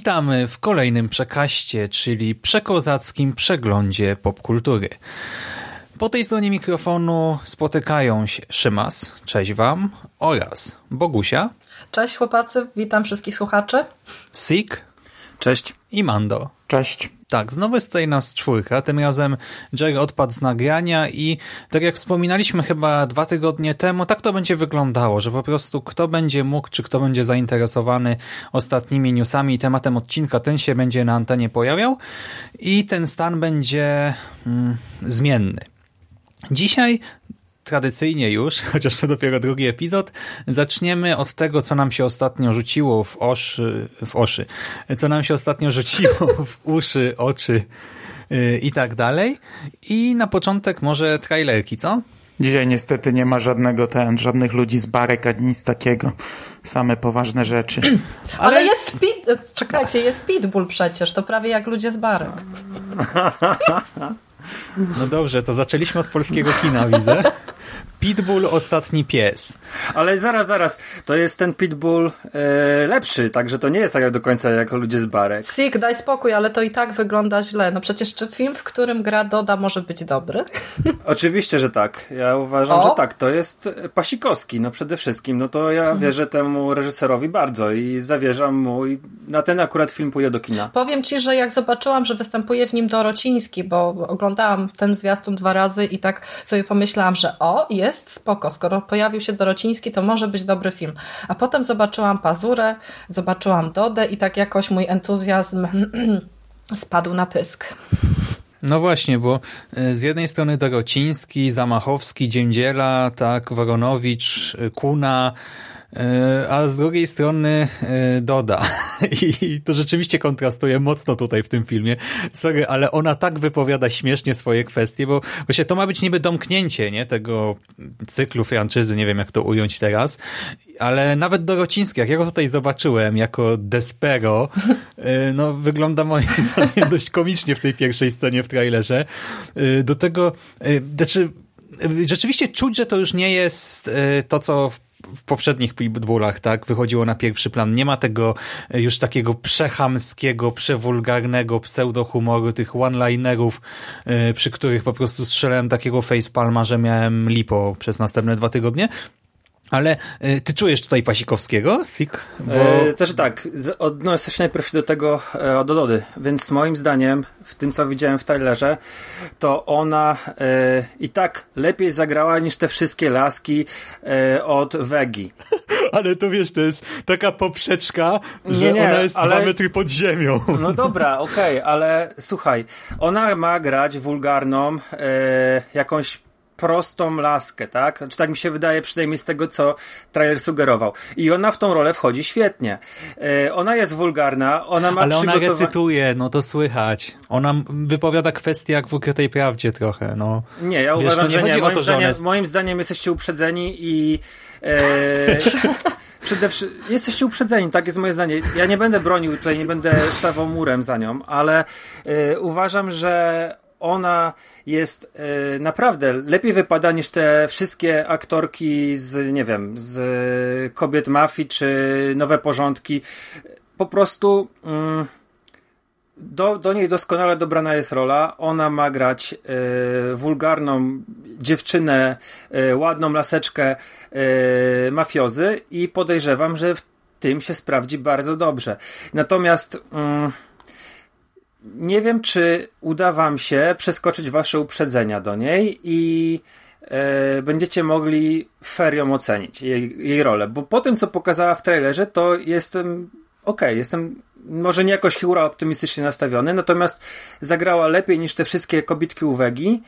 Witamy w kolejnym przekaście, czyli przekozackim przeglądzie popkultury. Po tej stronie mikrofonu spotykają się Szymas, cześć wam, oraz Bogusia, Cześć chłopacy, witam wszystkich słuchaczy. Sik Cześć. i Mando. Cześć. Tak, znowu jest tutaj nas czwórka, tym razem Jerry odpadł z nagrania i tak jak wspominaliśmy chyba dwa tygodnie temu, tak to będzie wyglądało, że po prostu kto będzie mógł, czy kto będzie zainteresowany ostatnimi newsami i tematem odcinka, ten się będzie na antenie pojawiał i ten stan będzie mm, zmienny. Dzisiaj tradycyjnie już, chociaż to dopiero drugi epizod, zaczniemy od tego, co nam się ostatnio rzuciło w oszy, w oszy, co nam się ostatnio rzuciło w uszy, oczy yy, i tak dalej. I na początek może trailerki, co? Dzisiaj niestety nie ma żadnego ten, żadnych ludzi z barek, ani nic takiego. Same poważne rzeczy. Ale, Ale jest speed, czekajcie, jest Pitbull przecież, to prawie jak ludzie z barek. No dobrze, to zaczęliśmy od polskiego kina, widzę. Pitbull, ostatni pies. Ale zaraz, zaraz, to jest ten Pitbull e, lepszy, także to nie jest tak jak do końca jak ludzie z barek. Sik, daj spokój, ale to i tak wygląda źle. No przecież czy film, w którym gra Doda może być dobry? Oczywiście, że tak. Ja uważam, O. że tak. To jest Pasikowski, no przede wszystkim. No to ja wierzę temu reżyserowi bardzo i zawierzam mu i na ten akurat film pójdę do kina. Powiem ci, że jak zobaczyłam, że występuje w nim Dorociński, bo oglądałam ten zwiastun dwa razy i tak sobie pomyślałam, że o, jest spoko, skoro pojawił się Dorociński, to może być dobry film. A potem zobaczyłam Pazurę, zobaczyłam Dodę i tak jakoś mój entuzjazm spadł na pysk. No właśnie, bo y, z jednej strony Dorociński, Zamachowski, Dziędziela, tak, Woronowicz, y, Kuna, a z drugiej strony y, Doda. I to rzeczywiście kontrastuje mocno tutaj w tym filmie. Sorry, ale ona tak wypowiada śmiesznie swoje kwestie, bo właśnie to ma być niby domknięcie nie, tego cyklu franczyzy, nie wiem jak to ująć teraz, ale nawet Dorociński, jak ja go tutaj zobaczyłem jako Despero, y, no wygląda moim zdaniem dość komicznie w tej pierwszej scenie w trailerze. Do tego, znaczy rzeczywiście czuć, że to już nie jest to, co w w poprzednich Pitbullach, tak, wychodziło na pierwszy plan. Nie ma tego y, już takiego przechamskiego, przewulgarnego pseudohumoru, tych one-linerów, y, przy których po prostu strzelałem takiego facepalma, że miałem lipo przez następne dwa tygodnie. Ale y, ty czujesz tutaj Pasikowskiego, Sik? Bo... E, też tak, z- odnoszę się najpierw do tego, e, do Dody, więc moim zdaniem, w tym co widziałem w trailerze, to ona e, i tak lepiej zagrała niż te wszystkie laski e, od Wegi. Ale to wiesz, to jest taka poprzeczka, że Nie, nie, ona jest ale- dwa metry pod ziemią. No dobra, okej, ale słuchaj, ona ma grać wulgarną, e, jakąś prostą laskę, tak? Czy tak mi się wydaje, przynajmniej z tego, co trailer sugerował. I ona w tą rolę wchodzi świetnie. E, ona jest wulgarna, ona ma Ale ona recytuje, no to słychać. Ona wypowiada kwestie jak w ukrytej prawdzie trochę, no. Nie, ja Wiesz, uważam, nie że nie. Moim, to, że zdaniem, jest- moim zdaniem jesteście uprzedzeni i e, przede wszystkim jesteście uprzedzeni, tak jest moje zdanie. Ja nie będę bronił tutaj, nie będę stawał murem za nią, ale e, uważam, że ona jest e, naprawdę lepiej wypada niż te wszystkie aktorki z, nie wiem, z kobiet mafii czy nowe porządki. Po prostu. Mm, do, do niej doskonale dobrana jest rola. Ona ma grać e, wulgarną dziewczynę, e, ładną laseczkę e, mafiozy i podejrzewam, że w tym się sprawdzi bardzo dobrze. Natomiast mm, nie wiem, czy uda wam się przeskoczyć wasze uprzedzenia do niej i e, będziecie mogli fair ją ocenić, jej, jej rolę. Bo po tym, co pokazała w trailerze, to jestem okej, jestem może nie jakoś hura optymistycznie nastawiony, natomiast zagrała lepiej niż te wszystkie kobitki uwagi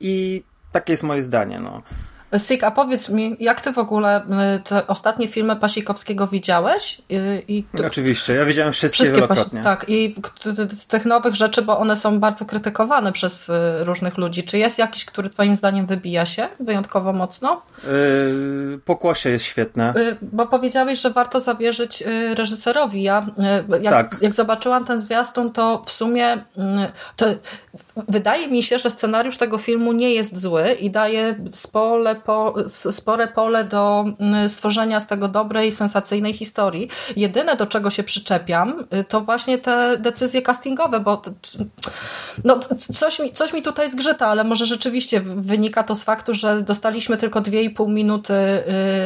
i takie jest moje zdanie, no. Sik, a powiedz mi, jak ty w ogóle y, te ostatnie filmy Pasikowskiego widziałeś? I, i Oczywiście, ja widziałem wszystkie, wszystkie wielokrotnie. tak, i z tych nowych rzeczy, bo one są bardzo krytykowane przez y, różnych ludzi. Czy jest jakiś, który twoim zdaniem wybija się wyjątkowo mocno? Yy, Pokłosie jest świetne. Yy, bo powiedziałeś, że warto zawierzyć reżyserowi. Ja jak, tak. jak zobaczyłam ten zwiastun, to w sumie mm, to wydaje mi się, że scenariusz tego filmu nie jest zły i daje spole, po, spore pole do mm, stworzenia z tego dobrej, sensacyjnej historii. Jedyne, do czego się przyczepiam, y, to właśnie te decyzje castingowe, bo no, coś, mi, coś mi tutaj zgrzyta, ale może rzeczywiście wynika to z faktu, że dostaliśmy tylko 2,5 minuty y,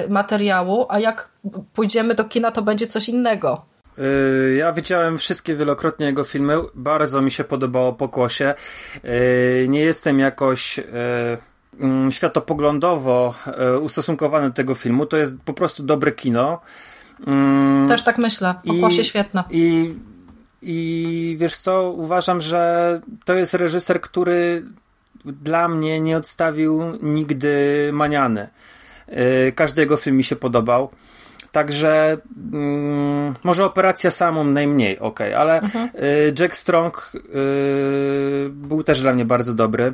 materiału, a jak pójdziemy do kina, to będzie coś innego. Y, ja widziałem wszystkie wielokrotnie jego filmy. Bardzo mi się podobało Pokłosie. Nie jestem jakoś światopoglądowo e, ustosunkowany do tego filmu. To jest po prostu dobre kino. Mm, Też tak myślę. Pokłosie świetne. I, I wiesz co, uważam, że to jest reżyser, który dla mnie nie odstawił nigdy maniany. E, każdy jego film mi się podobał. Także mm, może operacja samą najmniej, ok, ale mhm. E, Jack Strong był też dla mnie bardzo dobry.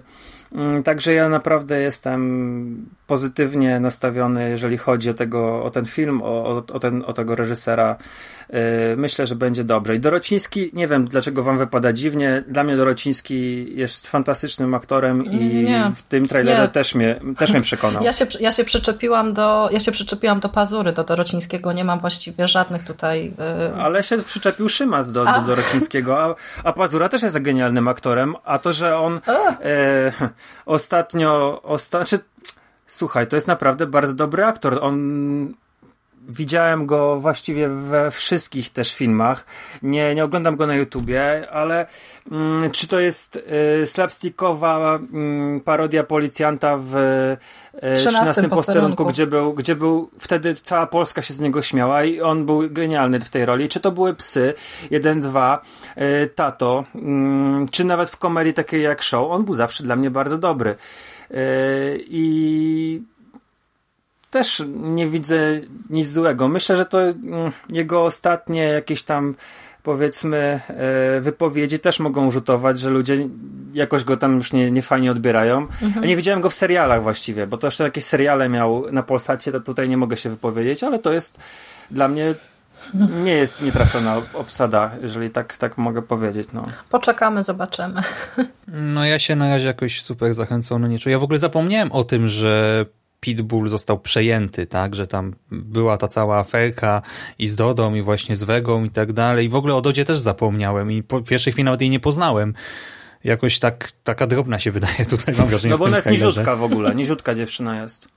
Mm, także ja naprawdę jestem pozytywnie nastawiony, jeżeli chodzi o, tego, o ten film, o, o, ten, o tego reżysera. Yy, myślę, że będzie dobrze. I Dorociński, nie wiem dlaczego wam wypada dziwnie, dla mnie Dorociński jest fantastycznym aktorem i nie, w tym trailerze nie. też mnie, też mnie przekonał. Ja się, ja się przyczepiłam do, ja się przyczepiłam do Pazury, do Dorocińskiego, nie mam właściwie żadnych tutaj... Yy... Ale się przyczepił Szymas do, do Dorocińskiego, a, a Pazura też jest genialnym aktorem, a to, że on e, ostatnio, osta znaczy, słuchaj, to jest naprawdę bardzo dobry aktor. On widziałem go właściwie we wszystkich też filmach. Nie, nie oglądam go na YouTubie, ale mm, czy to jest y, slapstickowa y, parodia policjanta w y, 13 posterunku, gdzie był, gdzie był wtedy cała Polska się z niego śmiała i on był genialny w tej roli. Czy to były psy, jeden, dwa, y, tato, y, czy nawet w komedii takiej jak show, on był zawsze dla mnie bardzo dobry. Y, I też nie widzę nic złego. Myślę, że to mm, jego ostatnie jakieś tam powiedzmy e, wypowiedzi też mogą rzutować, że ludzie jakoś go tam już nie, nie fajnie odbierają. Mhm. Ja nie widziałem go w serialach właściwie, bo to jeszcze jakieś seriale miał na Polsacie, to tutaj nie mogę się wypowiedzieć, ale to jest dla mnie nie jest nietrafiona obsada, jeżeli tak, tak mogę powiedzieć. No. Poczekamy, zobaczymy. No ja się na razie jakoś super zachęcony nie czuję. Ja w ogóle zapomniałem o tym, że Pitbull został przejęty, tak, że tam była ta cała aferka i z Dodą i właśnie z Wegą i tak dalej. I w ogóle o Dodzie też zapomniałem i po pierwszej chwili nawet jej nie poznałem. Jakoś tak, taka drobna się wydaje tutaj, mam wrażenie. No bo ona jest niziutka w ogóle, niziutka dziewczyna jest.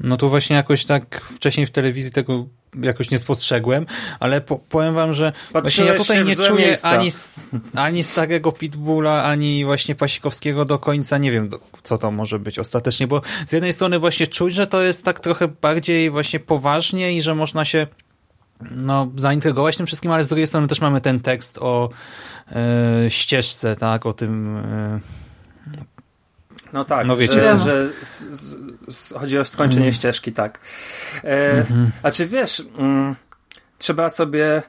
No to właśnie jakoś tak wcześniej w telewizji tego jakoś nie spostrzegłem, ale po, powiem wam, że właśnie ja tutaj nie czuję ani, ani starego Pitbulla, ani właśnie Pasikowskiego do końca. Nie wiem, co to może być ostatecznie, bo z jednej strony właśnie czuć, że to jest tak trochę bardziej właśnie poważnie i że można się no, zaintrygować tym wszystkim, ale z drugiej strony też mamy ten tekst o e, ścieżce, tak, o tym e, no tak, no wiecie, że, że z, z, chodzi o skończenie mm. ścieżki, tak. E, mm -hmm. A czy wiesz, mm, trzeba sobie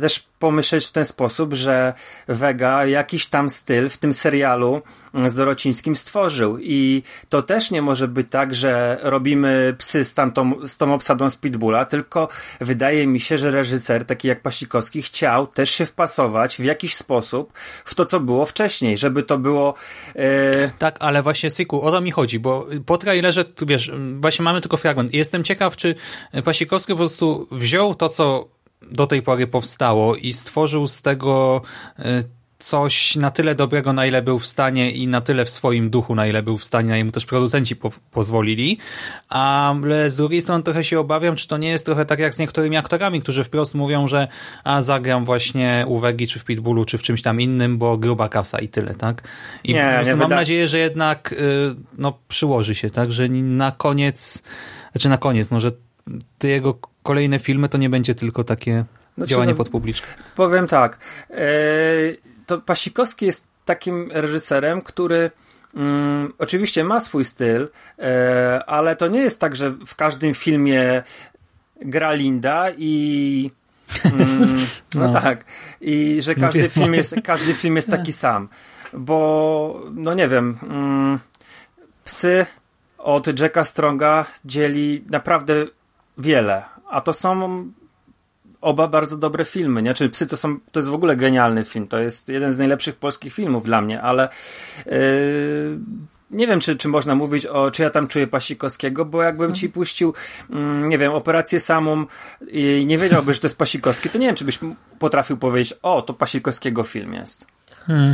też pomyśleć w ten sposób, że Vega jakiś tam styl w tym serialu z Dorocińskim stworzył i to też nie może być tak, że robimy psy z, tamtą, z tą obsadą Speedbulla, tylko wydaje mi się, że reżyser, taki jak Pasikowski, chciał też się wpasować w jakiś sposób w to, co było wcześniej, żeby to było... E... Tak, ale właśnie Siku, o to mi chodzi, bo po trailerze, tu wiesz, właśnie mamy tylko fragment. Jestem ciekaw, czy Pasikowski po prostu wziął to, co do tej pory powstało i stworzył z tego e, coś na tyle dobrego, na ile był w stanie i na tyle w swoim duchu, na ile był w stanie, na ile mu też producenci po pozwolili. Ale z drugiej strony trochę się obawiam, czy to nie jest trochę tak jak z niektórymi aktorami, którzy wprost mówią, że a zagram właśnie u Wegi, czy w Pitbullu, czy w czymś tam innym, bo gruba kasa i tyle, tak? I nie, nie mam wyda... nadzieję, że jednak y, no, przyłoży się, tak? Że na koniec, znaczy na koniec, no, że te jego kolejne filmy to nie będzie tylko takie znaczy, działanie pod publiczkę. Powiem tak, e, to Pasikowski jest takim reżyserem, który mm, oczywiście ma swój styl, e, ale to nie jest tak, że w każdym filmie gra Linda i mm, no, No. tak, i że każdy film jest, każdy film jest taki sam, bo no nie wiem, mm, psy od Jacka Stronga dzieli naprawdę wiele, a to są oba bardzo dobre filmy, nie? Czyli Psy to są, to jest w ogóle genialny film, to jest jeden z najlepszych polskich filmów dla mnie, ale yy, nie wiem, czy, czy można mówić o, czy ja tam czuję Pasikowskiego, bo jakbym ci puścił, mm, nie wiem, operację samą i nie wiedziałbyś, że to jest Pasikowski, to nie wiem, czy byś potrafił powiedzieć, o, to Pasikowskiego film jest.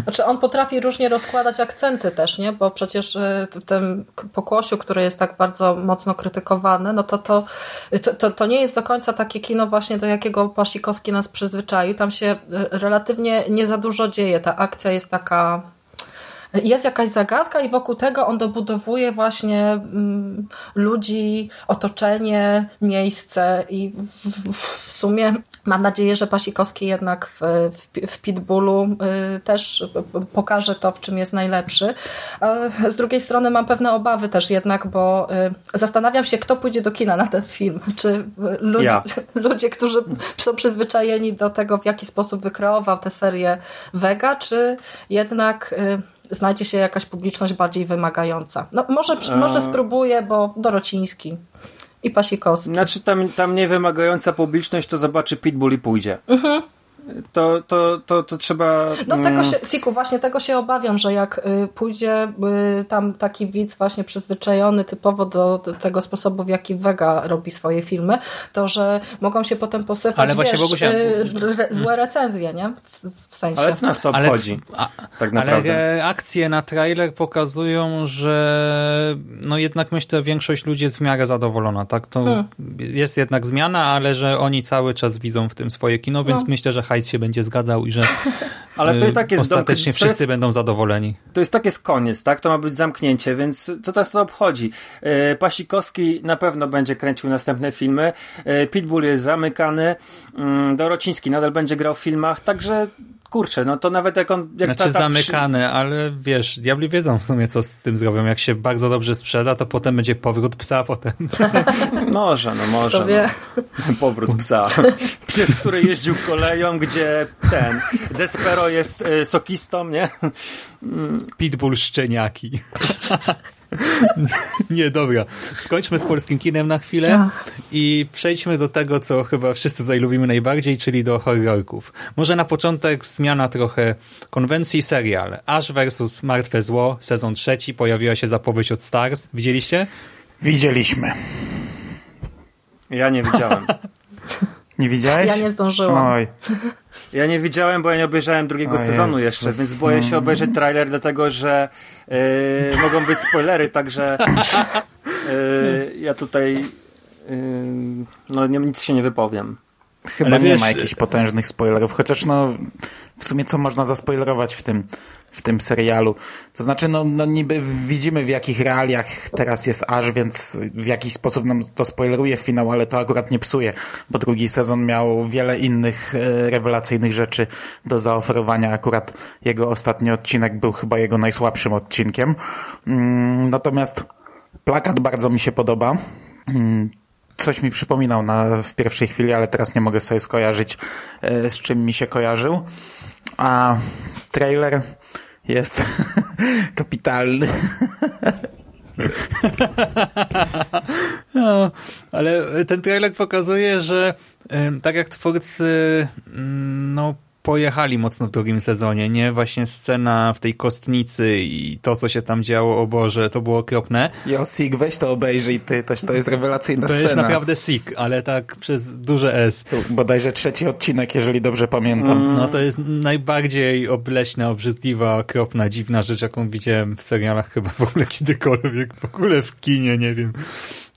Znaczy on potrafi różnie rozkładać akcenty też, nie? Bo przecież y, w tym pokłosiu, który jest tak bardzo mocno krytykowany, no to to, to, to, to nie jest do końca takie kino właśnie, do jakiego Pasikowski nas przyzwyczaił. Tam się y, relatywnie nie za dużo dzieje. Ta akcja jest taka jest jakaś zagadka i wokół tego on dobudowuje właśnie mm, ludzi, otoczenie, miejsce i w, w, sumie mam nadzieję, że Pasikowski jednak w, w, w Pitbullu y, też pokaże to, w czym jest najlepszy. A z drugiej strony mam pewne obawy też jednak, bo y, zastanawiam się, kto pójdzie do kina na ten film. Czy y, ludzie, Ja. ludzie którzy są przyzwyczajeni do tego, w jaki sposób wykreował tę serię Vega, czy jednak y, znajdzie się jakaś publiczność bardziej wymagająca. No może, może spróbuję, bo Dorociński i Pasikowski. Znaczy tam, tam niewymagająca publiczność to zobaczy Pitbull i pójdzie. To, to, to, to trzeba... No mm, tego się, Siku, właśnie tego się obawiam, że jak y, pójdzie y, tam taki widz właśnie przyzwyczajony typowo do, do tego sposobu, w jaki Vega robi swoje filmy, to że mogą się potem posypać Ale właśnie, wiesz, Bogusia- y, re, złe recenzje, nie? W, w sensie. Ale co nas to Ale- obchodzi? a- tak Ale naprawdę. reakcje na trailer pokazują, że no jednak myślę, większość ludzi jest w miarę zadowolona, tak? To Hmm. jest jednak zmiana, ale że oni cały czas widzą w tym swoje kino, więc No. myślę, że hajs się będzie zgadzał i że Ale to i y, tak jest ostatecznie to wszyscy jest, będą zadowoleni. to jest tak jest koniec, tak? To ma być zamknięcie, więc co nas to obchodzi? E, Pasikowski na pewno będzie kręcił następne filmy. E, Pitbull jest zamykany. Mm, Dorociński nadal będzie grał w filmach, także kurczę, no to nawet jak on... Jak Znaczy ta- ta zamykane, ale wiesz, diabli wiedzą w sumie, co z tym zrobią. Jak się bardzo dobrze sprzeda, to potem będzie powrót psa potem. Przy... Może, no może. No. Powrót psa. Pies, który jeździł koleją, gdzie ten Despero jest e, sokistą, nie? Pitbull szczeniaki. Nie, dobra. Skończmy z polskim kinem na chwilę i przejdźmy do tego, co chyba wszyscy tutaj lubimy najbardziej, czyli do horrorków. Może na początek zmiana trochę konwencji serial. Ash vs. Martwe Zło, sezon trzeci, pojawiła się zapowiedź od Stars. Widzieliście? Widzieliśmy. Ja nie widziałem. Nie widziałeś? Ja nie zdążyłam. Oj, Ja nie widziałem, bo ja nie obejrzałem drugiego O sezonu Jezus. jeszcze, więc boję się obejrzeć trailer, dlatego że yy, mogą być spoilery, także yy, ja tutaj yy, no nic się nie wypowiem. Chyba Ale nie wiesz- ma jakichś potężnych spoilerów, chociaż no w sumie co można zaspoilerować w tym, w tym serialu. To znaczy, no, no niby widzimy w jakich realiach teraz jest Aż, więc w jakiś sposób nam to spoileruje finał, ale to akurat nie psuje, bo drugi sezon miał wiele innych e, rewelacyjnych rzeczy do zaoferowania. Akurat jego ostatni odcinek był chyba jego najsłabszym odcinkiem. Mm, natomiast plakat bardzo mi się podoba. Mm, Coś mi przypominał na, w pierwszej chwili, ale teraz nie mogę sobie skojarzyć, e, z czym mi się kojarzył. A trailer jest kapitalny. No, ale ten trailer pokazuje, że tak jak twórcy mm, no, pojechali mocno w drugim sezonie, nie? Właśnie scena w tej kostnicy i to, co się tam działo, o Boże, to było okropne. Josik, weź to obejrzyj ty, to, to jest rewelacyjna To scena. jest naprawdę sick, ale tak przez duże S. Bodajże trzeci odcinek, jeżeli dobrze pamiętam. No to jest najbardziej obleśna, obrzydliwa, okropna, dziwna rzecz, jaką widziałem w serialach chyba w ogóle kiedykolwiek, w ogóle w kinie, nie wiem.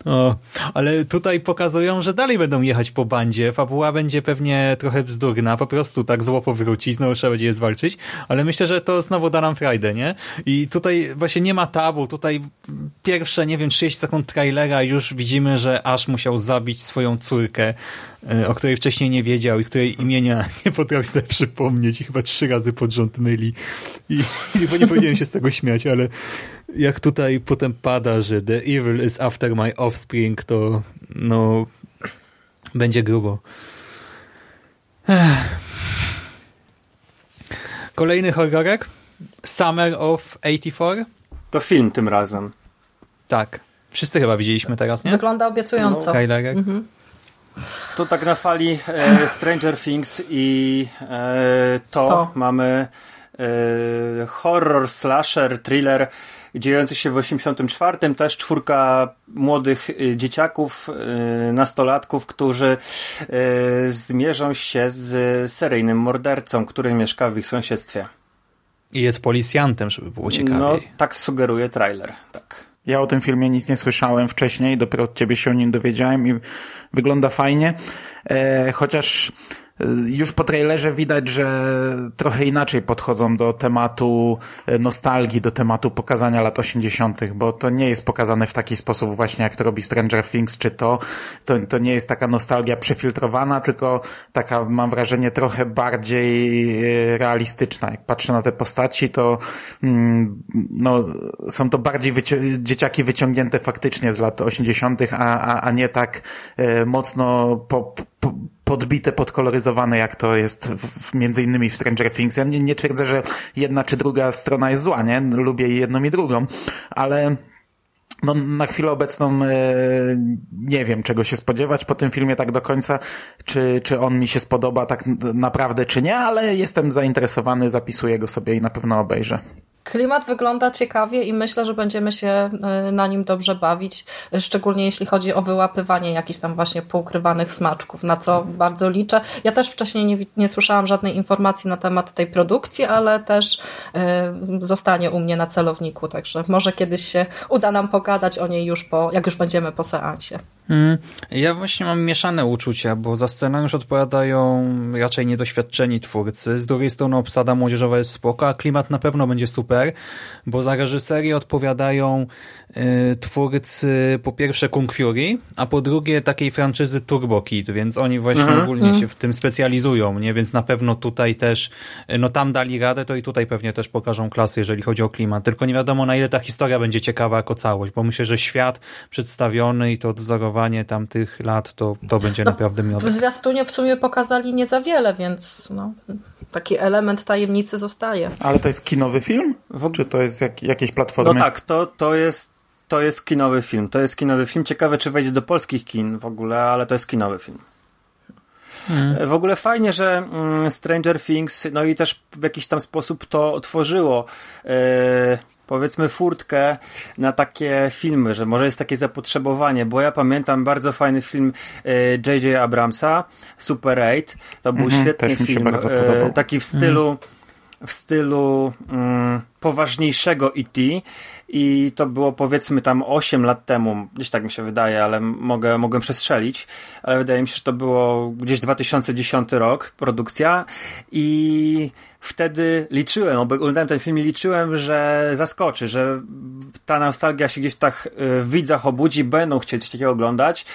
O, ale tutaj pokazują, że dalej będą jechać po bandzie. Fabuła będzie pewnie trochę bzdurna, po prostu tak zło powróci, znowu trzeba będzie je zwalczyć, ale myślę, że to znowu da nam frajdę, nie? I tutaj właśnie nie ma tabu, tutaj pierwsze, nie wiem, 30 sekund trailera już widzimy, że Ash musiał zabić swoją córkę, o której wcześniej nie wiedział i której imienia nie potrafi sobie przypomnieć i chyba trzy razy pod rząd myli. I, i bo nie powinienem się z tego śmiać, ale jak tutaj potem pada, że the evil is after my offspring, to no będzie grubo. Kolejny horrorek. Summer of 84. To film tym razem. Tak. Wszyscy chyba widzieliśmy teraz, nie? Wygląda obiecująco. No, Trailerek. Mhm. To tak na fali e, Stranger Things i e, to, To. mamy e, horror, slasher, thriller dziejący się w 84. Też czwórka młodych e, dzieciaków, e, nastolatków, którzy e, zmierzą się z seryjnym mordercą, który mieszka w ich sąsiedztwie. I jest policjantem, żeby było ciekawiej. No, tak sugeruje trailer. Tak. Ja o tym filmie nic nie słyszałem wcześniej, dopiero od ciebie się o nim dowiedziałem i wygląda fajnie. E, chociaż już po trailerze widać, że trochę inaczej podchodzą do tematu e, nostalgii, do tematu pokazania lat 80., bo to nie jest pokazane w taki sposób właśnie jak to robi Stranger Things, czy to, to, to nie jest taka nostalgia przefiltrowana, tylko taka mam wrażenie trochę bardziej e, realistyczna. Jak patrzę na te postaci, to mm, no, są to bardziej dzieciaki wyciągnięte faktycznie z lat 80., a, a, a nie tak mocno po, podbite, podkoloryzowane, jak to jest w, między innymi w Stranger Things. Ja nie, nie twierdzę, że jedna czy druga strona jest zła, nie? Lubię jedną i drugą, ale no, na chwilę obecną e, nie wiem, czego się spodziewać po tym filmie tak do końca, czy, czy on mi się spodoba tak naprawdę, czy nie, ale jestem zainteresowany, zapisuję go sobie i na pewno obejrzę. Klimat wygląda ciekawie i myślę, że będziemy się y, na nim dobrze bawić, szczególnie jeśli chodzi o wyłapywanie jakichś tam właśnie poukrywanych smaczków, na co bardzo liczę. Ja też wcześniej nie, nie słyszałam żadnej informacji na temat tej produkcji, ale też y, zostanie u mnie na celowniku, także może kiedyś się uda nam pogadać o niej już po, jak już będziemy po seansie. Mm, Ja właśnie mam mieszane uczucia, bo za scenariusz odpowiadają raczej niedoświadczeni twórcy. Z drugiej strony obsada młodzieżowa jest spoko, a klimat na pewno będzie super, bo za reżyserię odpowiadają y, twórcy po pierwsze Kung Fury, a po drugie takiej franczyzy Turbo Kid, więc oni właśnie Mhm. ogólnie się w tym specjalizują, nie? Więc na pewno tutaj też, y, no tam dali radę, to i tutaj pewnie też pokażą klasy, jeżeli chodzi o klimat. Tylko nie wiadomo na ile ta historia będzie ciekawa jako całość, bo myślę, że świat przedstawiony i to odwzorowanie tamtych lat, to, to będzie No, naprawdę W miodne. zwiastunie w sumie pokazali nie za wiele, więc no, taki element tajemnicy zostaje. Ale to jest kinowy film? Czy to jest jak, jakieś platformy? No tak, to, to jest to jest kinowy film. To jest kinowy film. Ciekawe, czy wejdzie do polskich kin w ogóle, ale to jest kinowy film. W ogóle fajnie, że mm, Stranger Things, no i też w jakiś tam sposób to otworzyło, e, powiedzmy, furtkę na takie filmy, że może jest takie zapotrzebowanie, bo ja pamiętam bardzo fajny film e, J.J. Abramsa, Super 8. To był Mhm, świetny film, bardzo e, taki w stylu w stylu mm, poważniejszego E.T. i to było powiedzmy tam 8 lat temu, gdzieś tak mi się wydaje, ale mogę, mogłem przestrzelić, ale wydaje mi się, że to było gdzieś 2010 rok produkcja i wtedy liczyłem, oglądałem ten film i liczyłem, że zaskoczy, że ta nostalgia się gdzieś tak y, w widzach obudzi, będą chcieli coś takiego oglądać,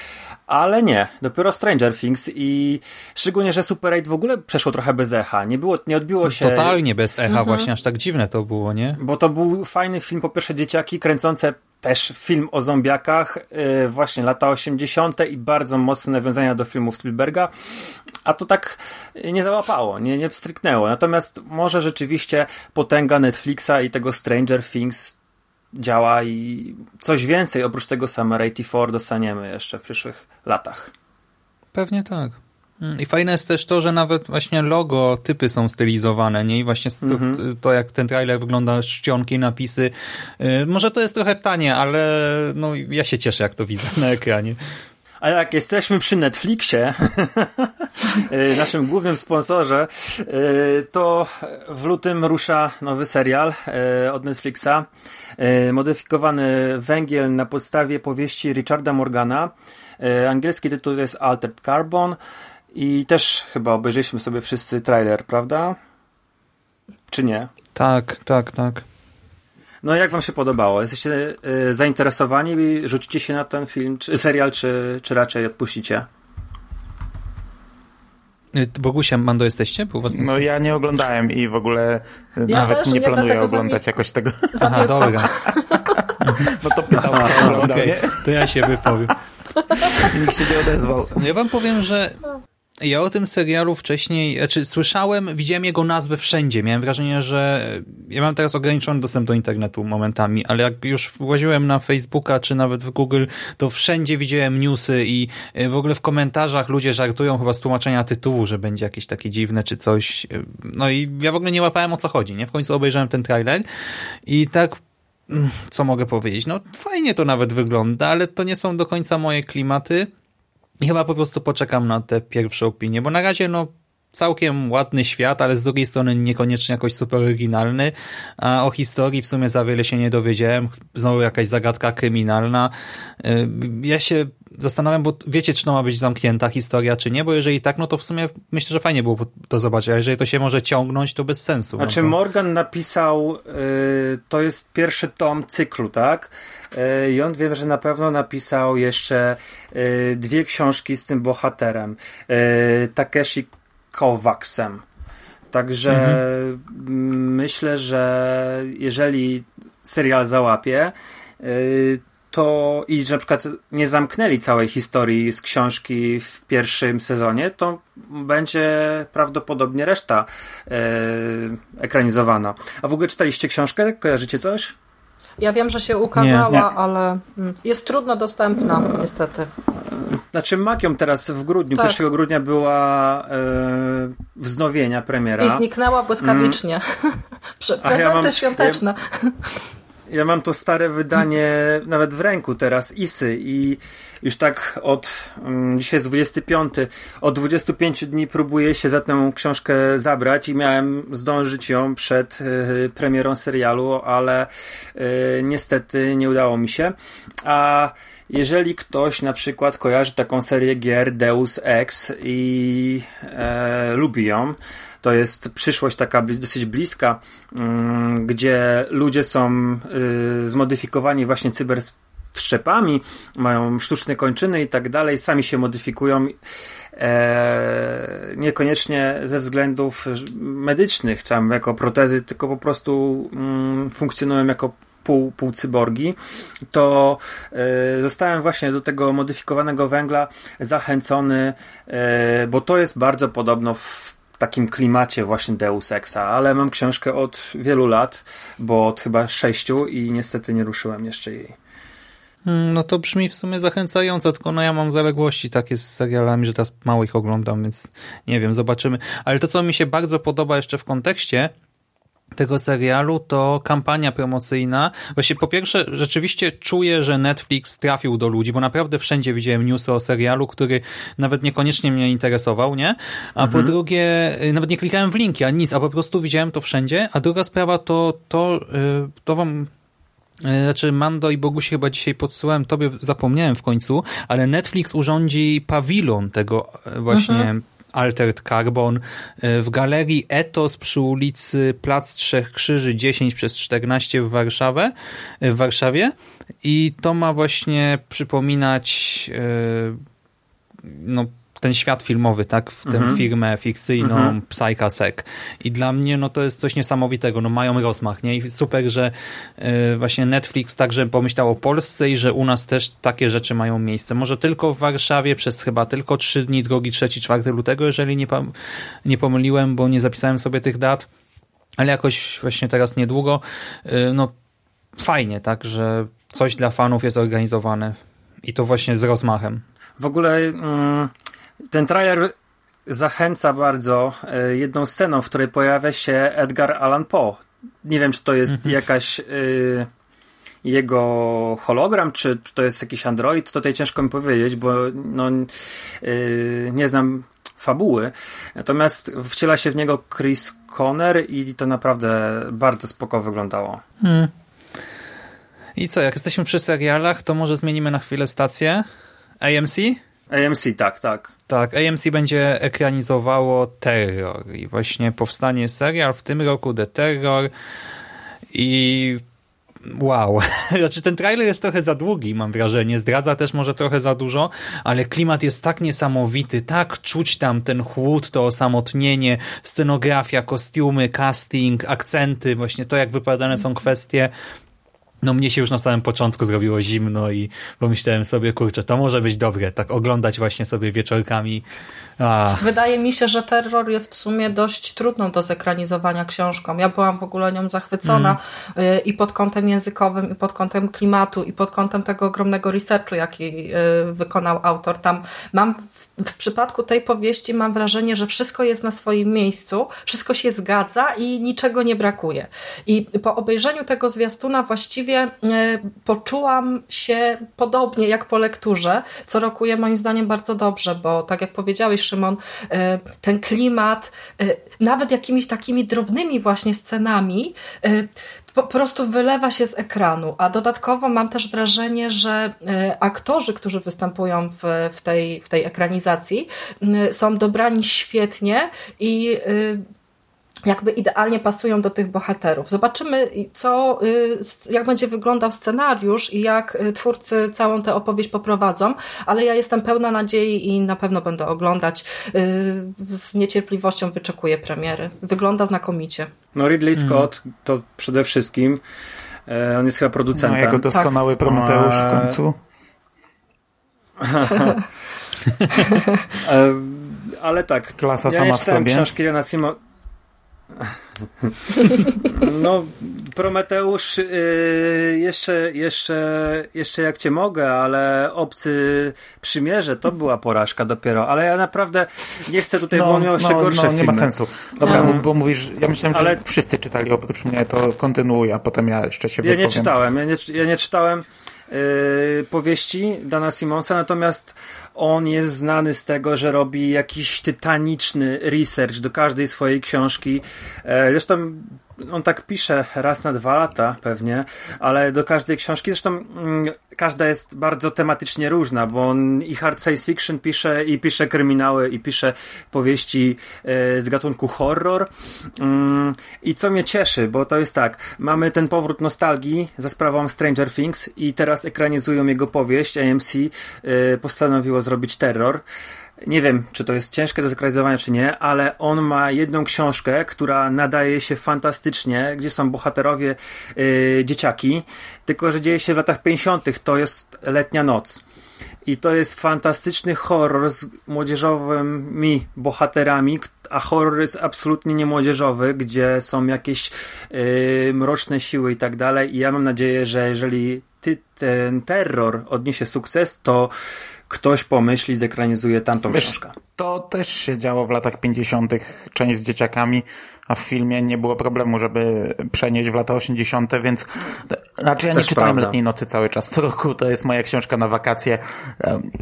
ale nie, dopiero Stranger Things i szczególnie, że Super 8 w ogóle przeszło trochę bez echa, nie było, nie odbiło się Totalnie bez echa właśnie, aż tak dziwne to było, nie? bo to był fajny film, po pierwsze dzieciaki kręcące też film o zombiakach, yy, właśnie lata 80. i bardzo mocne nawiązania do filmów Spielberga, a to tak nie załapało, nie, nie stryknęło. Natomiast może rzeczywiście potęga Netflixa i tego Stranger Things działa i coś więcej oprócz tego Summer 84 dostaniemy jeszcze w przyszłych latach. Pewnie tak. Mm, I fajne jest też to, że nawet właśnie logo, typy są stylizowane, nie? I właśnie Mhm. to, jak ten trailer wygląda, czcionki, napisy. Yy, może to jest trochę tanie, ale no, ja się cieszę, jak to widzę na ekranie. A jak jesteśmy przy Netflixie, y, naszym głównym sponsorze, y, to w lutym rusza nowy serial y, od Netflixa. Modyfikowany węgiel na podstawie powieści Richarda Morgana. Angielski tytuł jest Altered Carbon. I też chyba obejrzeliśmy sobie wszyscy trailer, prawda? Czy nie? Tak, tak, tak. No jak wam się podobało? Jesteście y, zainteresowani? Rzucicie się na ten film, czy serial, czy, czy raczej odpuścicie? Y, Bogusia, Mando jesteście? Był was no ja nie oglądałem i w ogóle ja nawet nie planuję oglądać jakoś tego. Aha, dobra. no to pytam, kto oglądał, okay. To ja się wypowiem. Nikt się nie odezwał. Ja wam powiem, że ja o tym serialu wcześniej, znaczy słyszałem, widziałem jego nazwę wszędzie. Miałem wrażenie, że ja mam teraz ograniczony dostęp do internetu momentami, ale jak już właziłem na Facebooka czy nawet w Google, to wszędzie widziałem newsy i e, w ogóle w komentarzach ludzie żartują chyba z tłumaczenia tytułu, że będzie jakieś takie dziwne czy coś. E, no i ja w ogóle nie łapałem o co chodzi, nie? W końcu obejrzałem ten trailer i tak mm, co mogę powiedzieć? No fajnie to nawet wygląda, ale to nie są do końca moje klimaty. I chyba po prostu poczekam na te pierwsze opinie, bo na razie no całkiem ładny świat, ale z drugiej strony niekoniecznie jakoś super oryginalny, a o historii w sumie za wiele się nie dowiedziałem, znowu jakaś zagadka kryminalna. Y, ja się zastanawiam, bo wiecie, czy to ma być zamknięta historia, czy nie, bo jeżeli tak, no to w sumie myślę, że fajnie było to zobaczyć, a jeżeli to się może ciągnąć, to bez sensu. Znaczy no to... Morgan napisał, yy, to jest pierwszy tom cyklu, tak? Yy, I on wiem, że na pewno napisał jeszcze yy, dwie książki z tym bohaterem. Yy, Takeshi Kowaksem. Także mhm. myślę, że jeżeli serial załapie, to i że na przykład nie zamknęli całej historii z książki w pierwszym sezonie, to będzie prawdopodobnie reszta e, ekranizowana. A w ogóle czytaliście książkę? Kojarzycie coś? Ja wiem, że się ukazała, nie, nie. ale mm, jest trudno dostępna, niestety. Znaczy Makią teraz w grudniu, tak. 1 grudnia była e, wznowienia premiera. I zniknęła błyskawicznie. Mm. Prezenty ja mam, świąteczne. Ja, ja mam to stare wydanie nawet w ręku teraz, Isy i już tak od, um, dzisiaj jest 25, od 25 dni próbuję się za tę książkę zabrać i miałem zdążyć ją przed y, premierą serialu, ale y, niestety nie udało mi się. A jeżeli ktoś na przykład kojarzy taką serię gier Deus Ex i e, lubi ją, to jest przyszłość taka dosyć bliska, mm, gdzie ludzie są y, zmodyfikowani właśnie cyber wszczepami, mają sztuczne kończyny i tak dalej, sami się modyfikują e, niekoniecznie ze względów medycznych, tam jako protezy, tylko po prostu mm, funkcjonują jako pół, pół cyborgi, to e, zostałem właśnie do tego modyfikowanego węgla zachęcony, e, bo to jest bardzo podobno w takim klimacie właśnie Deus Exa, ale mam książkę od wielu lat, bo od chyba sześciu i niestety nie ruszyłem jeszcze jej. Hmm, no to brzmi w sumie zachęcająco, tylko no ja mam zaległości takie z serialami, że teraz mało ich oglądam, więc nie wiem, zobaczymy. Ale to, co mi się bardzo podoba jeszcze w kontekście tego serialu to kampania promocyjna. Właśnie po pierwsze rzeczywiście czuję, że Netflix trafił do ludzi, bo naprawdę wszędzie widziałem newsy o serialu, który nawet niekoniecznie mnie interesował, nie? A mhm. po drugie, y, nawet nie klikałem w linki, ani nic, a po prostu widziałem to wszędzie. A druga sprawa to, to, y, to wam y, znaczy Mando i Bogusi chyba dzisiaj podsyłałem, tobie zapomniałem w końcu, ale Netflix urządzi pawilon tego właśnie mhm. Altered Carbon. E, w galerii Etos przy ulicy Plac Trzech Krzyży 10 przez 14 w, Warszawie, w Warszawie. I to ma właśnie przypominać e, no, ten świat filmowy, tak? W tę mhm. firmę fikcyjną mhm. Psychasec. I dla mnie no to jest coś niesamowitego. No mają rozmach, nie? I super, że y, właśnie Netflix także pomyślał o Polsce i że u nas też takie rzeczy mają miejsce. Może tylko w Warszawie przez chyba tylko trzy dni, drogi 3-4 lutego, jeżeli nie, nie pomyliłem, bo nie zapisałem sobie tych dat. Ale jakoś właśnie teraz niedługo. Y, no fajnie, tak? Że coś dla fanów jest organizowane. I to właśnie z rozmachem. W ogóle mm, ten trailer zachęca bardzo e, jedną sceną, w której pojawia się Edgar Allan Poe. Nie wiem, czy to jest mhm. jakaś, e, jego hologram, czy, czy to jest jakiś android, to tutaj ciężko mi powiedzieć, bo no, yy, nie znam fabuły. Natomiast wciela się w niego Chris Conner i to naprawdę bardzo spoko wyglądało. Hmm. I co, jak jesteśmy przy serialach, to może zmienimy na chwilę stację. AMC? AMC, tak, tak. Tak, AMC będzie ekranizowało Terror i właśnie powstanie serial w tym roku The Terror i wow. Znaczy ten trailer jest trochę za długi, mam wrażenie. Zdradza też może trochę za dużo, ale klimat jest tak niesamowity, tak czuć tam ten chłód, to osamotnienie, scenografia, kostiumy, casting, akcenty, właśnie to jak wypowiadane są kwestie no mnie się już na samym początku zrobiło zimno i pomyślałem sobie, kurczę, to może być dobre, tak oglądać właśnie sobie wieczorkami. Ach. Wydaje mi się, że terror jest w sumie dość trudną do zekranizowania książką. Ja byłam w ogóle nią zachwycona mm. i pod kątem językowym, i pod kątem klimatu, i pod kątem tego ogromnego researchu, jaki y, wykonał autor. Tam mam w przypadku tej powieści mam wrażenie, że wszystko jest na swoim miejscu, wszystko się zgadza i niczego nie brakuje. I po obejrzeniu tego zwiastuna właściwie e, poczułam się podobnie jak po lekturze, co rokuje moim zdaniem bardzo dobrze, bo tak jak powiedziałeś Szymon, e, ten klimat, e, nawet jakimiś takimi drobnymi właśnie scenami, po prostu wylewa się z ekranu, a dodatkowo mam też wrażenie, że e, aktorzy, którzy występują w, w, tej, w tej ekranizacji, są dobrani świetnie i y, jakby idealnie pasują do tych bohaterów. Zobaczymy, co, y, jak będzie wyglądał scenariusz i jak y, twórcy całą tę opowieść poprowadzą, ale ja jestem pełna nadziei i na pewno będę oglądać. Y, z niecierpliwością wyczekuję premiery. Wygląda znakomicie. No Ridley hmm. Scott to przede wszystkim e, on jest chyba producentem. No, jako doskonały tak. Promoteusz w końcu. E, ale tak. Klasa ja sama w sobie. książki Jana Simo no, Prometeusz, yy, jeszcze, jeszcze, jeszcze jak cię mogę, ale obcy przymierze to była porażka dopiero. Ale ja naprawdę nie chcę tutaj, no, bo on miał jeszcze no, gorsze no, nie filmy. ma sensu. Dobra, no. bo mówisz, ja myślałem, ale... że wszyscy czytali oprócz mnie, to kontynuuj, a potem ja jeszcze się Ja wypowiem. nie czytałem, ja nie, ja nie czytałem. Yy, powieści Dana Simonsa, natomiast on jest znany z tego, że robi jakiś tytaniczny research do każdej swojej książki. Yy, zresztą on tak pisze raz na dwa lata pewnie, ale do każdej książki, zresztą mm, każda jest bardzo tematycznie różna, bo on i hard science fiction pisze, i pisze kryminały, i pisze powieści e, z gatunku horror. Mm, I co mnie cieszy, bo to jest tak, mamy ten powrót nostalgii za sprawą Stranger Things i teraz ekranizują jego powieść, AMC e, postanowiło zrobić terror. Nie wiem, czy to jest ciężkie do zekranizowania, czy nie, ale on ma jedną książkę, która nadaje się fantastycznie, gdzie są bohaterowie yy, dzieciaki, tylko że dzieje się w latach 50., to jest letnia noc. I to jest fantastyczny horror z młodzieżowymi bohaterami, a horror jest absolutnie niemłodzieżowy, gdzie są jakieś yy, mroczne siły i tak dalej. I ja mam nadzieję, że jeżeli ty, ten terror odniesie sukces, to ktoś pomyśli, zekranizuje tamtą Wiesz, książkę. To też się działo w latach 50. część z dzieciakami, a w filmie nie było problemu, żeby przenieść w lata 80., więc znaczy ja nie czytałem prawda. Letniej Nocy cały czas. Co roku to jest moja książka na wakacje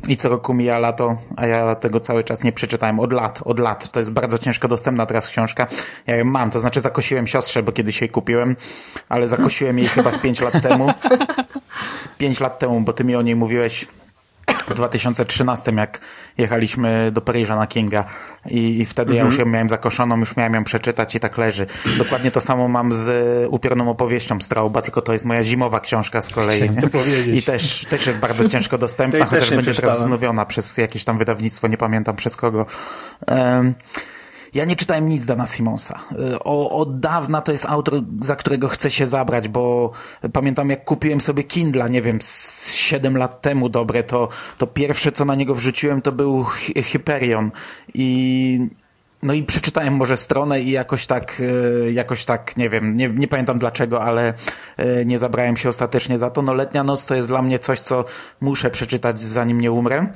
i co roku mija lato, a ja tego cały czas nie przeczytałem. Od lat, od lat. To jest bardzo ciężko dostępna teraz książka. Ja ją mam, to znaczy zakosiłem siostrze, bo kiedyś jej kupiłem, ale zakosiłem jej chyba z 5 lat temu. Z 5 lat temu, bo ty mi o niej mówiłeś w 2013, jak jechaliśmy do Paryża na Kinga i, i wtedy mhm. ja już ją miałem zakoszoną, już miałem ją przeczytać i tak leży. Dokładnie to samo mam z upiorną opowieścią Strauba, tylko to jest moja zimowa książka z kolei. I też, też jest bardzo ciężko dostępna, chociaż będzie teraz wznowiona przez jakieś tam wydawnictwo, nie pamiętam przez kogo. Um, ja nie czytałem nic Dana Simonsa. Y, o, od dawna to jest autor, za którego chcę się zabrać, bo pamiętam jak kupiłem sobie Kindla, nie wiem, z 7 lat temu dobre, to, to pierwsze co na niego wrzuciłem to był Hyperion i no i przeczytałem może stronę i jakoś tak, y, jakoś tak, nie wiem, nie, nie pamiętam dlaczego, ale y, nie zabrałem się ostatecznie za to. No letnia noc to jest dla mnie coś, co muszę przeczytać zanim nie umrę.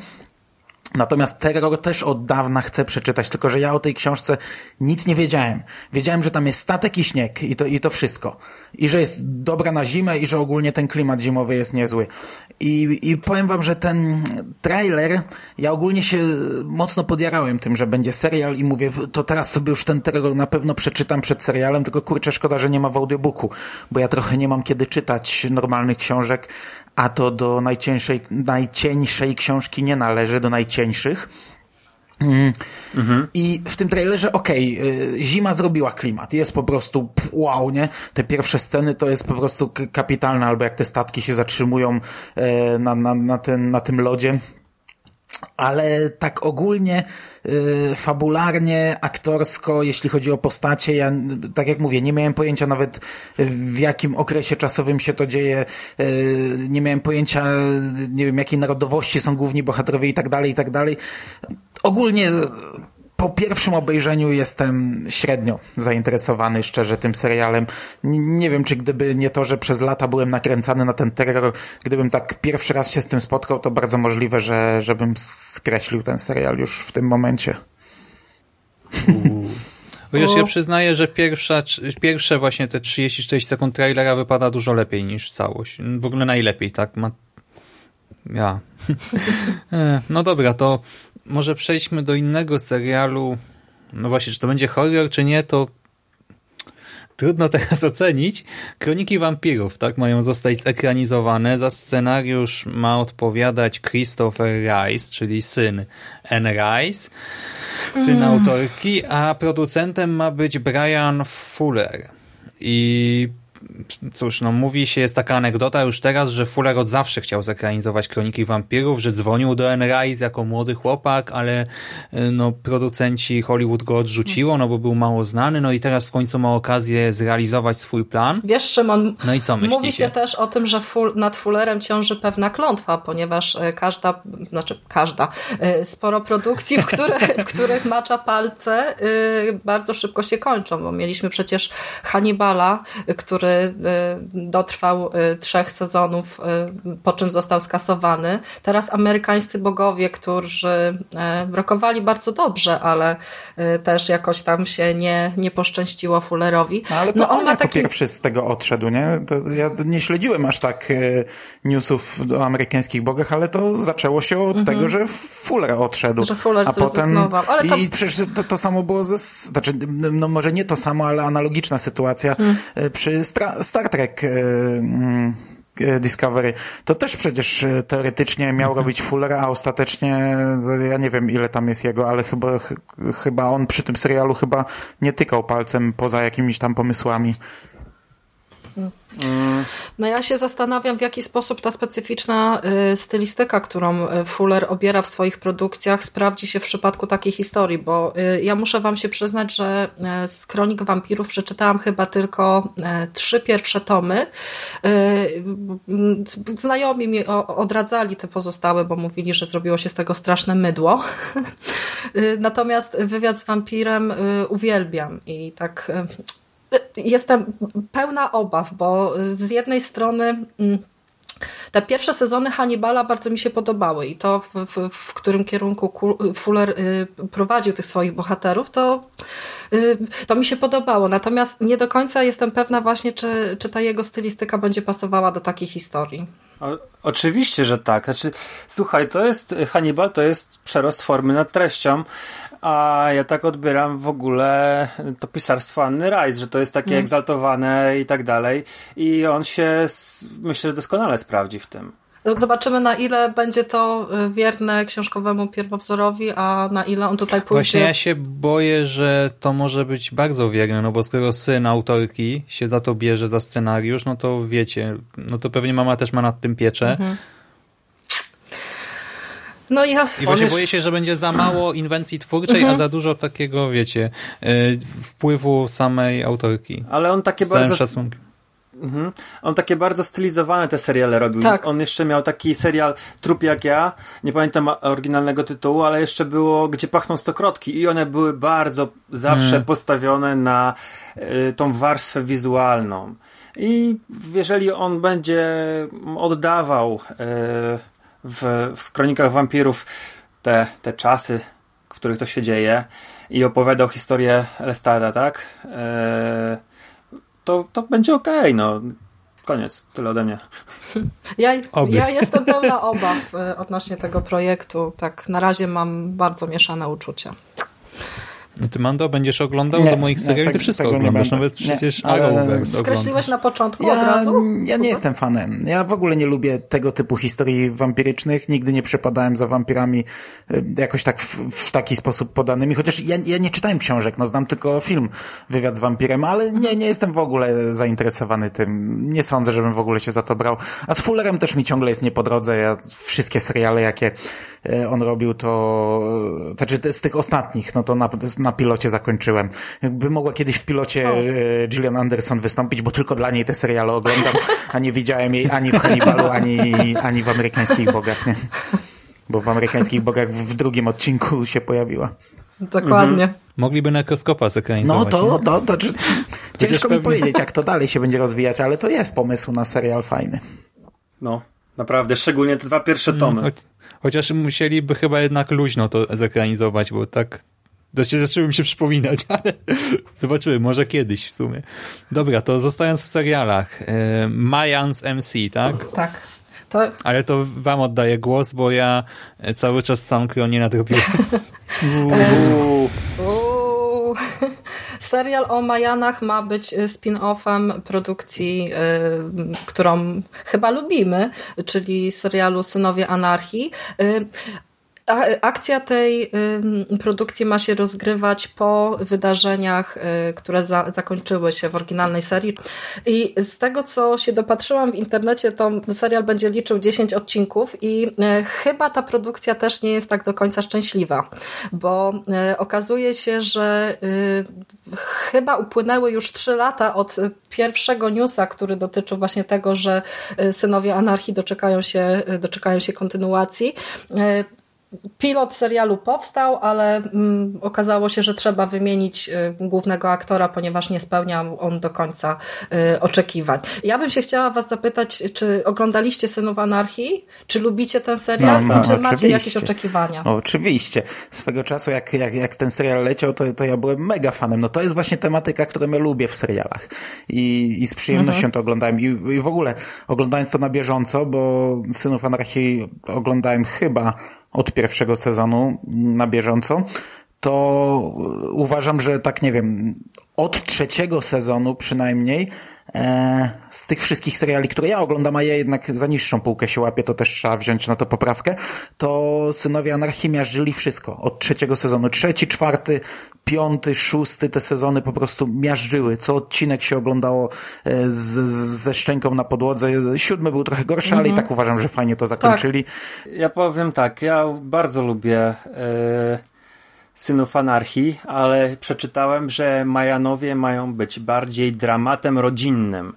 Natomiast Terror też od dawna chcę przeczytać, tylko że ja o tej książce nic nie wiedziałem. Wiedziałem, że tam jest statek i śnieg i to, i to wszystko. I że jest dobra na zimę i że ogólnie ten klimat zimowy jest niezły. I, I powiem wam, że ten trailer, ja ogólnie się mocno podjarałem tym, że będzie serial i mówię, to teraz sobie już ten Terror na pewno przeczytam przed serialem, tylko kurczę, szkoda, że nie ma w audiobooku, bo ja trochę nie mam kiedy czytać normalnych książek, a to do najcieńszej, najcieńszej książki nie należy, do najcieńszych. Mhm. I w tym trailerze, okej, okay, zima zrobiła klimat. Jest po prostu wow, nie? Te pierwsze sceny to jest po prostu kapitalne, albo jak te statki się zatrzymują e, na, na, na, ten, na tym lodzie ale tak ogólnie, y, fabularnie, aktorsko, jeśli chodzi o postacie, ja, tak jak mówię, nie miałem pojęcia nawet w jakim okresie czasowym się to dzieje, y, nie miałem pojęcia, nie wiem, jakiej narodowości są główni bohaterowie i tak dalej, i tak dalej. Ogólnie po pierwszym obejrzeniu jestem średnio zainteresowany szczerze tym serialem. Nie wiem, czy gdyby nie to, że przez lata byłem nakręcany na ten terror, gdybym tak pierwszy raz się z tym spotkał, to bardzo możliwe, że żebym skreślił ten serial już w tym momencie. Wiesz, ja przyznaję, że pierwsza, pierwsze właśnie te 30-40 sekund trailera wypada dużo lepiej niż całość. W ogóle najlepiej, tak? Ma... Ja. E, no dobra, to może przejdźmy do innego serialu. No właśnie, czy to będzie horror, czy nie, to trudno teraz ocenić. Kroniki wampirów, tak, mają zostać zekranizowane. Za scenariusz ma odpowiadać Christopher Rice, czyli syn Anne Rice, syn mm. autorki, a producentem ma być Brian Fuller. I cóż, no mówi się, jest taka anegdota już teraz, że Fuller od zawsze chciał zekranizować Kroniki Wampirów, że dzwonił do Enrise jako młody chłopak, ale y, no producenci Hollywood go odrzuciło, no bo był mało znany, no i teraz w końcu ma okazję zrealizować swój plan. Wiesz, Szymon, no i co myślicie? mówi się też o tym, że full, nad Fullerem ciąży pewna klątwa, ponieważ y, każda, znaczy każda, y, sporo produkcji, w, które, w których macza palce bardzo szybko się kończą, bo mieliśmy przecież Hannibala, który Y, dotrwał y, trzech sezonów, y, po czym został skasowany. Teraz amerykańscy bogowie, którzy rokowali bardzo dobrze, ale też jakoś tam się nie, nie poszczęściło Fullerowi. No, ale to no, on, on ma taki... pierwszy z tego odszedł, nie? To ja nie śledziłem aż tak newsów o amerykańskich bogach, ale to zaczęło się od mhm. tego, że Fuller odszedł. Że Fuller a potem ale to... I przecież to, to samo było ze, znaczy, no może nie to samo, ale analogiczna sytuacja hmm. przy Stra Star Trek e, mm, e, Discovery, to też przecież e, teoretycznie miał mhm. robić Fuller, a ostatecznie ja nie wiem ile tam jest jego, ale chyba, chyba on przy tym serialu chyba nie tykał palcem poza jakimiś tam pomysłami. No ja się zastanawiam, w jaki sposób ta specyficzna y, stylistyka, którą y, Fuller obiera w swoich produkcjach, sprawdzi się w przypadku takiej historii, bo y, ja muszę wam się przyznać, że z Kronik Wampirów przeczytałam chyba tylko trzy pierwsze tomy. Znajomi mi odradzali te pozostałe, bo mówili, że zrobiło się z tego straszne mydło. Natomiast wywiad z wampirem uwielbiam i tak jestem pełna obaw, bo z jednej strony mm, te pierwsze sezony Hannibala bardzo mi się podobały i to, w, w, w, którym kierunku Fuller y, prowadził tych swoich bohaterów, to, to mi się podobało. Natomiast nie do końca jestem pewna właśnie, czy, czy ta jego stylistyka będzie pasowała do takiej historii. O, oczywiście, że tak. Znaczy, słuchaj, to jest Hannibal, to jest przerost formy nad treścią a ja tak odbieram w ogóle to pisarstwo Anny Rice, że to jest takie mm. egzaltowane i tak dalej i on się myślę, że doskonale sprawdzi w tym. Zobaczymy na ile będzie to y, wierne książkowemu pierwowzorowi, a na ile on tutaj pójdzie. Właśnie ja się boję, że to może być bardzo wierne, no bo skoro syn autorki się za to bierze za scenariusz, no to wiecie, no to pewnie mama też ma nad tym pieczę. Mhm. No ja... I właśnie jest... boję się, że będzie za mało inwencji twórczej, mhm. a za dużo takiego, wiecie, y, wpływu samej autorki. Ale on takie bardzo... Szacunkiem. Mhm. On takie bardzo stylizowane te seriale robił. Tak. On jeszcze miał taki serial Trup jak ja, nie pamiętam oryginalnego tytułu, ale jeszcze było Gdzie pachną stokrotki i one były bardzo zawsze hmm. postawione na y, tą warstwę wizualną. I jeżeli on będzie oddawał y, w, w Kronikach Wampirów te, te czasy, w których to się dzieje i opowiadał historię Lestada, tak? E, to, to będzie okej, okay, no. Koniec, tyle ode mnie. Ja, ja jestem pełna obaw e, odnośnie tego projektu. Tak, na razie mam bardzo mieszane uczucia. No ty, Mando, będziesz oglądał nie, do moich seriali? tak, ty wszystko oglądasz, nawet przecież Arrowverse Skreśliłeś na początku ja, od razu? Ja nie jestem fanem. Ja w ogóle nie lubię tego typu historii wampirycznych. Nigdy nie przepadałem za wampirami e, jakoś tak w, w taki sposób podanymi. Chociaż ja, ja nie czytałem książek, no znam tylko film Wywiad z wampirem, ale nie, nie jestem w ogóle zainteresowany tym. Nie sądzę, żebym w ogóle się za to brał. A z Fullerem też mi ciągle jest nie po drodze. Ja wszystkie seriale, jakie e, on robił, to, znaczy z tych ostatnich, no to na, na pilocie zakończyłem. By mogła kiedyś w pilocie o. E, Gillian Anderson wystąpić, bo tylko dla niej te seriale oglądam, a nie widziałem jej ani w Hannibalu, ani, ani w amerykańskich bogach, nie? Bo w amerykańskich bogach w drugim odcinku się pojawiła. Dokładnie. Mhm. Mogliby nekroskopa zekranizować. No to, to, to, to ciężko mi powiedzieć, jak to dalej się będzie rozwijać, ale to jest pomysł na serial fajny. No, naprawdę, szczególnie te dwa pierwsze tomy. Mm, chociaż musieliby chyba jednak luźno to zekranizować, bo tak Wreszcie zaczęły mi się przypominać, ale zobaczymy, może kiedyś w sumie. Dobra, to zostając w serialach. E, Mayans MC, tak? Tak. To... Ale to wam oddaję głos, bo ja cały czas sam nie nadrobiłem. Serial o Majanach ma być spin-offem produkcji, y, którą chyba lubimy, czyli serialu Synowie Anarchii. Y, Akcja tej produkcji ma się rozgrywać po wydarzeniach, y, które za, zakończyły się w oryginalnej serii. I z tego, co się dopatrzyłam w internecie, to serial będzie liczył 10 odcinków i y, chyba ta produkcja też nie jest tak do końca szczęśliwa, bo y, okazuje się, że chyba upłynęły już 3 lata od pierwszego newsa, który dotyczył właśnie tego, że synowie anarchii doczekają się, doczekają się kontynuacji pilot serialu powstał, ale mm, okazało się, że trzeba wymienić y, głównego aktora, ponieważ nie spełniał on do końca y, oczekiwań. Ja bym się chciała was zapytać, czy oglądaliście Synów Anarchii? Czy lubicie ten serial no, no, i czy oczywiście. macie jakieś oczekiwania? No, oczywiście. Swego czasu, jak, jak, jak ten serial leciał, to, to ja byłem mega fanem. No to jest właśnie tematyka, którą ja lubię w serialach. I, i z przyjemnością mhm. to oglądałem. I, I w ogóle oglądając to na bieżąco, bo Synów Anarchii oglądałem chyba od pierwszego sezonu na bieżąco, to uważam, że tak nie wiem, od trzeciego sezonu przynajmniej z tych wszystkich seriali, które ja oglądam, a ja jednak za niższą półkę się łapię, to też trzeba wziąć na to poprawkę, to Synowie Anarchii miażdżyli wszystko. Od trzeciego sezonu. Trzeci, czwarty, piąty, szósty, te sezony po prostu miażdżyły. Co odcinek się oglądało e, z, ze szczęką na podłodze. Siódmy był trochę gorszy, mhm. ale i mhm. tak uważam, że fajnie to zakończyli. Tak. Ja powiem tak, ja bardzo lubię yy, Synów Anarchii, ale przeczytałem, że Majanowie mają być bardziej dramatem rodzinnym.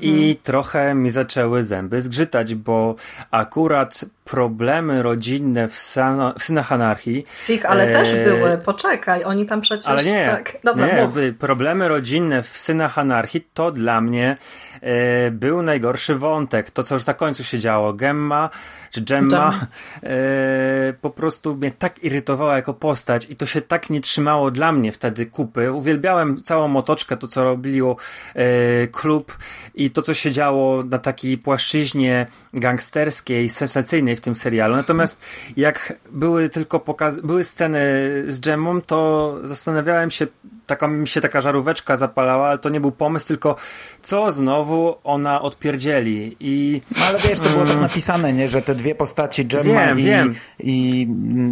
I mhm. trochę mi zaczęły zęby zgrzytać, bo akurat problemy rodzinne w, San, w Synach Anarchii. Sik, ale e, też były, poczekaj, oni tam przecież. Ale nie, tak. Dobra, nie problemy rodzinne w Synach Anarchii to dla mnie e, był najgorszy wątek. To, co już na końcu się działo. Gemma czy Gemma e, po prostu mnie tak irytowała jako postać i to się tak nie trzymało dla mnie wtedy kupy. Uwielbiałem całą otoczkę, to co robiło e, klub i to, co się działo na takiej płaszczyźnie gangsterskiej, sensacyjnej w tym serialu. Natomiast jak były tylko pokaz były sceny z Gemmą, to zastanawiałem się, taka mi się taka żaróweczka zapalała, ale to nie był pomysł, tylko co znowu ona odpierdzieli i... No ale wiesz, to było tak mm. napisane, nie, że te dwie postaci, Gemma wiem, i, wiem. i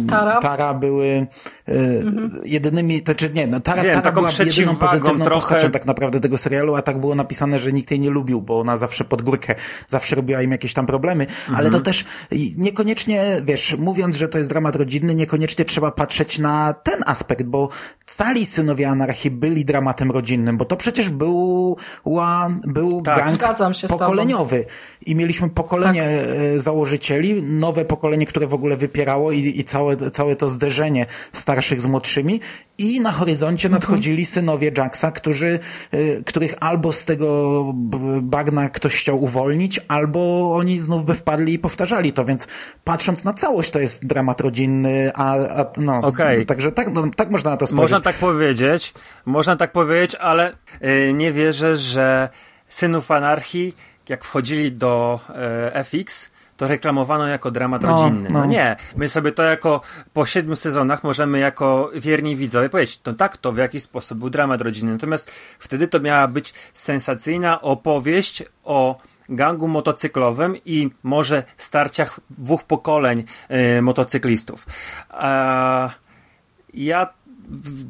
Tara? Tara były y, mhm. jedynymi, to czy nie, no Tara, wiem, Tara była jedyną pozytywną trochę... postacią tak naprawdę tego serialu, a tak było napisane, że nikt jej nie lubił, bo ona zawsze pod górkę, zawsze robiła im jakieś tam problemy, mhm. ale to też niekoniecznie, wiesz, mówiąc, że to jest dramat rodzinny, niekoniecznie trzeba patrzeć na ten aspekt, bo cali synowie Anarchii byli dramatem rodzinnym, bo to przecież był, był tak, gang zgadzam się pokoleniowy i mieliśmy pokolenie tak. założycieli, nowe pokolenie, które w ogóle wypierało i, i całe, całe to zderzenie starszych z młodszymi i na horyzoncie mhm. nadchodzili synowie Jacksa, którzy, których albo z tego bagna ktoś chciał uwolnić, albo oni znów by wpadli i powtarzali to, więc patrząc na całość to jest dramat rodzinny, a, a no, okay. także tak, no, tak można na to spojrzeć. Można tak powiedzieć, można tak powiedzieć, ale yy, nie wierzę, że synów anarchii, jak wchodzili do yy, FX, to reklamowano jako dramat no, rodzinny. No. no. nie, my sobie to jako po siedmiu sezonach możemy jako wierni widzowie powiedzieć, no tak, to w jakiś sposób był dramat rodzinny. Natomiast wtedy to miała być sensacyjna opowieść o gangu motocyklowym i może starciach dwóch pokoleń y, motocyklistów. A ja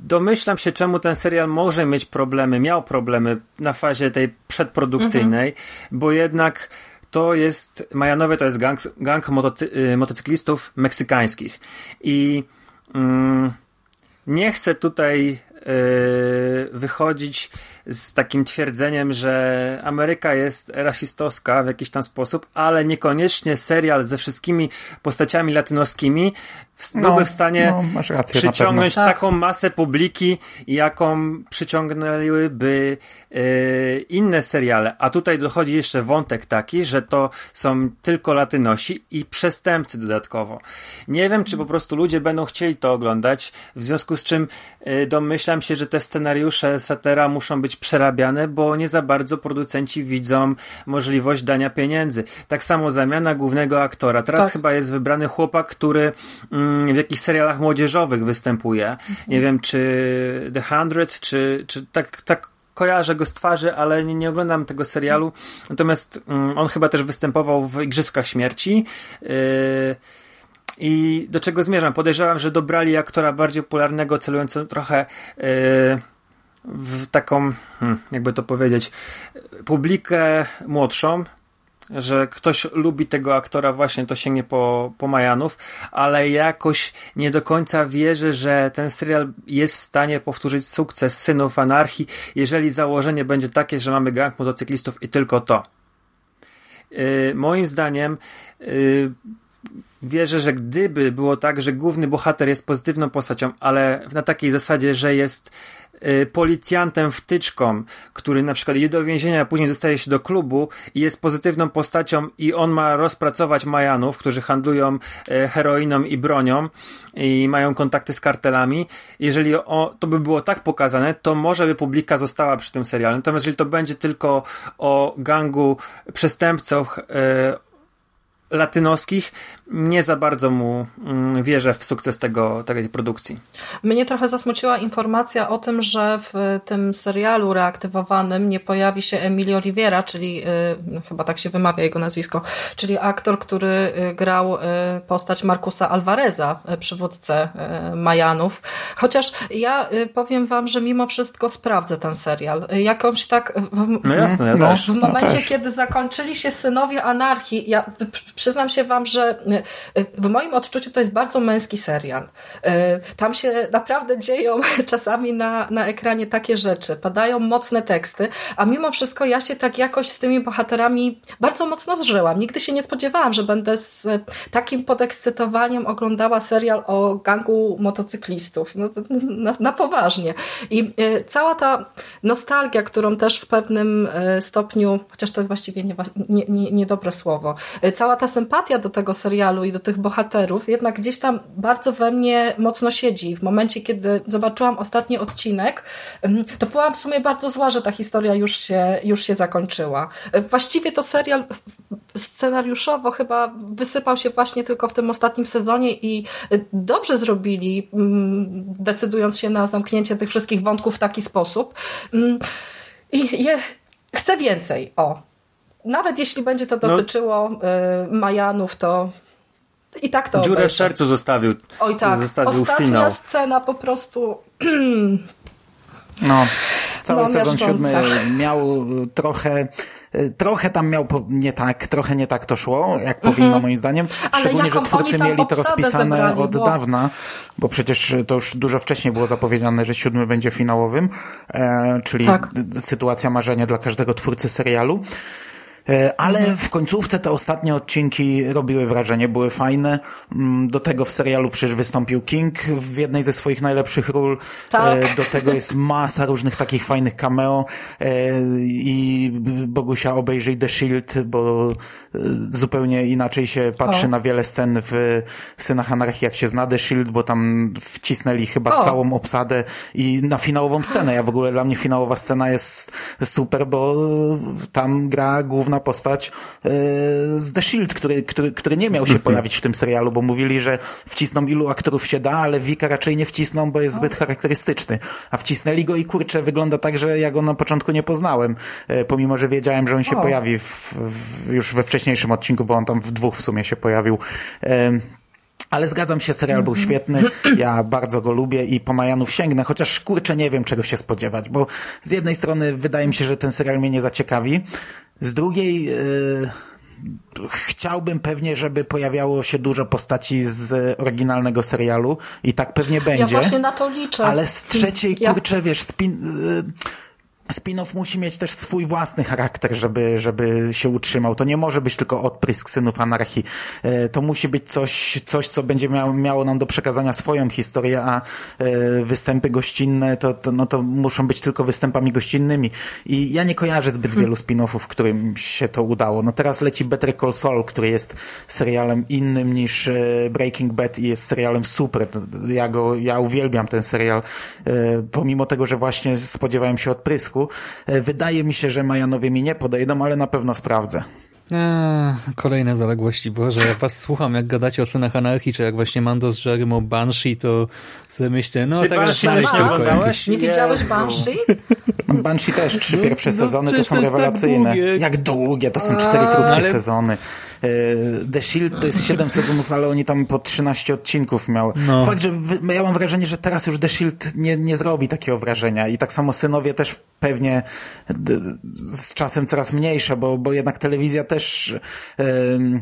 domyślam się, czemu ten serial może mieć problemy, miał problemy na fazie tej przedprodukcyjnej, mhm. bo jednak to jest, Majanowie to jest gang, gang motocy, y, motocyklistów meksykańskich. I mm, nie chcę tutaj wychodzić z takim twierdzeniem, że Ameryka jest rasistowska w jakiś tam sposób, ale niekoniecznie serial ze wszystkimi postaciami latynoskimi byłby no, w stanie no, rację, przyciągnąć tak. taką masę publiki, jaką przyciągnęłyby yy, inne seriale. A tutaj dochodzi jeszcze wątek taki, że to są tylko latynosi i przestępcy dodatkowo. Nie wiem, czy po prostu ludzie będą chcieli to oglądać, w związku z czym yy, domyślam się, że te scenariusze Satera muszą być przerabiane, bo nie za bardzo producenci widzą możliwość dania pieniędzy. Tak samo zamiana głównego aktora. Teraz tak. chyba jest wybrany chłopak, który mm, w jakichś serialach młodzieżowych występuje. Nie wiem, czy The Hundred, czy, czy tak, tak kojarzę go z twarzy, ale nie, nie oglądam tego serialu. Natomiast mm, on chyba też występował w Igrzyskach Śmierci. Yy, I do czego zmierzam? Podejrzewam, że dobrali aktora bardziej popularnego, celującego trochę yy, w taką, hmm, jakby to powiedzieć, publikę młodszą, że ktoś lubi tego aktora, właśnie to sięgnie po, po Majanów, ale jakoś nie do końca wierzy, że ten serial jest w stanie powtórzyć sukces Synów Anarchii, jeżeli założenie będzie takie, że mamy gang motocyklistów i tylko to. Yy, moim zdaniem yy, wierzę, że gdyby było tak, że główny bohater jest pozytywną postacią, ale na takiej zasadzie, że jest Y, policjantem wtyczką, który na przykład idzie do więzienia, a później zostaje się do klubu i jest pozytywną postacią i on ma rozpracować Majanów, którzy handlują y, heroiną i bronią i mają kontakty z kartelami. Jeżeli o, to by było tak pokazane, to może by publika została przy tym serialu. Natomiast jeżeli to będzie tylko o gangu przestępców, y, latynoskich, nie za bardzo mu mm, wierzę w sukces tego, tej produkcji. Mnie trochę zasmuciła informacja o tym, że w tym serialu reaktywowanym nie pojawi się Emilio Rivera, czyli y, chyba tak się wymawia jego nazwisko, czyli aktor, który y, grał y, postać Markusa Alvareza, przywódcę Majanów. Chociaż ja powiem wam, że mimo wszystko sprawdzę ten serial. Jakąś tak... W, no jasne, ja no, też. W momencie, no kiedy zakończyli się Synowie Anarchii, ja przyznam się wam, że w moim odczuciu to jest bardzo męski serial. Tam się naprawdę dzieją czasami na, na ekranie takie rzeczy, padają mocne teksty, a mimo wszystko ja się tak jakoś z tymi bohaterami bardzo mocno zżyłam. Nigdy się nie spodziewałam, że będę z takim podekscytowaniem oglądała serial o gangu motocyklistów. No, na, na poważnie. I e, cała ta nostalgia, którą też w pewnym e, stopniu, chociaż to jest właściwie niedobre nie, nie, nie słowo, e, cała ta sympatia do tego serialu i do tych bohaterów jednak gdzieś tam bardzo we mnie mocno siedzi. W momencie, kiedy zobaczyłam ostatni odcinek, to byłam w sumie bardzo zła, że ta historia już się, już się zakończyła. Właściwie to serial scenariuszowo chyba wysypał się właśnie tylko w tym ostatnim sezonie i dobrze zrobili, decydując się na zamknięcie tych wszystkich wątków w taki sposób. I je, chcę więcej. O, nawet jeśli będzie to no. dotyczyło no. Majanów, to i tak to Dziurę obejrzę. w sercu zostawił. Oj tak, zostawił ostatnia finał. scena po prostu... no. Cały No, sezon siódmy miał trochę, trochę tam miał po- nie tak, trochę nie tak to szło, jak powinno moim zdaniem. Szczególnie, że twórcy mieli to rozpisane zebrali, od bo- dawna, bo przecież to już dużo wcześniej było zapowiedziane, że siódmy będzie finałowym, e, czyli Tak. d- sytuacja marzenia dla każdego twórcy serialu. E, Ale w końcówce te ostatnie odcinki robiły wrażenie, były fajne. Mm, Do tego w serialu przecież wystąpił King w jednej ze swoich najlepszych ról. Tak. E, Do tego jest masa różnych takich fajnych cameo e, i Bogusia obejrzyj The Shield, bo zupełnie inaczej się patrzy O. na wiele scen w Synach Anarchii, jak się zna The Shield, bo tam wcisnęli chyba O. całą obsadę i na finałową scenę. Ja w ogóle dla mnie finałowa scena jest super, bo tam gra główna postać e, z The Shield, który, który, który nie miał się pojawić w tym serialu, bo mówili, że wcisną ilu aktorów się da, ale Wika raczej nie wcisną, bo jest zbyt charakterystyczny. A wcisnęli go i kurczę, wygląda tak, że ja go na początku nie poznałem, e, pomimo, że wiedziałem, że on się O. pojawi w, w, już we wcześniejszym odcinku, bo on tam w dwóch w sumie się pojawił. E, ale zgadzam się, serial był świetny, ja bardzo go lubię i po Majanów sięgnę, chociaż kurczę nie wiem czego się spodziewać, bo z jednej strony wydaje mi się, że ten serial mnie nie zaciekawi, z drugiej yy, chciałbym pewnie, żeby pojawiało się dużo postaci z oryginalnego serialu i tak pewnie będzie. Ja właśnie na to liczę. Ale z trzeciej, Ja- kurczę, wiesz, spin, y, spin-off musi mieć też swój własny charakter, żeby, żeby się utrzymał. To nie może być tylko odprysk synów anarchii. Y, To musi być coś, coś co będzie miało, miało nam do przekazania swoją historię, a y, występy gościnne to, to, no to muszą być tylko występami gościnnymi. I ja nie kojarzę zbyt wielu spin-offów, którym się to udało. No teraz leci Better Call Saul, który jest serialem innym niż y, Breaking Bad i jest serialem super. Ja go, ja uwielbiam ten serial, pomimo tego, że właśnie spodziewałem się odprysku. Y, Wydaje mi się, że Majanowie mi nie podejdą, ale na pewno sprawdzę. Eee, kolejne zaległości. Boże, jak was słucham, jak gadacie o synach anarchii, czy jak właśnie Mando z Jerem o Banshee, to sobie myślę, no Ty tak Banshee nie tylko oglądałeś? Nie widziałeś. Banshee? No, Banshee też, trzy No, pierwsze no sezony to przecież są to tak rewelacyjne. długie. Jak długie, to są cztery krótkie ale- sezony. Y, The Shield to jest siedem sezonów, ale oni tam po 13 odcinków miał. No. Fakt, że ja mam wrażenie, że teraz już The Shield nie, nie zrobi takiego wrażenia i tak samo synowie też pewnie d, z czasem coraz mniejsze, bo, bo jednak telewizja też ym,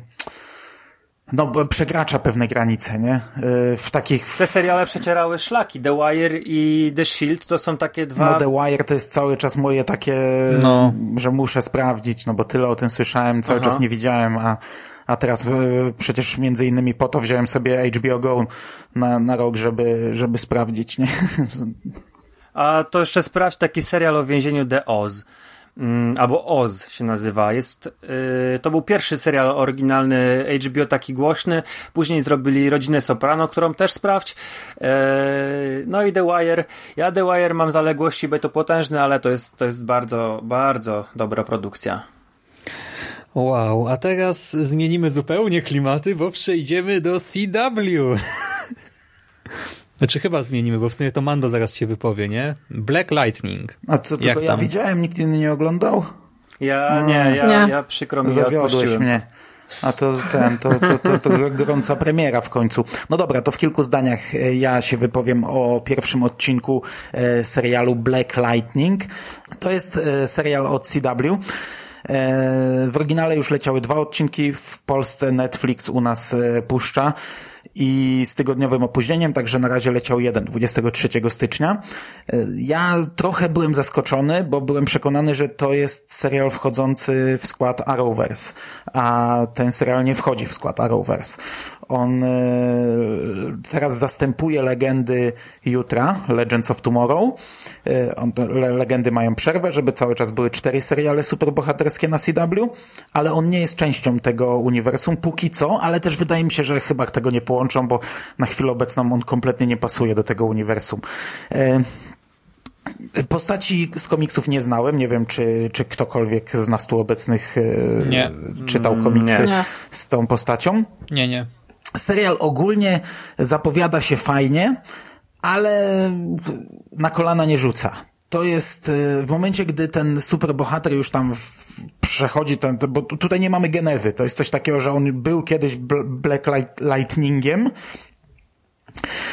no, bo przekracza pewne granice, nie? Y, w takich Te seriale przecierały szlaki. The Wire i The Shield to są takie dwa... No The Wire to jest cały czas moje takie, No. że muszę sprawdzić, no bo tyle o tym słyszałem, cały Aha. czas nie widziałem, a, a teraz e, przecież między innymi po to wziąłem sobie HBO Go na, na rok, żeby, żeby sprawdzić, nie? A to jeszcze sprawdź taki serial o więzieniu The Oz. Mm, albo Oz się nazywa. Jest, yy, to był pierwszy serial oryginalny HBO, taki głośny. Później zrobili Rodzinę Soprano, którą też sprawdź. Yy, no i The Wire. Ja The Wire mam zaległości, bo to potężny, ale to jest, to jest bardzo, bardzo dobra produkcja. Wow, a teraz zmienimy zupełnie klimaty, bo przejdziemy do CW. Znaczy chyba zmienimy, bo w sumie to Mando zaraz się wypowie, nie? Black Lightning. A co, Jak tylko ja tam? widziałem, nikt inny nie oglądał? Ja nie, ja, Nie. ja przykro mi, Zawiodłeś mnie. A to ten, to, to, to, to gorąca premiera w końcu. No dobra, to w kilku zdaniach e, ja się wypowiem o pierwszym odcinku e, serialu Black Lightning. To jest e, serial od CW. W oryginale już leciały dwa odcinki, w Polsce Netflix u nas puszcza i z tygodniowym opóźnieniem, także na razie leciał jeden, 23 stycznia. E, Ja trochę byłem zaskoczony, bo byłem przekonany, że to jest serial wchodzący w skład Arrowverse, a ten serial nie wchodzi w skład Arrowverse. On e, teraz zastępuje legendy jutra, Legends of Tomorrow. E, On, le, legendy mają przerwę, żeby cały czas były cztery seriale superbohaterskie na CW, ale on nie jest częścią tego uniwersum póki co, ale też wydaje mi się, że chyba tego nie połączą, bo na chwilę obecną on kompletnie nie pasuje do tego uniwersum. E, Postaci z komiksów nie znałem. Nie wiem, czy, czy ktokolwiek z nas tu obecnych Nie. czytał komiksy Nie. z tą postacią. Nie, nie. Serial ogólnie zapowiada się fajnie, ale na kolana nie rzuca. To jest e, w momencie, gdy ten superbohater już tam przechodzi, ten, bo tu- tutaj nie mamy genezy. To jest coś takiego, że on był kiedyś Bl- Black Light, Lightningiem,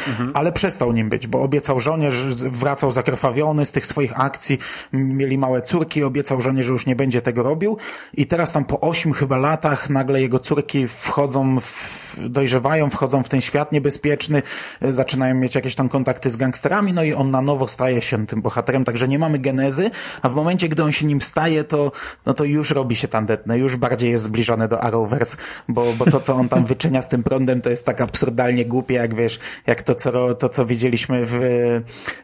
Mhm. Ale przestał nim być, bo obiecał żonie, że wracał zakrwawiony z tych swoich akcji, mieli małe córki, obiecał żonie, że już nie będzie tego robił. I teraz tam po ośmiu chyba latach nagle jego córki wchodzą, w, dojrzewają, wchodzą w ten świat niebezpieczny, e, zaczynają mieć jakieś tam kontakty z gangsterami, no i on na nowo staje się tym bohaterem, także nie mamy genezy, a w momencie, gdy on się nim staje, to, no to już robi się tandetne, już bardziej jest zbliżony do Arrowverse, bo, bo to, co on tam wyczynia z tym prądem, to jest tak absurdalnie głupie, jak wiesz, jak to, co, to, co widzieliśmy w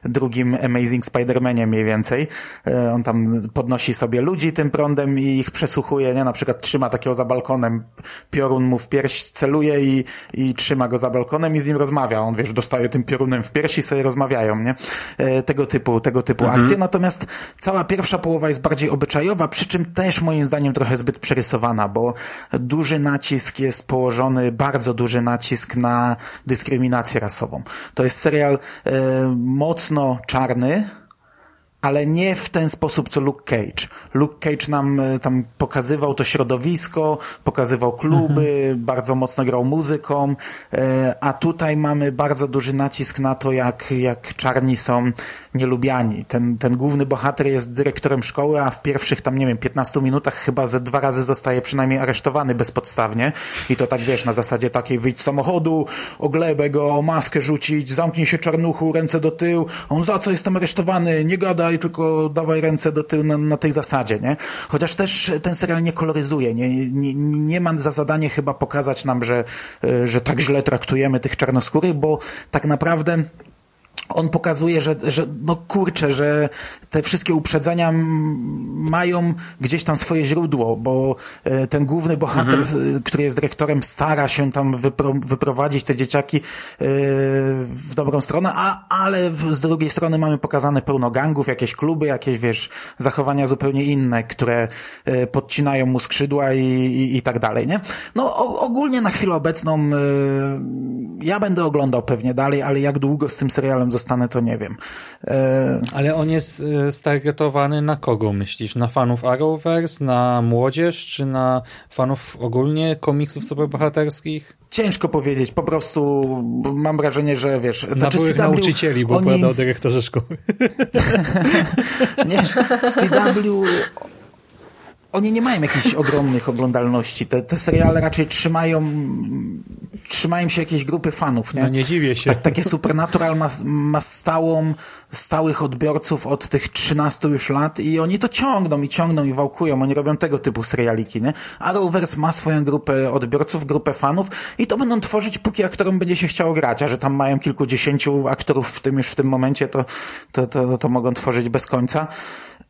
drugim Amazing Spider-Manie mniej więcej. E, on tam podnosi sobie ludzi tym prądem i ich przesłuchuje, nie? Na przykład trzyma takiego za balkonem, piorun mu w pierś celuje i, i trzyma go za balkonem i z nim rozmawia. On, wiesz, dostaje tym piorunem w piersi i sobie rozmawiają, nie? E, tego typu, tego typu mhm. akcje. Natomiast cała pierwsza połowa jest bardziej obyczajowa, przy czym też moim zdaniem trochę zbyt przerysowana, bo duży nacisk jest położony, bardzo duży nacisk na dyskryminację rasową. To jest serial e, mocno czarny, ale nie w ten sposób, co Luke Cage. Luke Cage nam e, tam pokazywał to środowisko, pokazywał kluby, mhm. bardzo mocno grał muzyką, e, a tutaj mamy bardzo duży nacisk na to, jak, jak czarni są nielubiani. Ten, ten główny bohater jest dyrektorem szkoły, a w pierwszych tam, nie wiem, 15 minutach chyba ze dwa razy zostaje przynajmniej aresztowany bezpodstawnie. I to tak, wiesz, na zasadzie takiej wyjdź z samochodu, oglebę go, maskę rzucić, zamknij się czarnuchu, ręce do tyłu. On za co jestem aresztowany? Nie gadaj, tylko dawaj ręce do tyłu na, na tej zasadzie, nie? Chociaż też ten serial nie koloryzuje, nie, nie, nie ma za zadanie chyba pokazać nam, że, że tak źle traktujemy tych czarnoskórych, bo tak naprawdę on pokazuje, że, że no kurczę, że te wszystkie uprzedzenia mają gdzieś tam swoje źródło, bo e, ten główny bohater, mhm. który jest dyrektorem, stara się tam wypro, wyprowadzić te dzieciaki e, w dobrą stronę, a, ale z drugiej strony mamy pokazane pełno gangów, jakieś kluby, jakieś, wiesz, zachowania zupełnie inne, które e, podcinają mu skrzydła i, i, i tak dalej, nie? No ogólnie na chwilę obecną ja będę oglądał pewnie dalej, ale jak długo z tym serialem zostanę, to nie wiem. E... Ale on jest e, stargetowany na kogo, myślisz? Na fanów Arrowverse, na młodzież, czy na fanów ogólnie komiksów superbohaterskich? Ciężko powiedzieć, po prostu mam wrażenie, że wiesz... Na znaczy byłych CW, nauczycieli, bo oni... o dyrektorze szkoły. nie, CW oni nie mają jakichś ogromnych oglądalności. Te, te seriale raczej trzymają, trzymają się jakiejś grupy fanów, nie? No nie dziwię się. Tak, takie Supernatural ma, ma stałą, stałych odbiorców od tych 13 już lat i oni to ciągną i ciągną i wałkują. Oni robią tego typu serialiki, nie? Arrowverse ma swoją grupę odbiorców, grupę fanów i to będą tworzyć, póki aktorom będzie się chciało grać, a że tam mają kilkudziesięciu aktorów w tym już w tym momencie, to, to, to, to mogą tworzyć bez końca.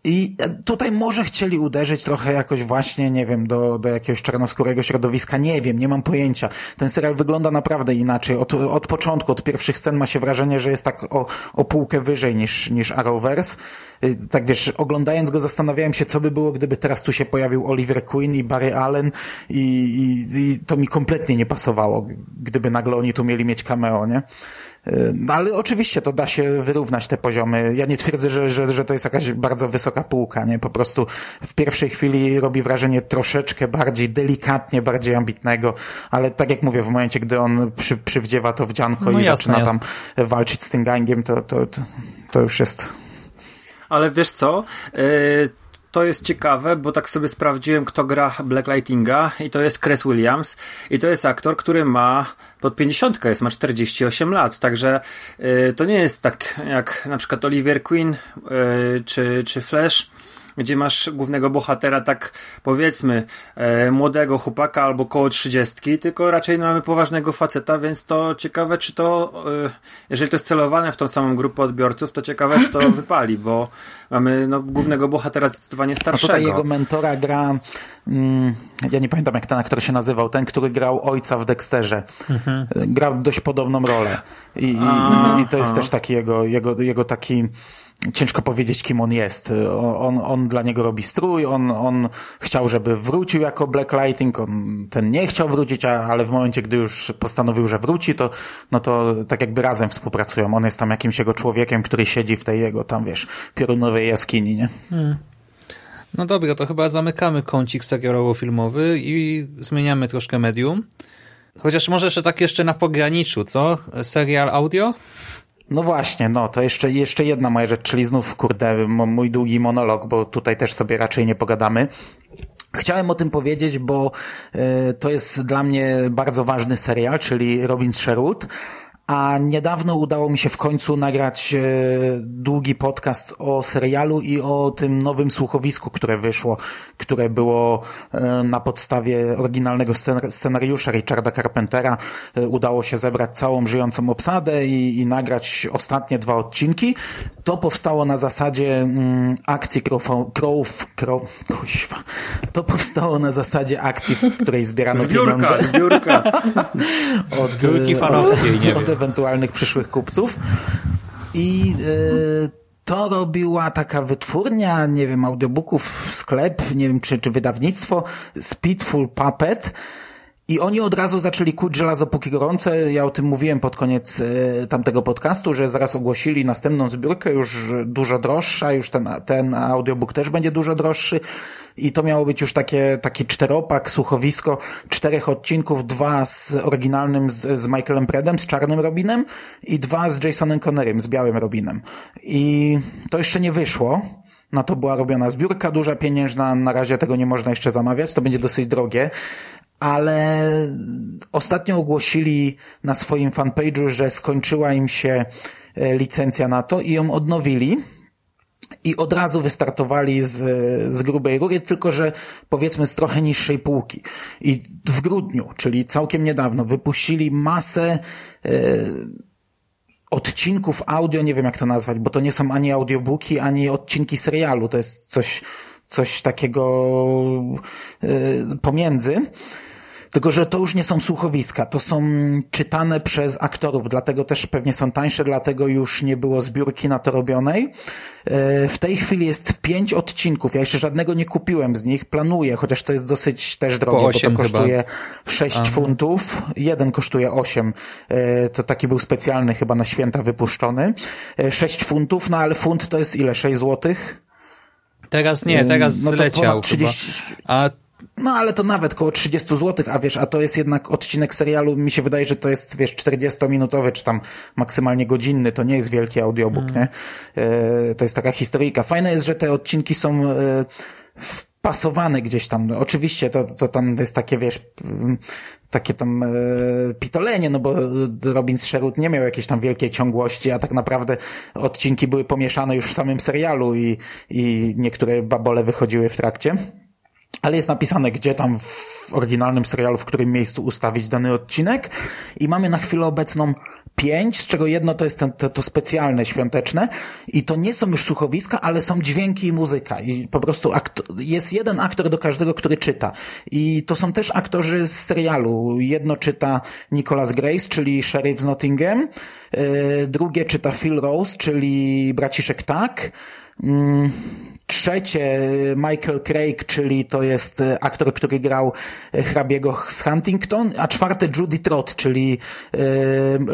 I tutaj może chcieli uderzyć trochę jakoś właśnie, nie wiem, do, do jakiegoś czarnoskórego środowiska, nie wiem, nie mam pojęcia. Ten serial wygląda naprawdę inaczej. Od, od początku, od pierwszych scen ma się wrażenie, że jest tak o, o półkę wyżej niż, niż Arrowverse. Y, tak wiesz, oglądając go zastanawiałem się, co by było, gdyby teraz tu się pojawił Oliver Queen i Barry Allen i, i, i to mi kompletnie nie pasowało, gdyby nagle oni tu mieli mieć cameo, nie? No, ale oczywiście to da się wyrównać te poziomy. Ja nie twierdzę, że, że, że to jest jakaś bardzo wysoka półka, nie? Po prostu w pierwszej chwili robi wrażenie troszeczkę bardziej delikatnie, bardziej ambitnego, ale tak jak mówię, w momencie, gdy on przy, przywdziewa to wdzianko no i jasne, zaczyna jasne. tam walczyć z tym gangiem, to, to, to, to już jest... Ale wiesz co? Yy to jest ciekawe, bo tak sobie sprawdziłem, kto gra Black Lightinga i to jest Chris Williams. I to jest aktor, który ma pod 50 jest, ma 48 lat, także y, to nie jest tak jak na przykład Oliver Queen y, czy, czy Flash, gdzie masz głównego bohatera tak powiedzmy e, młodego chłopaka albo koło trzydziestki, tylko raczej mamy poważnego faceta, więc to ciekawe, czy to e, jeżeli to jest celowane w tą samą grupę odbiorców, to ciekawe, czy to wypali, bo mamy no, głównego bohatera zdecydowanie starszego. A tutaj jego mentora gra mm, ja nie pamiętam jak ten aktor się nazywał, ten, który grał ojca w Dexterze. Mhm. Grał dość podobną rolę. I, i, i to jest też taki jego, jego, jego taki ciężko powiedzieć, kim on jest. On, on dla niego robi strój, on, on chciał, żeby wrócił jako Black Lighting, on ten nie chciał wrócić, ale w momencie, gdy już postanowił, że wróci, to, no to tak jakby razem współpracują. On jest tam jakimś jego człowiekiem, który siedzi w tej jego tam, wiesz, piorunowej jaskini, nie? Hmm. No dobra, to chyba zamykamy kącik serialowo-filmowy i zmieniamy troszkę medium. Chociaż może jeszcze tak jeszcze na pograniczu, co? Serial audio? No właśnie, no to jeszcze, jeszcze jedna moja rzecz, czyli znów, kurde, mój długi monolog, bo tutaj też sobie raczej nie pogadamy. Chciałem o tym powiedzieć, bo y, to jest dla mnie bardzo ważny serial, czyli Robin Sherwood. A niedawno udało mi się w końcu nagrać e, długi podcast o serialu i o tym nowym słuchowisku, które wyszło, które było e, na podstawie oryginalnego scenariusza Richarda Carpentera. E, udało się zebrać całą żyjącą obsadę i, i nagrać ostatnie dwa odcinki. To powstało na zasadzie mm, akcji Crow, Crow, Crow, kuźwa. To powstało na zasadzie akcji, w której zbierano zbiórka, pieniądze. Zbiórka, od, Zbiórki fanowskiej, nie wiem ewentualnych przyszłych kupców. I y, to robiła taka wytwórnia, nie wiem, audiobooków, sklep, nie wiem, czy, czy wydawnictwo, Speedful Puppet. I oni od razu zaczęli kuć żelazo póki gorące. Ja o tym mówiłem pod koniec y, tamtego podcastu, że zaraz ogłosili następną zbiórkę, już dużo droższa, już ten, ten audiobook też będzie dużo droższy i to miało być już takie, taki czteropak, słuchowisko, czterech odcinków, dwa z oryginalnym z, z Michaelem Predem, z Czarnym Robinem i dwa z Jasonem Connerym, z Białym Robinem. I to jeszcze nie wyszło. Na to była robiona zbiórka duża, pieniężna, na razie tego nie można jeszcze zamawiać, to będzie dosyć drogie, ale ostatnio ogłosili na swoim fanpage'u, że skończyła im się e, licencja na to i ją odnowili i od razu wystartowali z, z grubej rury, tylko że powiedzmy z trochę niższej półki. I w grudniu, czyli całkiem niedawno, wypuścili masę e, odcinków audio, nie wiem jak to nazwać, bo to nie są ani audiobooki, ani odcinki serialu, to jest coś, coś takiego e, pomiędzy. Tylko, że to już nie są słuchowiska, to są czytane przez aktorów, dlatego też pewnie są tańsze, dlatego już nie było zbiórki na to robionej. E, w tej chwili jest pięć odcinków, ja jeszcze żadnego nie kupiłem z nich, planuję, chociaż to jest dosyć też drogie, bo to kosztuje chyba. 6 Aha. funtów, jeden kosztuje 8, e, to taki był specjalny chyba na święta wypuszczony, 6 e, funtów, no ale funt to jest ile, 6 złotych? Teraz nie, teraz no zleciał 30... A no ale to nawet koło 30 zł, a wiesz, a to jest jednak odcinek serialu, mi się wydaje, że to jest, wiesz, 40-minutowy, czy tam maksymalnie godzinny, to nie jest wielki audiobook, mm. nie? E, to jest taka historyjka. Fajne jest, że te odcinki są e, wpasowane gdzieś tam. No, oczywiście to, to tam jest takie, wiesz, takie tam e, pitolenie, no bo Robin Sherwood nie miał jakiejś tam wielkiej ciągłości, a tak naprawdę odcinki były pomieszane już w samym serialu i, i niektóre babole wychodziły w trakcie ale jest napisane, gdzie tam w oryginalnym serialu, w którym miejscu ustawić dany odcinek. I mamy na chwilę obecną pięć, z czego jedno to jest ten, to, to specjalne, świąteczne. I to nie są już słuchowiska, ale są dźwięki i muzyka. I po prostu jest jeden aktor do każdego, który czyta. I to są też aktorzy z serialu. Jedno czyta Nicholas Grace, czyli Sheriff z Nottingham, yy, drugie czyta Phil Rose, czyli braciszek Tak, yy, Trzecie Michael Craig, czyli to jest e, aktor, który grał e, hrabiego z Huntington, a czwarte Judy Trott, czyli e,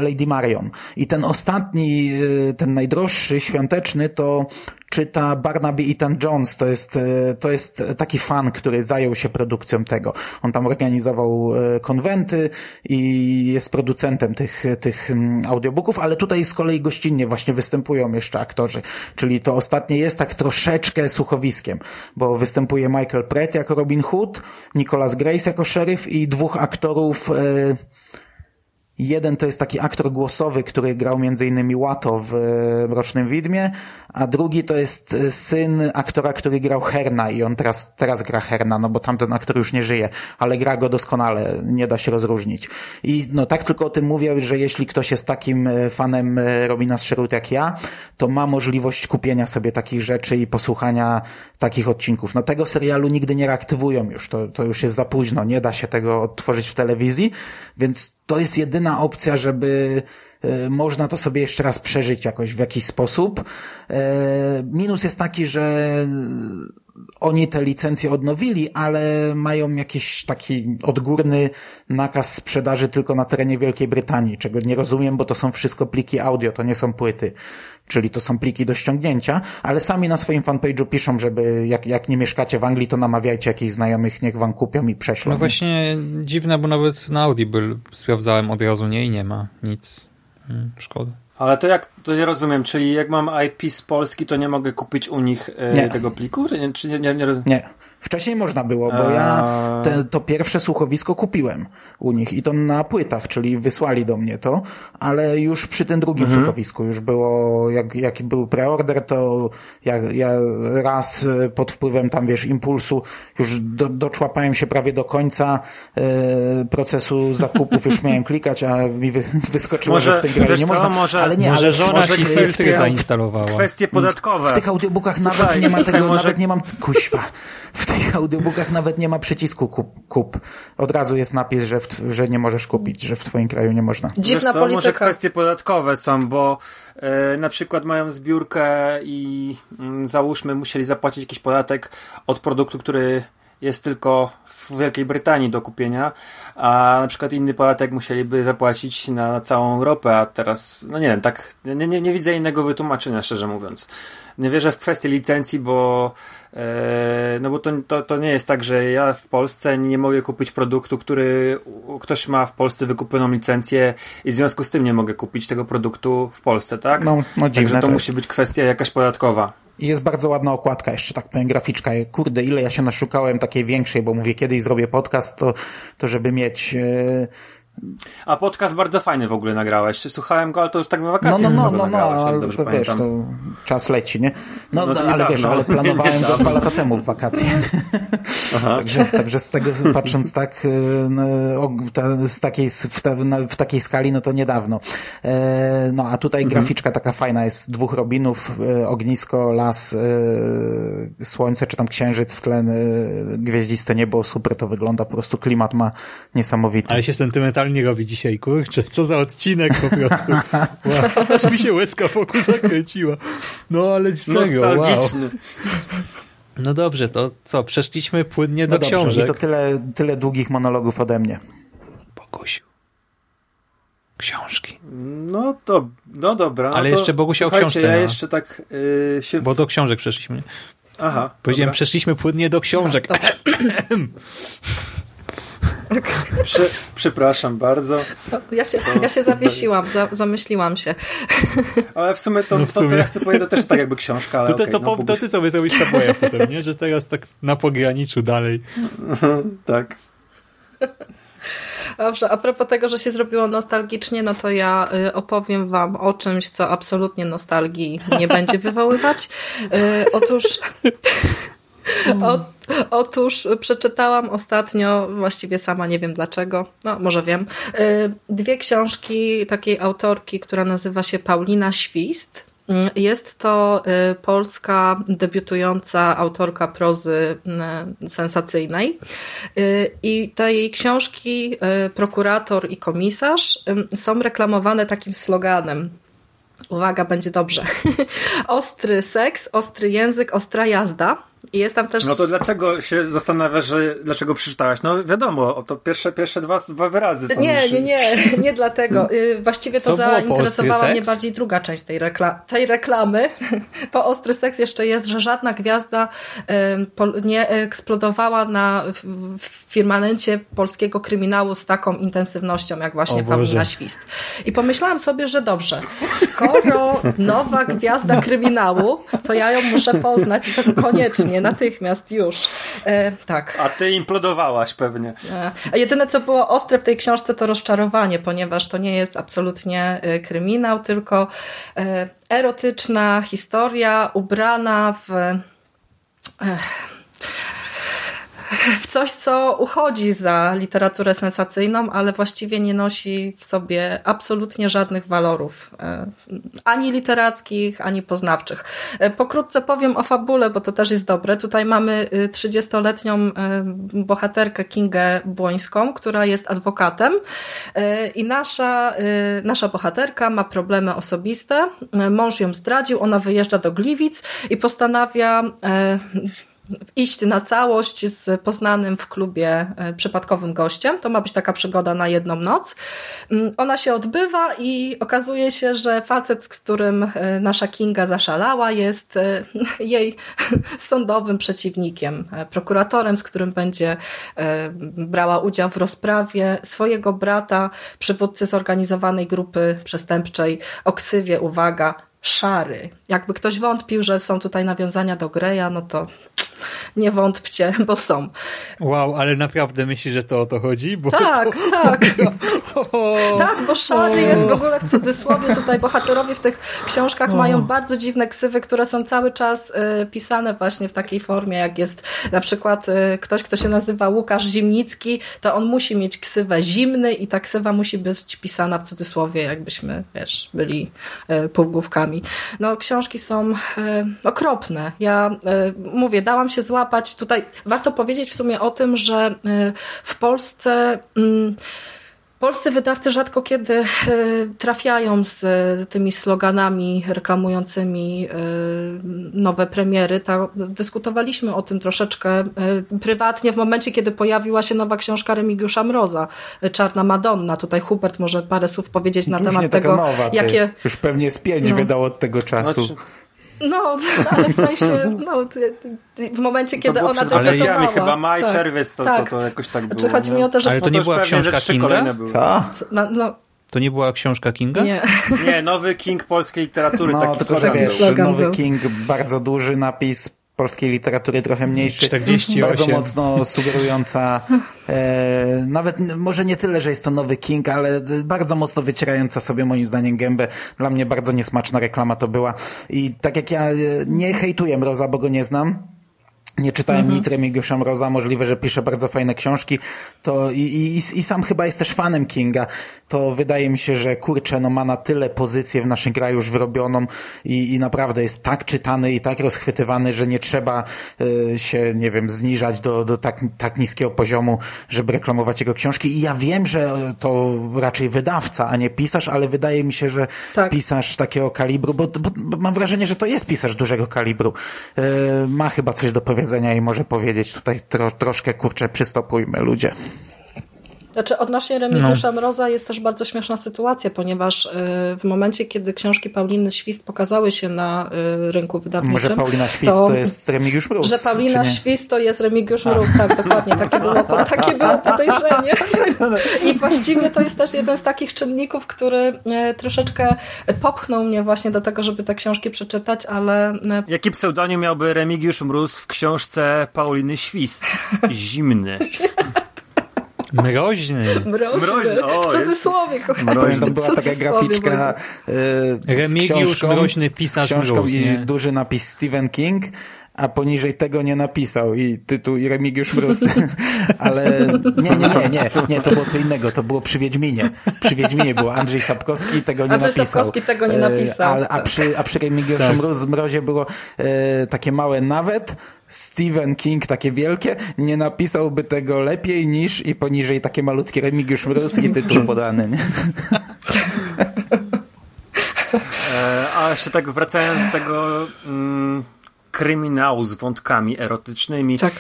Lady Marion. I ten ostatni, ten najdroższy, świąteczny, to czyta Barnaby Ethan Jones, to jest, e, to jest taki fan, który zajął się produkcją tego. On tam organizował e, konwenty i jest producentem tych, tych mm, audiobooków, ale tutaj z kolei gościnnie właśnie występują jeszcze aktorzy, czyli to ostatnie jest tak troszeczkę słuchowiskiem, bo występuje Michael Pratt jako Robin Hood, Nicholas Grace jako szeryf i dwóch aktorów, yy, Jeden to jest taki aktor głosowy, który grał innymi Łato w e, Mrocznym Widmie, a drugi to jest e, syn aktora, który grał Herna i on teraz, teraz gra Herna, no bo tamten aktor już nie żyje, ale gra go doskonale, nie da się rozróżnić. I no tak tylko o tym mówię, że jeśli ktoś jest takim e, fanem Robina Sherwood jak ja, to ma możliwość kupienia sobie takich rzeczy i posłuchania takich odcinków. No tego serialu nigdy nie reaktywują już, to, to już jest za późno, nie da się tego odtworzyć w telewizji, więc to jest jedyna opcja, żeby można to sobie jeszcze raz przeżyć jakoś w jakiś sposób. E, minus jest taki, że oni te licencje odnowili, ale mają jakiś taki odgórny nakaz sprzedaży tylko na terenie Wielkiej Brytanii, czego nie rozumiem, bo to są wszystko pliki audio, to nie są płyty. Czyli to są pliki do ściągnięcia, ale sami na swoim fanpage'u piszą, żeby jak, jak nie mieszkacie w Anglii, to namawiajcie jakichś znajomych, niech wam kupią i prześlą. No właśnie dziwne, bo nawet na Audible sprawdzałem od razu, nie i nie ma nic. Hmm, szkoda. Ale to jak, to nie rozumiem, czyli jak mam IP z Polski, to nie mogę kupić u nich e, tego pliku? Czy nie, nie, nie rozumiem? Nie. Wcześniej można było, bo ja te, to pierwsze słuchowisko kupiłem u nich i to na płytach, czyli wysłali do mnie to, ale już przy tym drugim mhm. słuchowisku już było, jak, jak był preorder, to ja, ja raz e, pod wpływem tam, wiesz, impulsu już do, doczłapałem się prawie do końca e, procesu zakupów, już miałem klikać, a mi wy, wyskoczyło, może, że w tej grze nie można. Może, ale nie, może ale żona ci filtry zainstalowała. Kwestie podatkowe. W tych audiobookach Słuchaj, nawet nie ma tego, może... nawet nie mam, kuźwa w tych audiobookach nawet nie ma przycisku kup. kup. Od razu jest napis, że, w, że nie możesz kupić, że w twoim kraju nie można. Dziwna polityka. Może kwestie podatkowe są, bo e, na przykład mają zbiórkę i mm, załóżmy musieli zapłacić jakiś podatek od produktu, który jest tylko w Wielkiej Brytanii do kupienia, a na przykład inny podatek musieliby zapłacić na całą Europę, a teraz, no nie wiem, tak, nie, nie, nie widzę innego wytłumaczenia, szczerze mówiąc. Nie wierzę w kwestię licencji, bo e, no bo to, to, to nie jest tak, że ja w Polsce nie mogę kupić produktu, który ktoś ma w Polsce wykupioną licencję i w związku z tym nie mogę kupić tego produktu w Polsce, tak? No, no dziwne Także to, to musi być kwestia jakaś podatkowa. I jest bardzo ładna okładka, jeszcze tak powiem, graficzka. Kurde, ile ja się naszukałem takiej większej, bo mówię, kiedyś zrobię podcast, to, to żeby mieć... Yy a podcast bardzo fajny w ogóle nagrałeś. Słuchałem go, ale to już tak w wakacje No, no, no, no, no ale to wiesz, to czas leci, nie? No, no, no ale wiesz, ale planowałem go dwa lata temu w wakacje. także, także z tego patrząc tak, y, no, z takiej, w, w takiej skali, no to niedawno. E, no, a tutaj mhm. graficzka taka fajna jest. Dwóch robinów, e, ognisko, las, e, słońce, czy tam księżyc w tle, gwieździste niebo, super to wygląda, po prostu klimat ma niesamowity. Ale się sentymentalnie nie robi dzisiaj, kurczę, co za odcinek po prostu. Wow. Aż mi się łezka wokół zakręciła. No ale serio, Nostalgiczny. Wow. No dobrze, to co, przeszliśmy płynnie do no dobrze, książek. I to tyle, tyle długich monologów ode mnie. Bogusiu. Książki. No to, no dobra. No ale to, jeszcze Bogusia o książce. ja jeszcze tak yy, się... Bo do książek przeszliśmy. Aha. Powiedziałem, dobra. przeszliśmy płynnie do książek. Prze, przepraszam bardzo. Ja się, ja się zawiesiłam, za, zamyśliłam się. Ale w sumie to, no w sumie. to co ja chcę powiedzieć, to też jest tak jakby książka. Ale to, okay, to, no, to, to ty sobie zrobisz taboja potem, nie? Że teraz tak na pograniczu dalej. tak. Dobrze, a propos tego, że się zrobiło nostalgicznie, no to ja y, opowiem wam o czymś, co absolutnie nostalgii nie będzie wywoływać. Y, otóż o, otóż przeczytałam ostatnio, właściwie sama nie wiem dlaczego, no może wiem, y, dwie książki takiej autorki, która nazywa się Paulina Świst. Y, jest to y, polska debiutująca autorka prozy sensacyjnej i te jej książki Prokurator i Komisarz są reklamowane takim sloganem Uwaga, będzie dobrze. ostry seks, ostry język, ostra jazda. I jest tam też... No to dlaczego się zastanawiasz, że dlaczego przeczytałaś? No wiadomo, to pierwsze, pierwsze dwa, dwa wyrazy są Nie, już... nie, nie, nie dlatego. Y, właściwie to Co zainteresowała mnie bardziej druga część tej, rekla tej reklamy. Po ostry seks jeszcze jest, że żadna gwiazda nie eksplodowała na firmamencie polskiego kryminału z taką intensywnością, jak właśnie Paulina Świst. I pomyślałam sobie, że dobrze, skoro nowa gwiazda kryminału, to ja ją muszę poznać i to koniecznie nie natychmiast już. E, tak. A ty implodowałaś pewnie. E, a jedyne, co było ostre w tej książce, to rozczarowanie, ponieważ to nie jest absolutnie e, kryminał, tylko e, erotyczna historia ubrana w. w coś, co uchodzi za literaturę sensacyjną, ale właściwie nie nosi w sobie absolutnie żadnych walorów, e, ani literackich, ani poznawczych. E, pokrótce powiem o fabule, bo to też jest dobre. Tutaj mamy 30-letnią e, bohaterkę Kingę Błońską, która jest adwokatem i nasza, nasza bohaterka ma problemy osobiste. Mąż ją zdradził, ona wyjeżdża do Gliwic i postanawia iść na całość z poznanym w klubie e, przypadkowym gościem. To ma być taka przygoda na jedną noc. Mm, ona się odbywa i okazuje się, że facet, z którym e, nasza Kinga zaszalała, jest e, jej sądowym przeciwnikiem, prokuratorem, z którym będzie brała udział w rozprawie swojego brata, przywódcy zorganizowanej grupy przestępczej Oksywie, uwaga, szary. Jakby ktoś wątpił, że są tutaj nawiązania do Greya, no to nie wątpcie, bo są. Wow, ale naprawdę myślisz, że to o to chodzi? Bo tak, to... tak. tak, bo szary jest w ogóle w cudzysłowie. Tutaj bohaterowie w tych książkach mają bardzo dziwne ksywy, które są cały czas y, pisane właśnie w takiej formie, jak jest na przykład y, ktoś, kto się nazywa Łukasz Zimnicki, to on musi mieć ksywę zimny i ta ksywa musi być pisana w cudzysłowie, jakbyśmy, wiesz, byli y, półgłówkami. No, książki są okropne. Ja mówię, dałam się złapać. Tutaj warto powiedzieć w sumie o tym, że w Polsce. Polscy wydawcy rzadko kiedy y, trafiają z y, tymi sloganami reklamującymi nowe premiery. dyskutowaliśmy o tym troszeczkę prywatnie w momencie, kiedy pojawiła się nowa książka Remigiusza Mroza, Czarna Madonna. Tutaj Hubert może parę słów powiedzieć na temat tego, nowa, jakie... Już pewnie z pięć no. wydał od tego czasu. Znaczy... No, ale w sensie, no, w momencie, kiedy ona debiutowała. chyba maj, tak, czerwiec, to, tak. to, to jakoś tak było. Czy chodzi mi o to, że... Ale to nie była książka Kinga? Co? No, no, to nie była książka Kinga? Nie. Nie, nowy King polskiej literatury, no, taki tylko, że wiesz, nowy King, bardzo duży napis polskiej literatury trochę mniejszy. 48. Bardzo mocno sugerująca, e, nawet może nie tyle, że jest to nowy King, ale bardzo mocno wycierająca sobie moim zdaniem gębę. Dla mnie bardzo niesmaczna reklama to była. I tak jak ja e, nie hejtuję Mroza, bo go nie znam, nie czytałem mhm. nic Remigiusza Mroza, możliwe, że pisze bardzo fajne książki, to i, i, i sam chyba jest też fanem Kinga, to wydaje mi się, że kurczę, no ma na tyle pozycję w naszym kraju już wyrobioną i, i naprawdę jest tak czytany i tak rozchwytywany, że nie trzeba y, się, nie wiem, zniżać do, do tak, tak niskiego poziomu, żeby reklamować jego książki i ja wiem, że to raczej wydawca, a nie pisarz, ale wydaje mi się, że tak. pisarz takiego kalibru, bo, bo, bo, mam wrażenie, że to jest pisarz dużego kalibru, y, ma chyba coś do powiedzenia i może powiedzieć tutaj tro, troszkę, kurczę, przystopujmy ludzie. Znaczy odnośnie Remigiusza no. Mroza jest też bardzo śmieszna sytuacja, ponieważ y, w momencie, kiedy książki Pauliny Świst pokazały się na y, rynku wydawniczym... Może Paulina Świst to, to jest Remigiusz Mróz? Że Paulina Świst to jest Remigiusz Mróz, tak, dokładnie. Takie było, takie było podejrzenie. I właściwie to jest też jeden z takich czynników, który y, troszeczkę popchnął mnie właśnie do tego, żeby te książki przeczytać, ale... Jaki pseudonim miałby Remigiusz Mróz w książce Pauliny Świst? Zimny. Mroźny. Mroźny. Mroźny. O, w cudzysłowie, kochani. Mroźny. była taka graficzka e, Remigiusz Mroźny, pisarz z książką mróz, i duży napis Stephen King a poniżej tego nie napisał i tytuł i Remigiusz Mróz. Ale nie, nie, nie, nie, nie, to było co innego, to było przy Wiedźminie. Przy Wiedźminie było Andrzej Sapkowski tego nie Andrzej napisał. Sapkowski tego nie e, napisał. A, a, przy, a przy Remigiuszu tak. Mróz, Mrozie było e, takie małe nawet, Stephen King takie wielkie, nie napisałby tego lepiej niż i poniżej takie malutkie Remigiusz Mróz i tytuł podany. Nie? E, a jeszcze tak wracając do tego... Mm kryminału z wątkami erotycznymi, tak.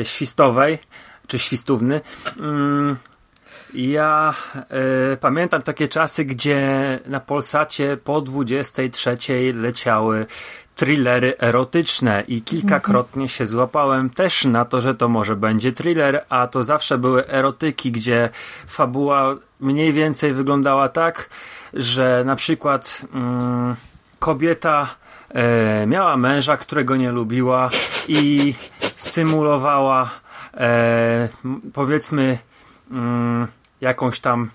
e, świstowej, czy świstówny. Mm, ja e, pamiętam takie czasy, gdzie na Polsacie po 23 leciały thrillery erotyczne i kilkakrotnie się złapałem też na to, że to może będzie thriller, a to zawsze były erotyki, gdzie fabuła mniej więcej wyglądała tak, że na przykład mm, kobieta e, miała męża, którego nie lubiła i symulowała e, powiedzmy mm, jakąś tam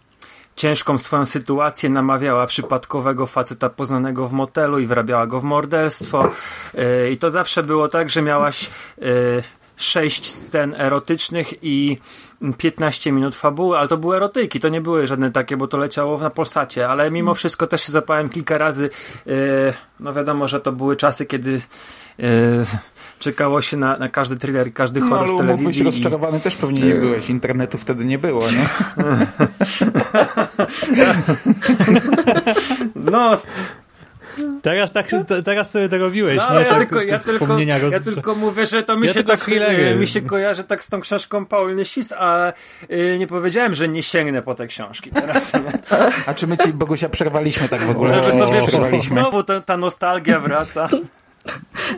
ciężką swoją sytuację, namawiała przypadkowego faceta poznanego w motelu i wrabiała go w morderstwo. E, I to zawsze było tak, że miałaś e, sześć scen erotycznych i 15 minut fabuły, ale to były erotyki, to nie były żadne takie, bo to leciało na Polsacie, ale mimo mm. wszystko też się zapałem kilka razy, yy, no wiadomo, że to były czasy, kiedy yy, czekało się na, na każdy thriller, każdy no, horror no, ale w telewizji. No, rozczarowany i... też pewnie nie byłeś, internetu wtedy nie było, nie? no... Teraz, tak, teraz sobie to robiłeś, no, nie? Ja, tak, tylko, ja, tylko, ja tylko mówię, że to mi, ja się tak, mi się kojarzy tak z tą książką Pauliny Świst, ale yy, nie powiedziałem, że nie sięgnę po te książki teraz. A czy my ci, Bogusia, przerwaliśmy tak w ogóle? Że sobie przerwaliśmy. Znowu ta, ta nostalgia wraca.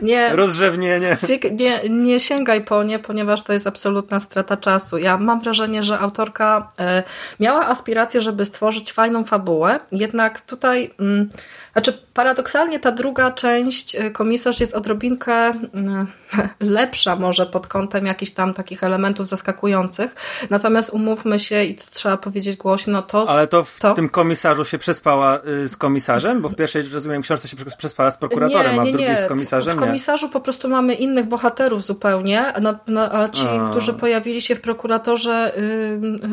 Nie, Rozrzewnienie. Nie, nie sięgaj po nie, ponieważ to jest absolutna strata czasu. Ja mam wrażenie, że autorka e, miała aspirację, żeby stworzyć fajną fabułę, jednak tutaj, mm, znaczy paradoksalnie ta druga część, e, komisarz jest odrobinkę mm, lepsza może pod kątem jakichś tam takich elementów zaskakujących, natomiast umówmy się i to trzeba powiedzieć głośno, to... Ale to w to? tym komisarzu się przespała y, z komisarzem? Bo w pierwszej, rozumiem, książce się przespała z prokuratorem, nie, nie, a w drugiej z komisarzem komisarzem? W komisarzu nie. po prostu mamy innych bohaterów zupełnie, no, no, a ci, a. którzy pojawili się w prokuratorze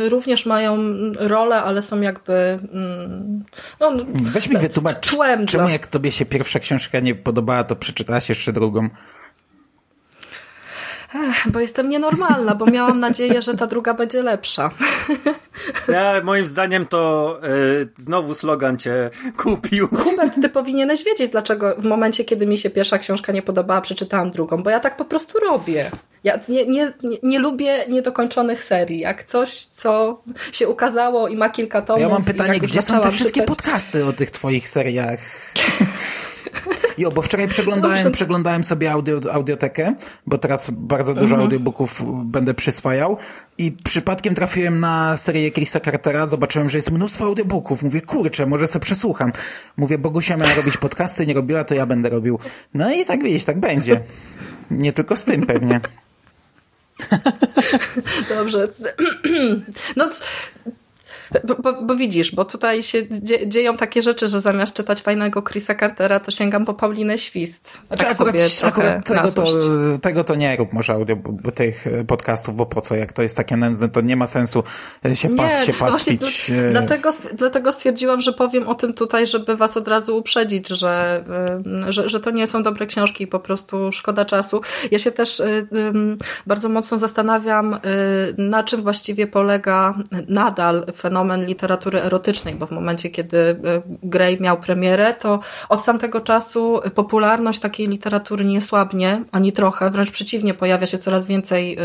y, również mają rolę, ale są jakby y, no, Weź mi wytłumacz, czemu dla... jak tobie się pierwsza książka nie podobała, to przeczytałaś jeszcze drugą? Ech, bo jestem nienormalna, bo miałam nadzieję, że ta druga będzie lepsza. Ja, moim zdaniem to y, znowu slogan cię kupił. Hubert, ty powinieneś wiedzieć, dlaczego w momencie, kiedy mi się pierwsza książka nie podobała, przeczytałam drugą, bo ja tak po prostu robię. Ja nie, nie, nie, nie lubię niedokończonych serii. Jak coś, co się ukazało i ma kilka tomów. Ja mam pytanie, gdzie są te wszystkie czytać... podcasty o tych twoich seriach? Jo, bo wczoraj przeglądałem, przeglądałem sobie audio, audiotekę, bo teraz bardzo dużo mhm. audiobooków będę przyswajał i przypadkiem trafiłem na serię Chrisa Cartera, zobaczyłem, że jest mnóstwo audiobooków. Mówię, kurczę, może sobie przesłucham. Mówię, Bogusia miała robić podcasty, nie robiła, to ja będę robił. No i tak widzisz, tak będzie. Nie tylko z tym pewnie. Dobrze. No, bo, bo, bo, widzisz, bo tutaj się dzieją takie rzeczy, że zamiast czytać fajnego Chrisa Cartera, to sięgam po Paulinę Świst. Tak akurat, sobie akurat tego, to, tego to nie rób może audio tych podcastów, bo po co, jak to jest takie nędzne, to nie ma sensu się, nie, pas, się pastwić. Właśnie, dlatego, dlatego stwierdziłam, że powiem o tym tutaj, żeby was od razu uprzedzić, że, że, że to nie są dobre książki i po prostu szkoda czasu. Ja się też bardzo mocno zastanawiam, na czym właściwie polega nadal fenomen fenomen literatury erotycznej, bo w momencie, kiedy e, Grey miał premierę, to od tamtego czasu popularność takiej literatury nie słabnie, ani trochę, wręcz przeciwnie, pojawia się coraz więcej e,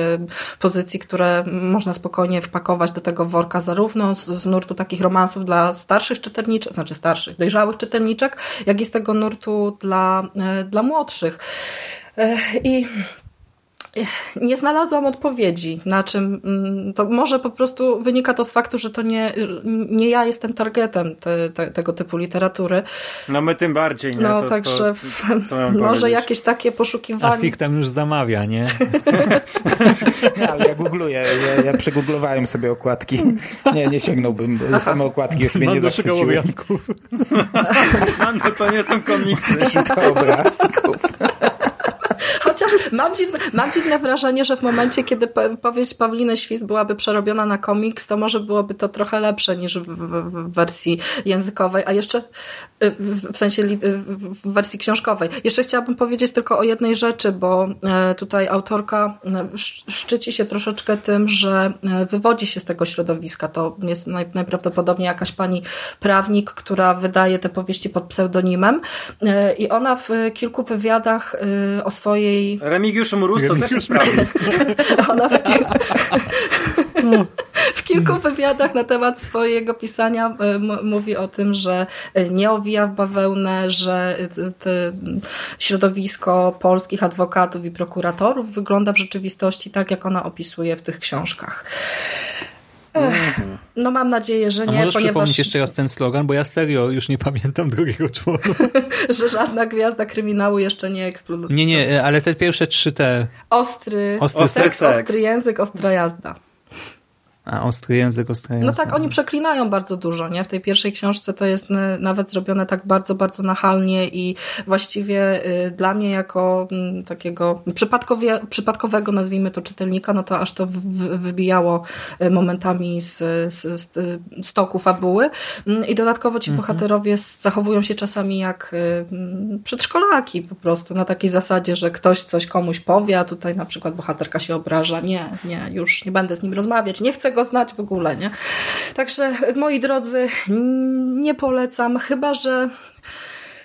pozycji, które można spokojnie wpakować do tego worka zarówno z, z nurtu takich romansów dla starszych czytelniczek, znaczy starszych, dojrzałych czytelniczek, jak i z tego nurtu dla, e, dla młodszych. I nie znalazłam odpowiedzi, na czym mm, to może po prostu wynika to z faktu, że to nie, nie ja jestem targetem te, te, tego typu literatury. No my tym bardziej, nie? No to, także to, może jakieś takie poszukiwanie. A tam już zamawia, nie? nie, ale ja googluję, ja, ja przegooglowałem sobie okładki. Nie, nie sięgnąłbym, same okładki już mnie nie zachwyciły. obrazków. Mando, to nie są komiksy. Szuka obrazków. Chociaż mam dziwne, mam dziwne wrażenie, że w momencie, kiedy powieść Pawliny Świst byłaby przerobiona na komiks, to może byłoby to trochę lepsze niż w, w, w wersji językowej, a jeszcze y, w, w sensie w wersji książkowej. Jeszcze chciałabym powiedzieć tylko o jednej rzeczy, bo e, tutaj autorka e, szczyci się troszeczkę tym, że e, wywodzi się z tego środowiska. To jest naj, najprawdopodobniej jakaś pani prawnik, która wydaje te powieści pod pseudonimem i ona w kilku wywiadach o swojej... Remigiusz Mróz to też jest. Ona w, w kilku wywiadach na temat swojego pisania e, mówi o tym, że e, nie owija w bawełnę, że środowisko polskich adwokatów i prokuratorów wygląda w rzeczywistości tak, jak ona opisuje w tych książkach. Ech, no mam nadzieję, że nie. A możesz ponieważ... przypomnieć jeszcze raz ten slogan, bo ja serio już nie pamiętam drugiego członka. że żadna gwiazda kryminału jeszcze nie eksploduje. Nie, nie, ale te pierwsze trzy te... Ostry, ostry, ostry seks, seks, ostry język, ostra jazda. A ostry język, ostra język. No tak, oni przeklinają bardzo dużo, nie? W tej pierwszej książce to jest nawet zrobione tak bardzo, bardzo nachalnie i właściwie y, dla mnie jako mm, takiego przypadkowego, nazwijmy to czytelnika, no to aż to wybijało y, momentami z, z, z toku fabuły. Mm, I dodatkowo ci mhm. bohaterowie zachowują się czasami jak y, mm, przedszkolaki po prostu, na takiej zasadzie, że ktoś coś komuś powie, a tutaj na przykład bohaterka się obraża. Nie, nie, już nie będę z nim rozmawiać, nie chcę go znać w ogóle, nie? Także moi drodzy, nie polecam, chyba że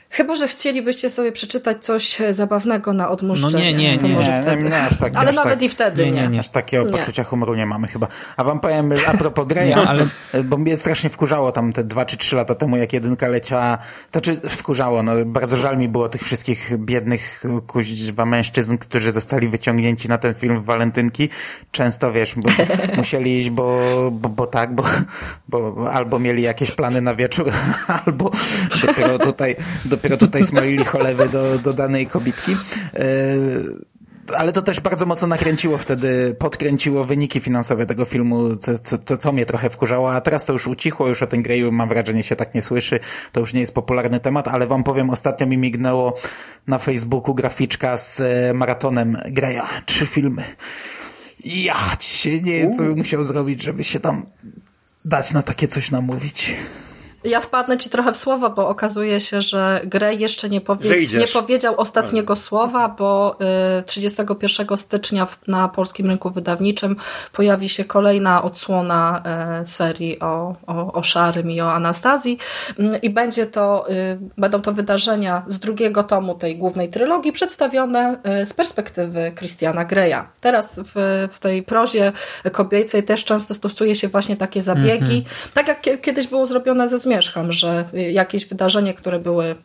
Chyba, że chcielibyście sobie przeczytać coś zabawnego na odmuszczenie. No nie, nie, to nie. może Nie, wtedy. nie, aż tak, Ale aż nawet tak. i wtedy Nie, nie. nie, nie. Aż takiego Nie. poczucia humoru nie mamy chyba. A wam powiem, a propos Greya, ale- bo mnie strasznie wkurzało tam te dwa czy trzy lata temu, jak jedynka leciała, to czy wkurzało, no bardzo żal mi było tych wszystkich biednych kuźwa mężczyzn, którzy zostali wyciągnięci na ten film w walentynki. Często, wiesz, bo musieli iść, bo, bo, bo tak, bo, bo albo mieli jakieś plany na wieczór, albo dopiero tutaj, dopiero tutaj smoili cholewy do, do danej kobitki. Yy, ale to też bardzo mocno nakręciło wtedy, podkręciło wyniki finansowe tego filmu, to, to, to, to mnie trochę wkurzało, a teraz to już ucichło, już o tym Greyu mam wrażenie się tak nie słyszy, to już nie jest popularny temat, ale wam powiem, ostatnio mi mignęło na Facebooku graficzka z e, maratonem Greya, trzy filmy. Ja się nie wiem, co bym musiał zrobić, żeby się tam dać na takie coś namówić. Ja wpadnę ci trochę w słowo, bo okazuje się, że Grey jeszcze nie, powie nie powiedział ostatniego słowa, bo y, 31 stycznia w, na polskim rynku wydawniczym pojawi się kolejna odsłona y, serii o, o, o Szarym i o Anastazji. Y, i będzie to, y, będą to wydarzenia z drugiego tomu tej głównej trylogii przedstawione y, z perspektywy Christiana Greya. Teraz w, w tej prozie kobiecej też często stosuje się właśnie takie zabiegi, tak jak kie- kiedyś było zrobione ze Zmierzchem, że jakieś wydarzenie, które były y,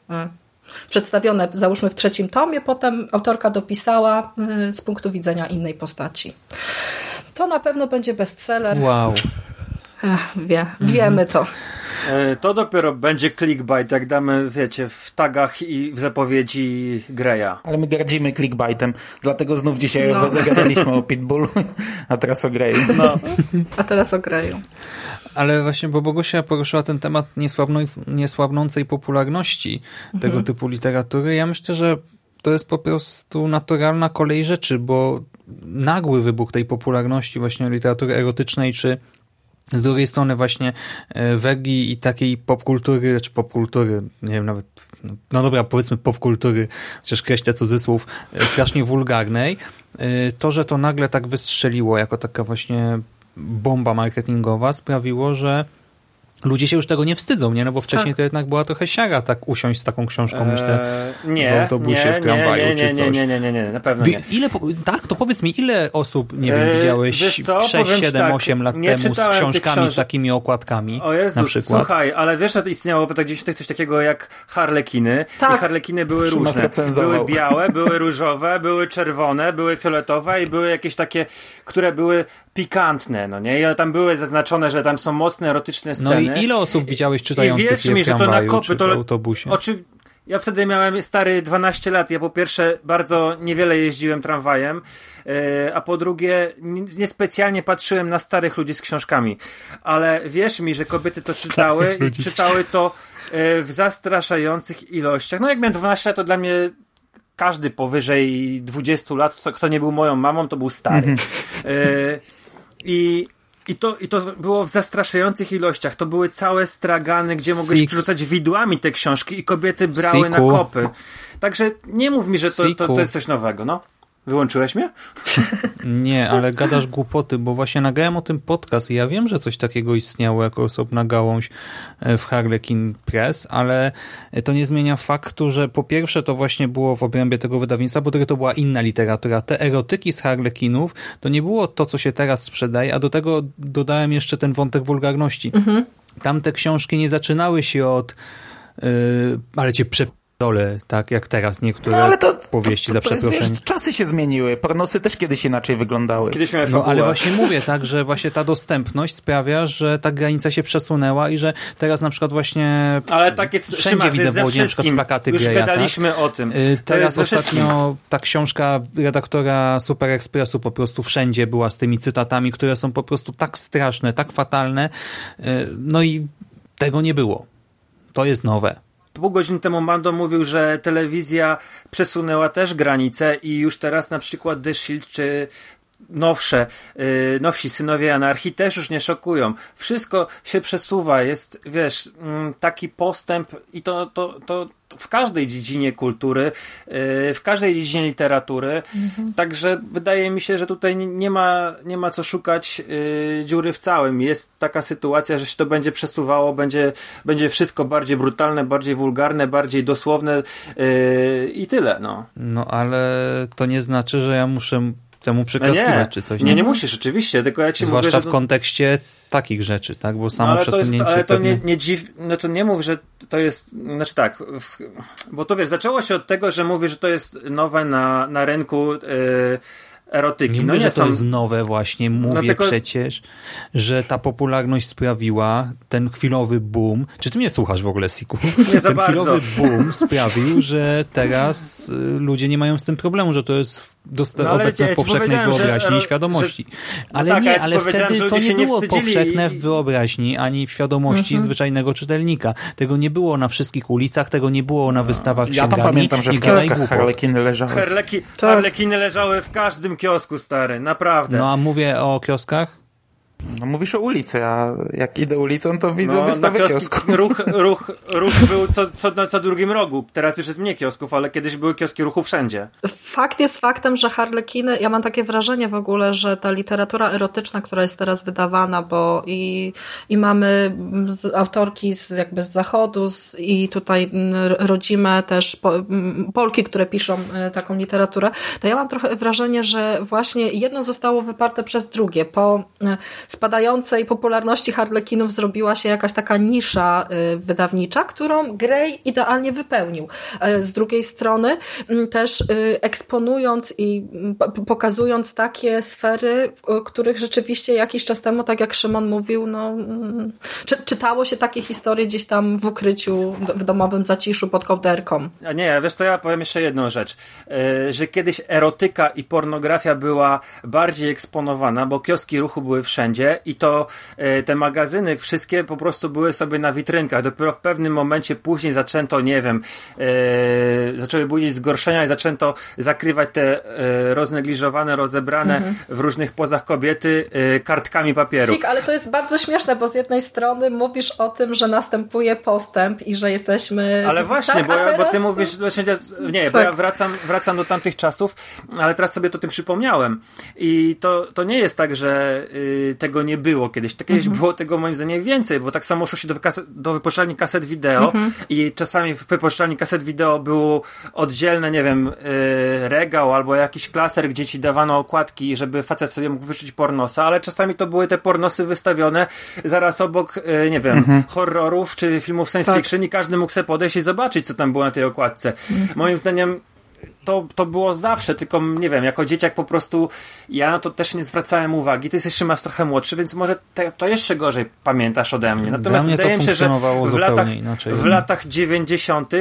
przedstawione załóżmy w trzecim tomie, potem autorka dopisała y, z punktu widzenia innej postaci. To na pewno będzie bestseller. Wow. Ech, wie, wiemy to. E, To dopiero będzie clickbait, jak damy, wiecie, w tagach i w zapowiedzi Greya. Ale my gardzimy clickbaitem, dlatego znów dzisiaj No. gadaliśmy o Pitbullu, a teraz o Greyu. No, A teraz o Greju. Ale właśnie, bo Bogusia poruszyła ten temat niesłabną, niesłabnącej popularności tego typu literatury. Ja myślę, że to jest po prostu naturalna kolej rzeczy, bo nagły wybuch tej popularności właśnie literatury erotycznej, czy z drugiej strony właśnie e, wegi i takiej popkultury, czy popkultury, nie wiem nawet, no, no dobra, powiedzmy popkultury, chociaż kreślę cudzysłów, e, strasznie wulgarnej, e, to, że to nagle tak wystrzeliło jako taka właśnie bomba marketingowa sprawiło, że ludzie się już tego nie wstydzą, nie? No bo wcześniej Tak. to jednak była trochę siara tak usiąść z taką książką, myślę. e, nie, w autobusie, nie, w tramwaju nie, nie, czy nie, coś. Nie, nie, nie, nie, na pewno nie. Ile, tak, to powiedz mi, ile osób, nie wiem, E, widziałeś co, 6, powiem ci 7, tak, 8 lat temu z książkami z takimi okładkami O Jezus, na przykład? słuchaj, ale wiesz, że to istniało w latach 90. coś takiego jak harlekiny. Tak. I harlekiny były różne. Były białe, były różowe, były czerwone, były fioletowe i były jakieś takie, które były pikantne, no nie? I tam były zaznaczone, że tam są mocne, erotyczne No sceny. I ile osób widziałeś I czytających wierz je mi, w że to na kopy, to w autobusie? Oczy... Ja wtedy miałem stary 12 lat. Ja po pierwsze bardzo niewiele jeździłem tramwajem, e, a po drugie niespecjalnie patrzyłem na starych ludzi z książkami. Ale wierz mi, że kobiety to czytały i ludzi czytały to e, w zastraszających ilościach. No jak miałem 12 lat, to dla mnie każdy powyżej 20 lat, kto, nie był moją mamą, to był stary. E, I, i, to, I to było w zastraszających ilościach. To były całe stragany, gdzie mogłeś Sik. przerzucać widłami te książki i kobiety brały na Siku. kopy. Także nie mów mi, że to, to, to jest coś nowego, no. Wyłączyłeś mnie? Nie, ale gadasz głupoty, bo właśnie nagrałem o tym podcast i ja wiem, że coś takiego istniało jako osobna gałąź e, w Harlequin Press, ale to nie zmienia faktu, że po pierwsze to właśnie było w obrębie tego wydawnictwa, po drugie to była inna literatura. Te erotyki z Harlekinów to nie było to, co się teraz sprzedaje, a do tego dodałem jeszcze ten wątek wulgarności. Tamte książki nie zaczynały się od yy, ale cię przepdolę, tak jak teraz niektóre No ale to, powieści to, za to jest, przeproszeniem. wiesz, czasy się zmieniły, pornosy też kiedyś inaczej wyglądały. Kiedyś miałem No fabułę. ale właśnie mówię tak, że właśnie ta dostępność sprawia, że ta granica się przesunęła i że teraz na przykład właśnie Ale tak jest, wszędzie Szymas, widzę jest ze w Łodzi na przykład plakaty Już Greya, tak? gadaliśmy o tym. Y, To Teraz ostatnio ta książka redaktora Super Expressu po prostu wszędzie była z tymi cytatami, które są po prostu tak straszne, tak fatalne. Y, No i tego nie było. To jest nowe. Pół godziny temu Mando mówił, że telewizja przesunęła też granice i już teraz na przykład The Shield czy nowsze, yy, nowsi synowie anarchii też już nie szokują. Wszystko się przesuwa, jest, wiesz, mm, taki postęp i to, to, to w każdej dziedzinie kultury, y, w każdej dziedzinie literatury. Mhm. Także wydaje mi się, że tutaj nie ma, nie ma co szukać y, dziury w całym. Jest taka sytuacja, że się to będzie przesuwało, będzie, będzie wszystko bardziej brutalne, bardziej wulgarne, bardziej dosłowne y, i tyle. No. no ale to nie znaczy, że ja muszę temu przyklaskiwać nie, czy coś. Nie, nie, nie musisz, oczywiście, tylko ja ci Zwłaszcza mówię, w kontekście takich rzeczy, tak? Bo samo no, ale przesunięcie to jest, Ale to pewnie... nie, nie dziw... No to nie mów, że to jest... Znaczy tak, bo to wiesz, zaczęło się od tego, że mówisz, że to jest nowe na, na rynku... Yy erotyki. Nie no mówię, nie że są... to jest nowe właśnie, mówię no tylko... przecież, że ta popularność sprawiła ten chwilowy boom. Czy ty mnie słuchasz w ogóle, Siku? Nie za ten bardzo. chwilowy boom sprawił, że teraz y, ludzie nie mają z tym problemu, że to jest no, obecne w powszechnej wyobraźni i świadomości. Że... ale no tak, nie, ale wtedy to nie było powszechne w wyobraźni ani w świadomości mhm. zwyczajnego czytelnika. Tego nie było na wszystkich ulicach, tego nie było na wystawach Ja tam pamiętam, że w kioskach harlekiny leżały. Harleki, tak. Harlekiny leżały w każdym kiosku, stary, naprawdę. No a mówię o kioskach? No mówisz o ulicy, a jak idę ulicą, to widzę no, wystawę kioski, kiosku. Ruch, ruch, ruch był co, co, na co drugim rogu. Teraz już jest mniej kiosków, ale kiedyś były kioski ruchu wszędzie. Fakt jest faktem, że harlekiny, ja mam takie wrażenie w ogóle, że ta literatura erotyczna, która jest teraz wydawana, bo i, i mamy z, autorki z, jakby z zachodu z, i tutaj rodzime też po, Polki, które piszą e, taką literaturę, to ja mam trochę wrażenie, że właśnie jedno zostało wyparte przez drugie. Po e, spadającej popularności harlekinów zrobiła się jakaś taka nisza y, wydawnicza, którą Grey idealnie wypełnił. E, z drugiej strony mm, też y, eksponując i mm, pokazując takie sfery, w których rzeczywiście jakiś czas temu, tak jak Szymon mówił, no, mm, czy, czytało się takie historie gdzieś tam w ukryciu, w domowym zaciszu pod kołderką. A nie, wiesz co, ja powiem jeszcze jedną rzecz, że kiedyś erotyka i pornografia była bardziej eksponowana, bo kioski ruchu były wszędzie, wszędzie i to e, te magazyny wszystkie po prostu były sobie na witrynkach. Dopiero w pewnym momencie później zaczęto, nie wiem, e, zaczęły budzić zgorszenia i zaczęto zakrywać te e, roznegliżowane, rozebrane mhm. w różnych pozach kobiety kartkami papieru. Sik, ale to jest bardzo śmieszne, bo z jednej strony mówisz o tym, że następuje postęp i że jesteśmy... Ale właśnie, tak, bo, teraz... bo ty mówisz, właśnie, nie, tak. bo ja wracam, wracam do tamtych czasów, ale teraz sobie to tym przypomniałem. I to, to nie jest tak, że y, tego nie było kiedyś. To kiedyś mhm. było tego moim zdaniem więcej, bo tak samo szło się do, do wypożyczalni kaset wideo mhm. i czasami w wypożyczalni kaset wideo było oddzielne, nie wiem, yy, regał albo jakiś klaser, gdzie ci dawano okładki, żeby facet sobie mógł wyszyć pornosa, ale czasami to były te pornosy wystawione zaraz obok, yy, nie wiem, mhm. horrorów czy filmów science tak. fiction i każdy mógł sobie podejść i zobaczyć, co tam było na tej okładce. Mhm. Moim zdaniem to, to było zawsze, tylko nie wiem, jako dzieciak po prostu ja na to też nie zwracałem uwagi. Ty jesteś jeszcze masz trochę młodszy, więc może te, to jeszcze gorzej pamiętasz ode mnie. Natomiast mnie wydaje mi się, że w latach, inaczej. w latach 90.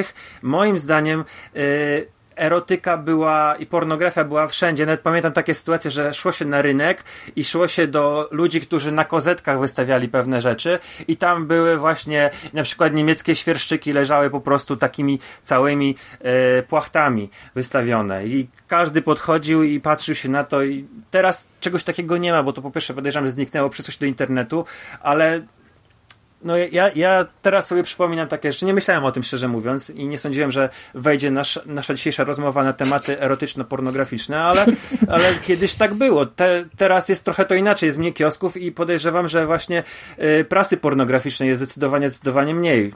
moim zdaniem yy, erotyka była i pornografia była wszędzie. Nawet pamiętam takie sytuacje, że szło się na rynek i szło się do ludzi, którzy na kozetkach wystawiali pewne rzeczy i tam były właśnie na przykład niemieckie świerszczyki leżały po prostu takimi całymi e, płachtami wystawione i każdy podchodził i patrzył się na to i teraz czegoś takiego nie ma, bo to po pierwsze podejrzewam, że zniknęło przez coś do internetu, ale no ja, ja teraz sobie przypominam takie rzeczy, nie myślałem o tym szczerze mówiąc i nie sądziłem, że wejdzie nasz, nasza dzisiejsza rozmowa na tematy erotyczno-pornograficzne, ale, ale kiedyś tak było. Te, teraz jest trochę to inaczej, jest mniej kiosków i podejrzewam, że właśnie y, prasy pornograficznej jest zdecydowanie, zdecydowanie mniej.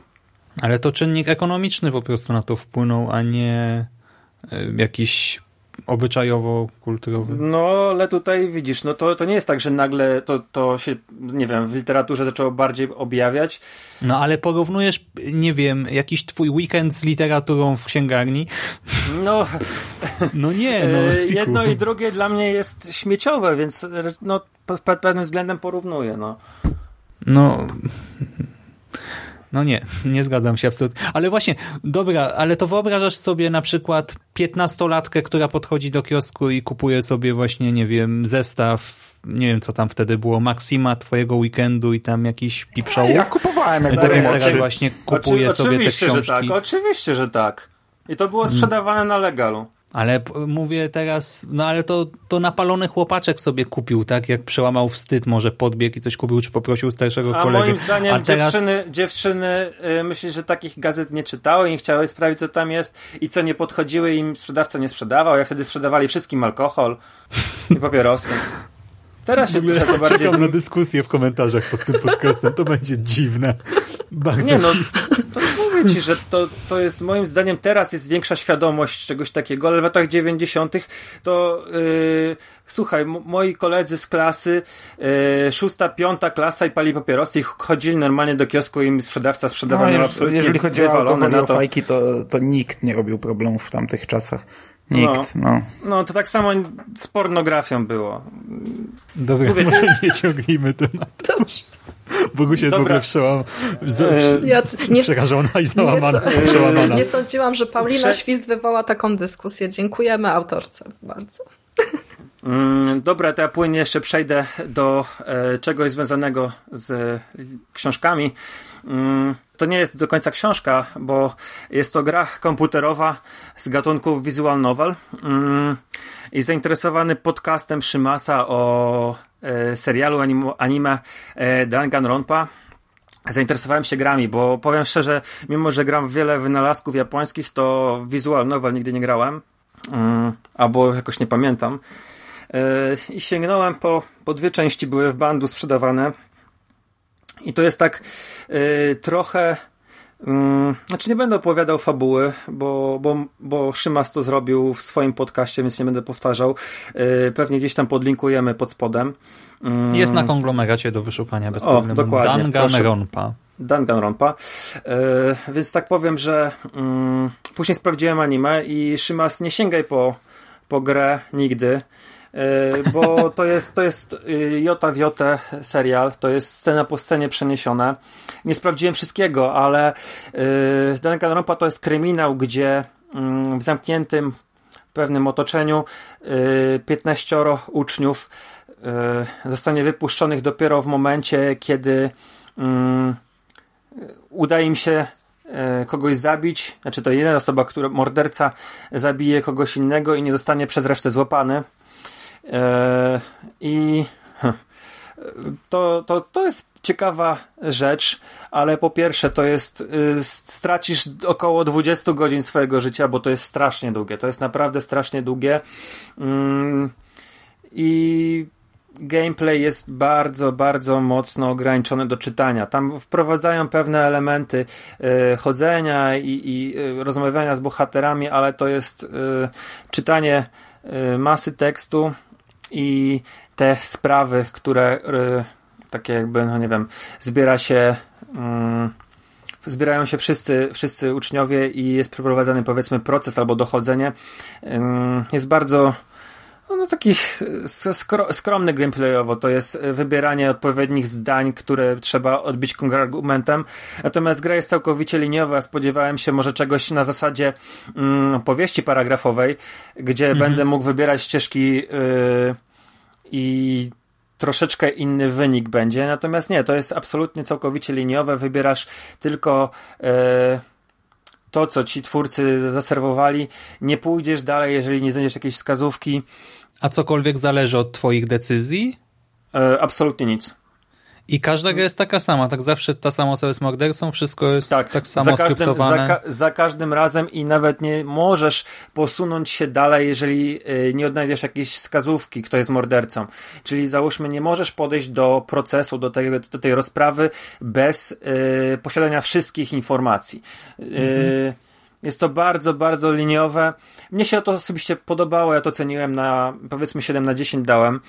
Ale to czynnik ekonomiczny po prostu na to wpłynął, a nie y, jakiś obyczajowo-kulturowy. No, ale tutaj widzisz, no to, to nie jest tak, że nagle to, to się, nie wiem, w literaturze zaczęło bardziej objawiać. No, ale porównujesz, nie wiem, jakiś twój weekend z literaturą w księgarni? No, no nie, no. E, jedno i drugie dla mnie jest śmieciowe, więc no, pod pewnym względem porównuję, no. No, no nie, nie zgadzam się absolutnie. Ale właśnie, dobra, ale to wyobrażasz sobie na przykład piętnastolatkę, która podchodzi do kiosku i kupuje sobie właśnie, nie wiem, zestaw, nie wiem co tam wtedy było, Maxima twojego weekendu i tam jakiś pipszołów. Ja kupowałem jak teraz właśnie kupuje Oczy, sobie te książki. Że tak, oczywiście, że tak. I to było sprzedawane na legalu. Ale mówię teraz, no ale to, to napalony chłopaczek sobie kupił, tak? Jak przełamał wstyd, może podbiegł i coś kupił, czy poprosił starszego A kolegę. moim zdaniem A teraz... dziewczyny, dziewczyny yy, myślę, że takich gazet nie czytały i nie chciały sprawdzić, co tam jest i co nie podchodziły im sprzedawca nie sprzedawał. Jak wtedy sprzedawali wszystkim alkohol i papierosy. Teraz się trochę to bardziej... Czekam na dyskusję w komentarzach pod tym podcastem, to będzie dziwne. Bardzo Nie no, dziwne. to mówię ci, że to, to jest moim zdaniem teraz jest większa świadomość czegoś takiego, ale w latach 90. to yy, słuchaj, moi koledzy z klasy, yy, szósta, piąta klasa i pali papierosy i chodzili normalnie do kiosku i im sprzedawca sprzedawał No, no, absolutnie jeżeli chodzi o alkohol i na o to. fajki, to, to nikt nie robił problemów w tamtych czasach. Nikt, no. No to tak samo z pornografią było. Dobra, Mówię- może nie ciągnijmy tematu. Dobrze. Bogusia jest w Dobra. ogóle przełam... E, Ja nie, przerażona i nie, załamana. so- przełamana. nie sądziłam, że Paulina Prze- Świst wywoła taką dyskusję. Dziękujemy autorce bardzo. Mm, dobra, to ja płynnie jeszcze przejdę do e, czegoś związanego z książkami. To nie jest do końca książka, bo jest to gra komputerowa z gatunku visual novel. Mm, I zainteresowany podcastem Szymasa o e, serialu animo, anime e, Danganronpa zainteresowałem się grami, bo powiem szczerze, mimo że gram w wiele wynalazków japońskich, to visual novel nigdy nie grałem. Mm, albo jakoś nie pamiętam. Yy, I sięgnąłem po, po dwie części, były w bandu sprzedawane. I to jest tak yy, trochę. mm, znaczy, nie będę opowiadał fabuły, bo, bo, bo Szymas to zrobił w swoim podcaście, więc nie będę powtarzał. Yy, pewnie gdzieś tam podlinkujemy pod spodem. Mm, Jest na konglomeracie do wyszukania bez O, problemu. dokładnie, Danganronpa. Danganronpa. Yy, więc tak powiem, że mm, później sprawdziłem anime i Szymas nie sięgaj po, po grę nigdy. Yy, bo to jest, to jest yy, jota w jotę serial, to jest scena po scenie przeniesione. Nie sprawdziłem wszystkiego, ale yy, Danganronpa to jest kryminał, gdzie mm, w zamkniętym pewnym otoczeniu yy, 15 uczniów yy, zostanie wypuszczonych dopiero w momencie, kiedy mm, uda im się e, kogoś zabić, znaczy to jedna osoba, która morderca zabije kogoś innego i nie zostanie przez resztę złapany. E, I to, to, to jest ciekawa rzecz, ale po pierwsze to jest, y, stracisz około 20 godzin swojego życia, bo to jest strasznie długie. To jest naprawdę strasznie długie. Mm, I gameplay jest bardzo, bardzo mocno ograniczony do czytania. Tam wprowadzają pewne elementy y, chodzenia i, i y, rozmawiania z bohaterami, ale to jest czytanie masy tekstu i te sprawy, które y, takie jakby, no nie wiem, zbiera się mm, zbierają się wszyscy, wszyscy uczniowie i jest przeprowadzany powiedzmy proces albo dochodzenie. Jest bardzo no, no taki skro, skromny gameplayowo, to jest wybieranie odpowiednich zdań, które trzeba odbić kontrargumentem. Natomiast gra jest całkowicie liniowa. Spodziewałem się może czegoś na zasadzie mm, powieści paragrafowej, gdzie Mhm. będę mógł wybierać ścieżki yy, i troszeczkę inny wynik będzie. Natomiast nie, to jest absolutnie całkowicie liniowe. Wybierasz tylko e, to, co ci twórcy zaserwowali. Nie pójdziesz dalej, jeżeli nie znajdziesz jakiejś wskazówki. A cokolwiek zależy od twoich decyzji? E, absolutnie nic. I każda gra jest taka sama, tak zawsze ta sama osoba jest mordercą, wszystko jest tak, Tak, samo za, każdym, za, skryptowane. ka- za każdym razem i nawet nie możesz posunąć się dalej, jeżeli y, nie odnajdziesz jakiejś wskazówki, kto jest mordercą. Czyli załóżmy, nie możesz podejść do procesu, do tej, do tej rozprawy bez y, posiadania wszystkich informacji. Y, Jest to bardzo, bardzo liniowe. Mnie się to osobiście podobało, ja to ceniłem na powiedzmy 7 na 10 dałem.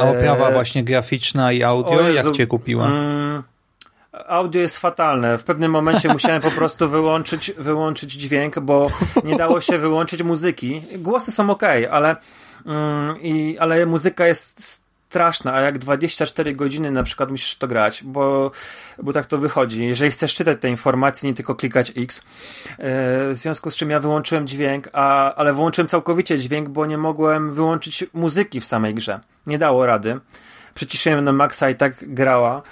A oprawa E, właśnie graficzna i audio, Jezu, jak cię kupiła? Mm, audio jest fatalne. W pewnym momencie musiałem po prostu wyłączyć, wyłączyć dźwięk, bo nie dało się wyłączyć muzyki. Głosy są ok, ale, mm, i, ale muzyka jest straszna, a jak 24 godziny na przykład musisz to grać, bo, bo tak to wychodzi. Jeżeli chcesz czytać te informacje, nie tylko klikać X. E, W związku z czym ja wyłączyłem dźwięk, a, ale wyłączyłem całkowicie dźwięk, bo nie mogłem wyłączyć muzyki w samej grze. Nie dało rady. Przyciszyłem na maksa i tak grała.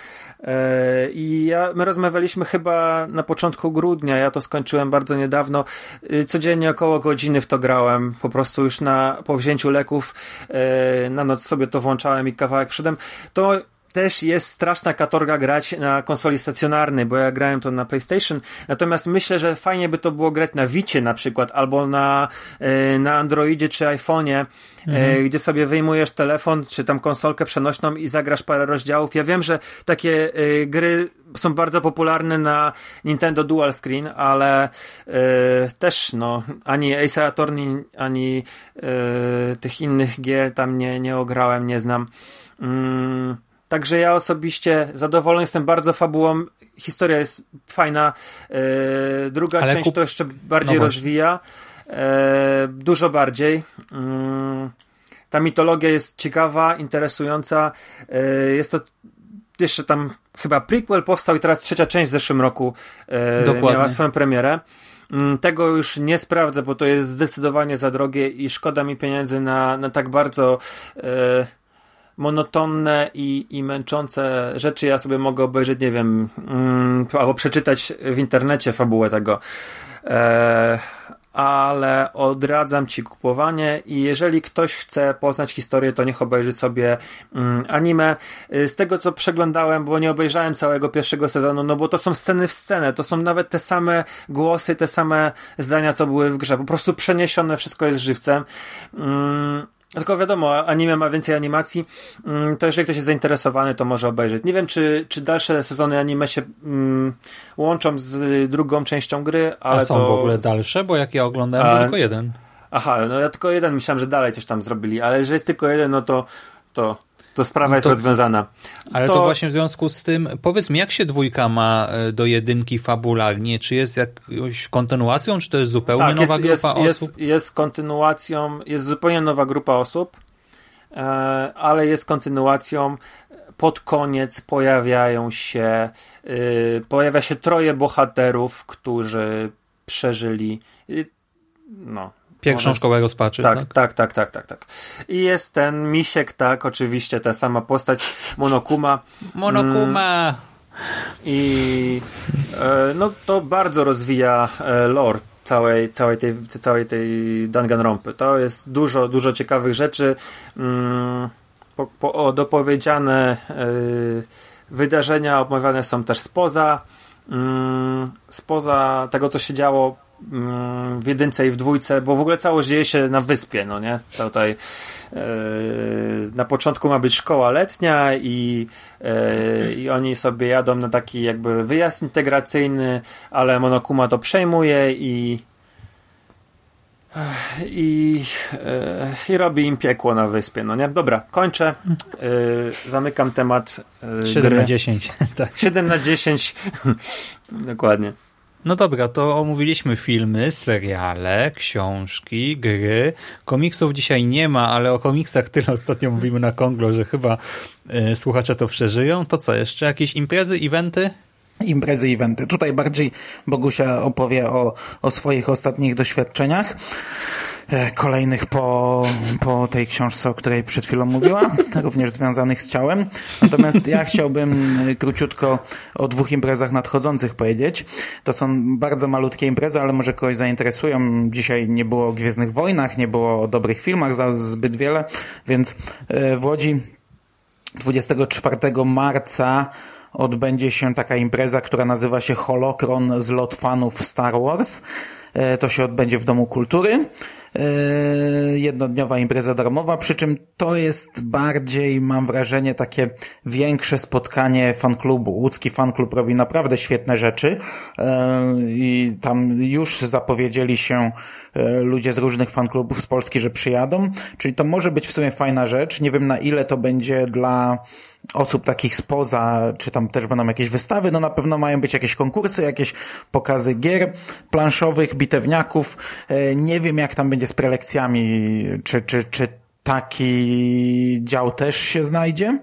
E, I ja, my rozmawialiśmy chyba na początku grudnia, ja to skończyłem bardzo niedawno. E, codziennie około godziny w to grałem, po prostu już na, po wzięciu leków e, na noc sobie to włączałem i kawałek przodem. To też jest straszna katorga grać na konsoli stacjonarnej, bo ja grałem to na PlayStation. Natomiast myślę, że fajnie by to było grać na Vicie na przykład, albo na, e, na Androidzie czy iPhone'ie, e, mhm. gdzie sobie wyjmujesz telefon, czy tam konsolkę przenośną i zagrasz parę rozdziałów. Ja wiem, że takie e, gry są bardzo popularne na Nintendo Dual Screen, ale też no, ani Ace Attorney, ani tych innych gier tam nie, nie ograłem, nie znam. Mm. Także ja osobiście zadowolony jestem bardzo fabułą. Historia jest fajna. E, druga Ale część kup... to jeszcze bardziej no rozwija. E, dużo bardziej. Mm, ta mitologia jest ciekawa, interesująca. E, jest to jeszcze tam chyba prequel powstał i teraz trzecia część w zeszłym roku miała swoją premierę. Mm, tego już nie sprawdzę, bo to jest zdecydowanie za drogie i szkoda mi pieniędzy na, na tak bardzo monotonne i, i męczące rzeczy ja sobie mogę obejrzeć, nie wiem, mm, albo przeczytać w internecie fabułę tego. E, ale odradzam ci kupowanie i jeżeli ktoś chce poznać historię, to niech obejrzy sobie mm, anime. Z tego co przeglądałem, bo nie obejrzałem całego pierwszego sezonu, no bo to są sceny w scenę, to są nawet te same głosy, te same zdania, co były w grze, po prostu przeniesione, wszystko jest żywcem. Mm, tylko wiadomo, anime ma więcej animacji, mm, to jeżeli ktoś jest zainteresowany, to może obejrzeć. Nie wiem, czy, czy dalsze sezony anime się mm, łączą z drugą częścią gry, ale A są to... w ogóle dalsze? Bo jak ja oglądałem, A... tylko jeden. Aha, no ja tylko jeden myślałem, że dalej coś tam zrobili, ale jeżeli jest tylko jeden, no to, to to sprawa no to, jest rozwiązana. Ale to... to... właśnie w związku z tym, powiedz mi, jak się dwójka ma e, do jedynki fabularnie? Czy jest jakąś kontynuacją, czy to jest zupełnie tak, nowa jest, grupa jest, osób? Jest, jest kontynuacją, jest zupełnie nowa grupa osób, e, ale jest kontynuacją. Pod koniec pojawiają się, e, pojawia się troje bohaterów, którzy przeżyli no, Pierwszą szkołę rozpaczy. Tak, tak, tak, tak, tak, tak, tak. I jest ten misiek, tak, oczywiście, ta sama postać Monokuma. Monokuma! Mm, I e, no to bardzo rozwija e, lore całej, całej, tej, całej tej Danganronpy. To jest dużo, dużo ciekawych rzeczy. Mm, po, po, dopowiedziane e, wydarzenia omawiane są też spoza, mm, spoza tego, co się działo w jedynce i w dwójce, bo w ogóle całość dzieje się na wyspie, no nie? Tutaj yy, na początku ma być szkoła letnia i, yy, i oni sobie jadą na taki jakby wyjazd integracyjny, ale Monokuma to przejmuje i i, yy, i robi im piekło na wyspie, no nie? Dobra, kończę. zamykam temat. 7 gry. na 10. tak. 7 na 10. Dokładnie. No dobra, to omówiliśmy filmy, seriale, książki, gry. Komiksów dzisiaj nie ma, ale o komiksach tyle ostatnio mówimy na Konglo, że chyba y, słuchacze to przeżyją. To co, jeszcze jakieś imprezy, eventy? Imprezy, eventy. Tutaj bardziej Bogusia opowie o, o swoich ostatnich doświadczeniach. E, kolejnych po, po tej książce, o której przed chwilą mówiła, również związanych z ciałem. Natomiast ja chciałbym e, króciutko o dwóch imprezach nadchodzących powiedzieć. To są bardzo malutkie imprezy, ale może kogoś zainteresują. Dzisiaj nie było o Gwiezdnych Wojnach, nie było o dobrych filmach za zbyt wiele, więc e, w Łodzi 24 marca odbędzie się taka impreza, która nazywa się Holokron z lot fanów Star Wars. To się odbędzie w Domu Kultury. E, jednodniowa impreza darmowa, przy czym to jest bardziej, mam wrażenie, takie większe spotkanie fanklubu. Łódzki fanklub robi naprawdę świetne rzeczy e, i tam już zapowiedzieli się e, ludzie z różnych fanklubów z Polski, że przyjadą, czyli to może być w sumie fajna rzecz. Nie wiem na ile to będzie dla osób takich spoza, czy tam też będą jakieś wystawy, no na pewno mają być jakieś konkursy, jakieś pokazy gier planszowych, bitewniaków. Nie wiem jak tam będzie z prelekcjami, czy, czy, czy taki dział też się znajdzie.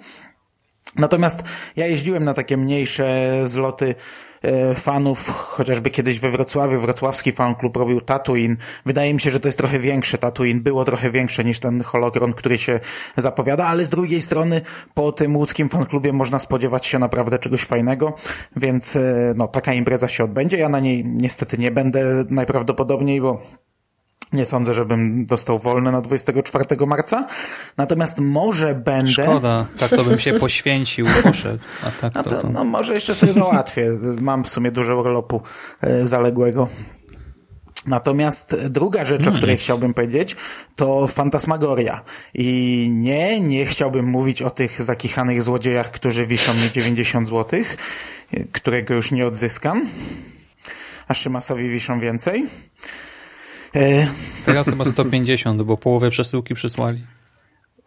Natomiast ja jeździłem na takie mniejsze zloty e, fanów, chociażby kiedyś we Wrocławiu, wrocławski fanklub robił Tatooine. Wydaje mi się, że to jest trochę większe Tatooine, było trochę większe niż ten hologron, który się zapowiada, ale z drugiej strony po tym łódzkim fanklubie można spodziewać się naprawdę czegoś fajnego, więc e, no, taka impreza się odbędzie. Ja na niej niestety nie będę najprawdopodobniej, bo nie sądzę, żebym dostał wolne na 24 marca. Natomiast może będę. Szkoda, tak to bym się poświęcił, poszedł. A tak No, to, to, no może jeszcze sobie załatwię. Mam w sumie dużo urlopu e, zaległego. Natomiast druga rzecz, o której chciałbym powiedzieć, to fantasmagoria. I nie, nie chciałbym mówić o tych zakichanych złodziejach, którzy wiszą mi 90 zł, którego już nie odzyskam. A Szymasowi wiszą więcej. E, Teraz chyba 150, bo połowę przesyłki przysłali.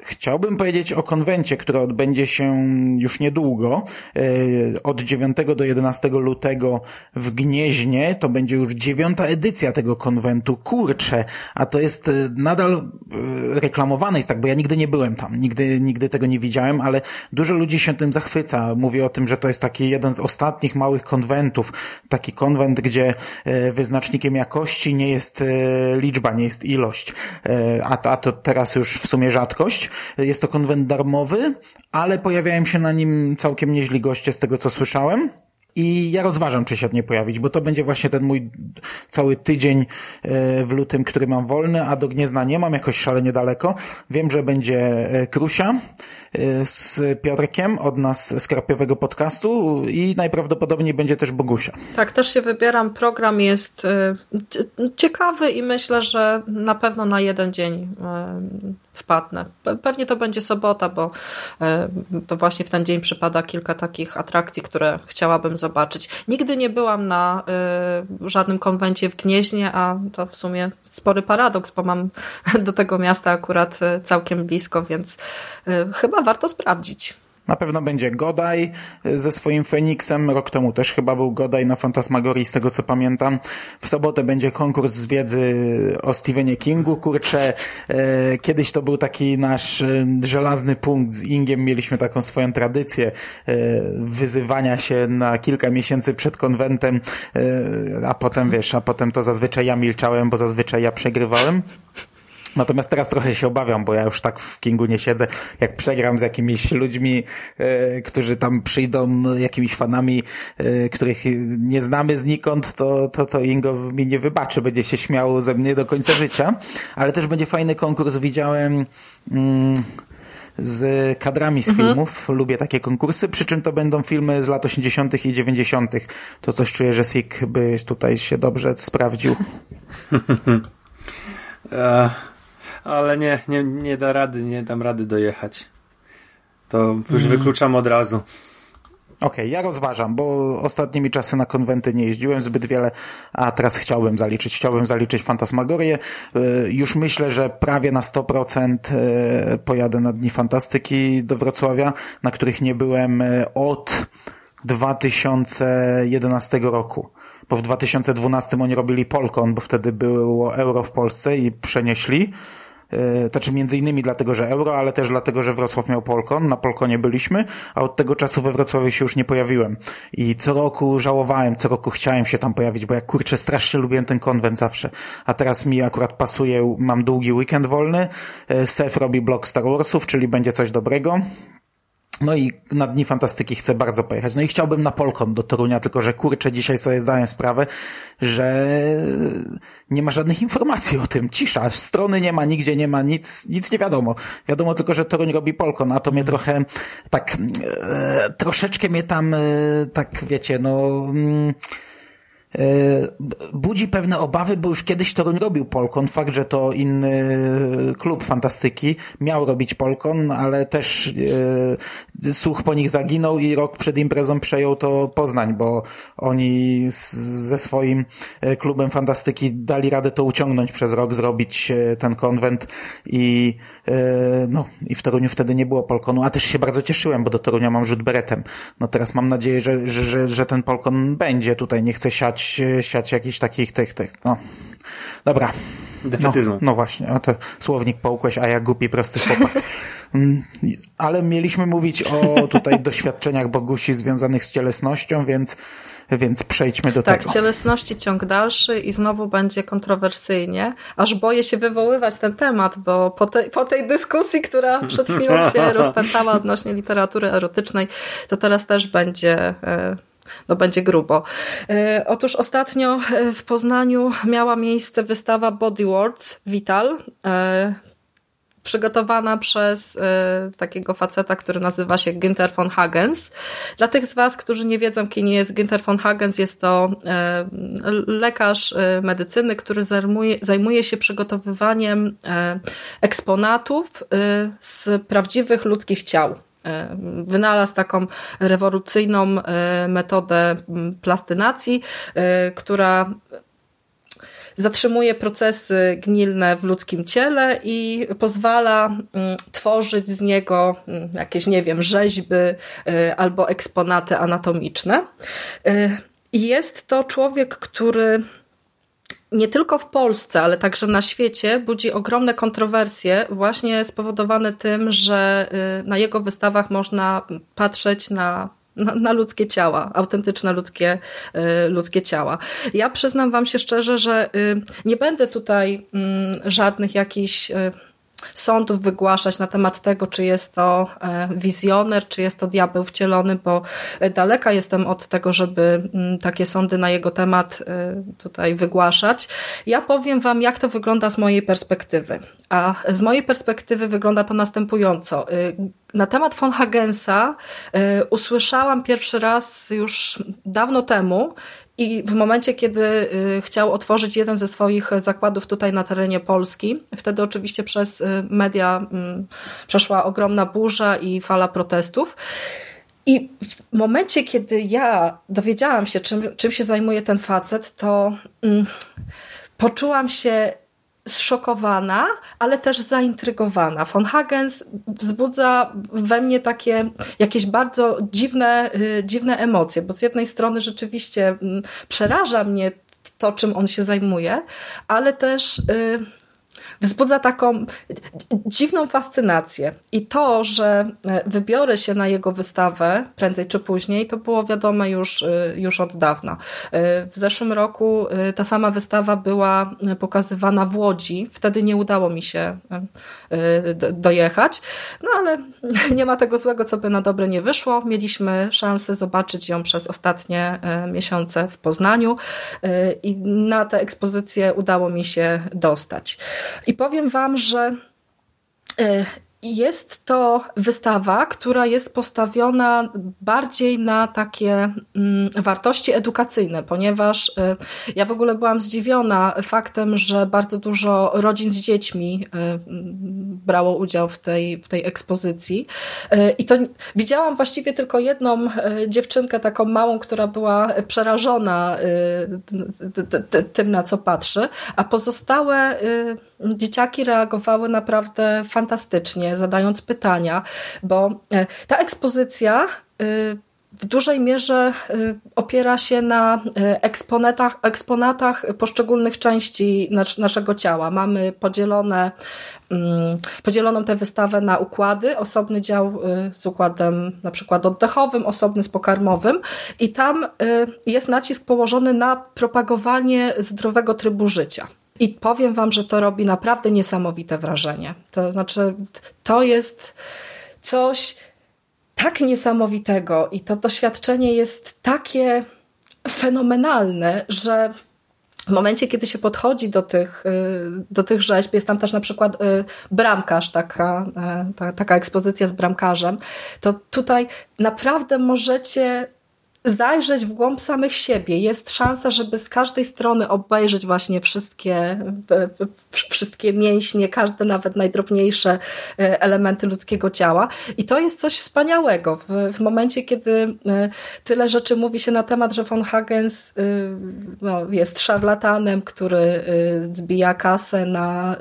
Chciałbym powiedzieć o konwencie, który odbędzie się już niedługo, e, od 9 do 11 lutego w Gnieźnie. To będzie już dziewiąta edycja tego konwentu. Kurczę, a to jest e, nadal e, reklamowane jest tak, bo ja nigdy nie byłem tam, nigdy, nigdy tego nie widziałem, ale dużo ludzi się tym zachwyca. Mówi o tym, że to jest taki jeden z ostatnich małych konwentów. Taki konwent, gdzie wyznacznikiem jakości nie jest liczba, nie jest ilość, a, a to teraz już w sumie rzadkość. Jest to konwent darmowy, ale pojawiają się na nim całkiem nieźli goście z tego, co słyszałem. I ja rozważam, czy się nie pojawić, bo to będzie właśnie ten mój cały tydzień e, w lutym, który mam wolny, a do Gniezna nie mam, jakoś szalenie daleko. Wiem, że będzie e, Krusia e, z Piotrkiem od nas z Krapiowego Podcastu i najprawdopodobniej będzie też Bogusia. Tak, też się wybieram. Program jest ciekawy i myślę, że na pewno na jeden dzień wpadnę. Pewnie to będzie sobota, bo to właśnie w ten dzień przypada kilka takich atrakcji, które chciałabym zobaczyć. Nigdy nie byłam na y, żadnym konwencie w Gnieźnie, a to w sumie spory paradoks, bo mam do tego miasta akurat całkiem blisko, więc chyba warto sprawdzić. Na pewno będzie Godaj ze swoim Feniksem. Rok temu też chyba był Godaj na Fantasmagorii, z tego co pamiętam. W sobotę będzie konkurs z wiedzy o Stephenie Kingu. Kurczę, e, kiedyś to był taki nasz e, żelazny punkt. Z Ingiem mieliśmy taką swoją tradycję e, wyzywania się na kilka miesięcy przed konwentem, e, a potem wiesz, a potem to zazwyczaj ja milczałem, bo zazwyczaj ja przegrywałem. Natomiast teraz trochę się obawiam, bo ja już tak w Kingu nie siedzę. Jak przegram z jakimiś ludźmi, e, którzy tam przyjdą, jakimiś fanami, e, których nie znamy znikąd, to, to, to Ingo mi nie wybaczy, będzie się śmiał ze mnie do końca życia. Ale też będzie fajny konkurs. Widziałem... Mm, z kadrami z mhm. filmów. Lubię takie konkursy, przy czym to będą filmy z lat 80. i 90. To coś czuję, że Sik by tutaj się dobrze sprawdził. ale nie, nie, nie da rady, nie dam rady dojechać. To już mm. wykluczam od razu. Okej, okay, ja rozważam, bo ostatnimi czasy na konwenty nie jeździłem zbyt wiele, a teraz chciałbym zaliczyć, chciałbym zaliczyć Fantasmagorię. Y, już myślę, że prawie na 100% y, pojadę na Dni Fantastyki do Wrocławia, na których nie byłem y, od 2011 roku bo w 2012 oni robili Polkon, bo wtedy było euro w Polsce i przenieśli. Znaczy między innymi dlatego, że euro, ale też dlatego, że Wrocław miał Polkon. Na Polkonie byliśmy, a od tego czasu we Wrocławiu się już nie pojawiłem. I co roku żałowałem, co roku chciałem się tam pojawić, bo ja kurczę strasznie lubiłem ten konwent zawsze. A teraz mi akurat pasuje, mam długi weekend wolny. E, Sef robi blok Star Warsów, czyli będzie coś dobrego. No i na Dni Fantastyki chcę bardzo pojechać. No i chciałbym na Polkon do Torunia, tylko że kurczę, dzisiaj sobie zdałem sprawę, że nie ma żadnych informacji o tym. Cisza, strony nie ma, nigdzie nie ma, nic, nic nie wiadomo. Wiadomo tylko, że Toruń robi Polkon, a to mnie trochę tak, e, troszeczkę mnie tam, e, tak wiecie, no... Mm, budzi pewne obawy, bo już kiedyś Toruń robił Polkon. Fakt, że to inny klub fantastyki miał robić Polkon, ale też e, słuch po nich zaginął i rok przed imprezą przejął to Poznań, bo oni z, ze swoim e, klubem fantastyki dali radę to uciągnąć przez rok, zrobić e, ten konwent i e, no i w Toruniu wtedy nie było Polkonu, a też się bardzo cieszyłem, bo do Torunia mam rzut beretem. No teraz mam nadzieję, że, że, że, że ten Polkon będzie tutaj. Nie chcę siać siać, siać jakichś takich tych, tych, no, Dobra. Defetyzmu. No, no właśnie, oto słownik połkłeś, a ja głupi prosty chłopak. Mm, Ale mieliśmy mówić o tutaj doświadczeniach Bogusi związanych z cielesnością, więc, więc przejdźmy do Tak, tego. cielesności ciąg dalszy i znowu będzie kontrowersyjnie, aż boję się wywoływać ten temat, bo po, te, po tej dyskusji, która przed chwilą się rozpętała odnośnie literatury erotycznej, to teraz też będzie... e, No będzie grubo. E, Otóż ostatnio e, w Poznaniu miała miejsce wystawa Body Words Vital, e, przygotowana przez takiego faceta, który nazywa się Günther von Hagens. Dla tych z Was, którzy nie wiedzą, kim jest Günther von Hagens, jest to lekarz medycyny, który zajmuje, się przygotowywaniem eksponatów z prawdziwych ludzkich ciał. E, Wynalazł taką rewolucyjną e, metodę m, plastynacji, e, która zatrzymuje procesy gnilne w ludzkim ciele i pozwala mm, tworzyć z niego mm, jakieś, nie wiem, rzeźby albo eksponaty anatomiczne. Jest to człowiek, który nie tylko w Polsce, ale także na świecie budzi ogromne kontrowersje, właśnie spowodowane tym, że y, na jego wystawach można patrzeć na na, na ludzkie ciała, autentyczne ludzkie, y, ludzkie ciała. Ja przyznam Wam się szczerze, że y, nie będę tutaj mm, żadnych jakichś y, sądów wygłaszać na temat tego, czy jest to e, wizjoner, czy jest to diabeł wcielony, bo e, daleka jestem od tego, żeby mm, takie sądy na jego temat e, tutaj wygłaszać. Ja powiem Wam, jak to wygląda z mojej perspektywy. A z mojej perspektywy wygląda to następująco. Na temat von Hagensa usłyszałam pierwszy raz już dawno temu i w momencie, kiedy y, chciał otworzyć jeden ze swoich zakładów tutaj na terenie Polski, wtedy oczywiście przez y, media mm, przeszła ogromna burza i fala protestów. I w momencie, kiedy ja dowiedziałam się, czym, czym się zajmuje ten facet, to mm, poczułam się zszokowana, ale też zaintrygowana. Von Hagens wzbudza we mnie takie jakieś bardzo dziwne, dziwne emocje, bo z jednej strony rzeczywiście przeraża mnie to, czym on się zajmuje, ale też wzbudza taką dziwną fascynację. I to, że wybiorę się na jego wystawę prędzej czy później, to było wiadome już, już od dawna. W zeszłym roku ta sama wystawa była pokazywana w Łodzi. Wtedy nie udało mi się dojechać, no ale nie ma tego złego, co by na dobre nie wyszło. Mieliśmy szansę zobaczyć ją przez ostatnie miesiące w Poznaniu i na tę ekspozycję udało mi się dostać. I powiem Wam, że jest to wystawa, która jest postawiona bardziej na takie wartości edukacyjne, ponieważ ja w ogóle byłam zdziwiona faktem, że bardzo dużo rodzin z dziećmi brało udział w tej, w tej ekspozycji. I to widziałam właściwie tylko jedną dziewczynkę, taką małą, która była przerażona tym, na co patrzy, a pozostałe dzieciaki reagowały naprawdę fantastycznie zadając pytania, bo ta ekspozycja w dużej mierze opiera się na eksponatach, eksponatach poszczególnych części naszego ciała. Mamy podzielone, podzieloną tę wystawę na układy, osobny dział z układem na przykład oddechowym, osobny z pokarmowym i tam jest nacisk położony na propagowanie zdrowego trybu życia. I powiem Wam, że to robi naprawdę niesamowite wrażenie. To znaczy, to jest coś tak niesamowitego i to doświadczenie jest takie fenomenalne, że w momencie, kiedy się podchodzi do tych, do tych rzeźb, jest tam też na przykład bramkarz, taka, ta, taka ekspozycja z bramkarzem, to tutaj naprawdę możecie zajrzeć w głąb samych siebie. Jest szansa, żeby z każdej strony obejrzeć właśnie wszystkie, wszystkie mięśnie, każde nawet najdrobniejsze elementy ludzkiego ciała. I to jest coś wspaniałego. W, w momencie, kiedy tyle rzeczy mówi się na temat, że von Hagens no, jest szarlatanem, który zbija kasę na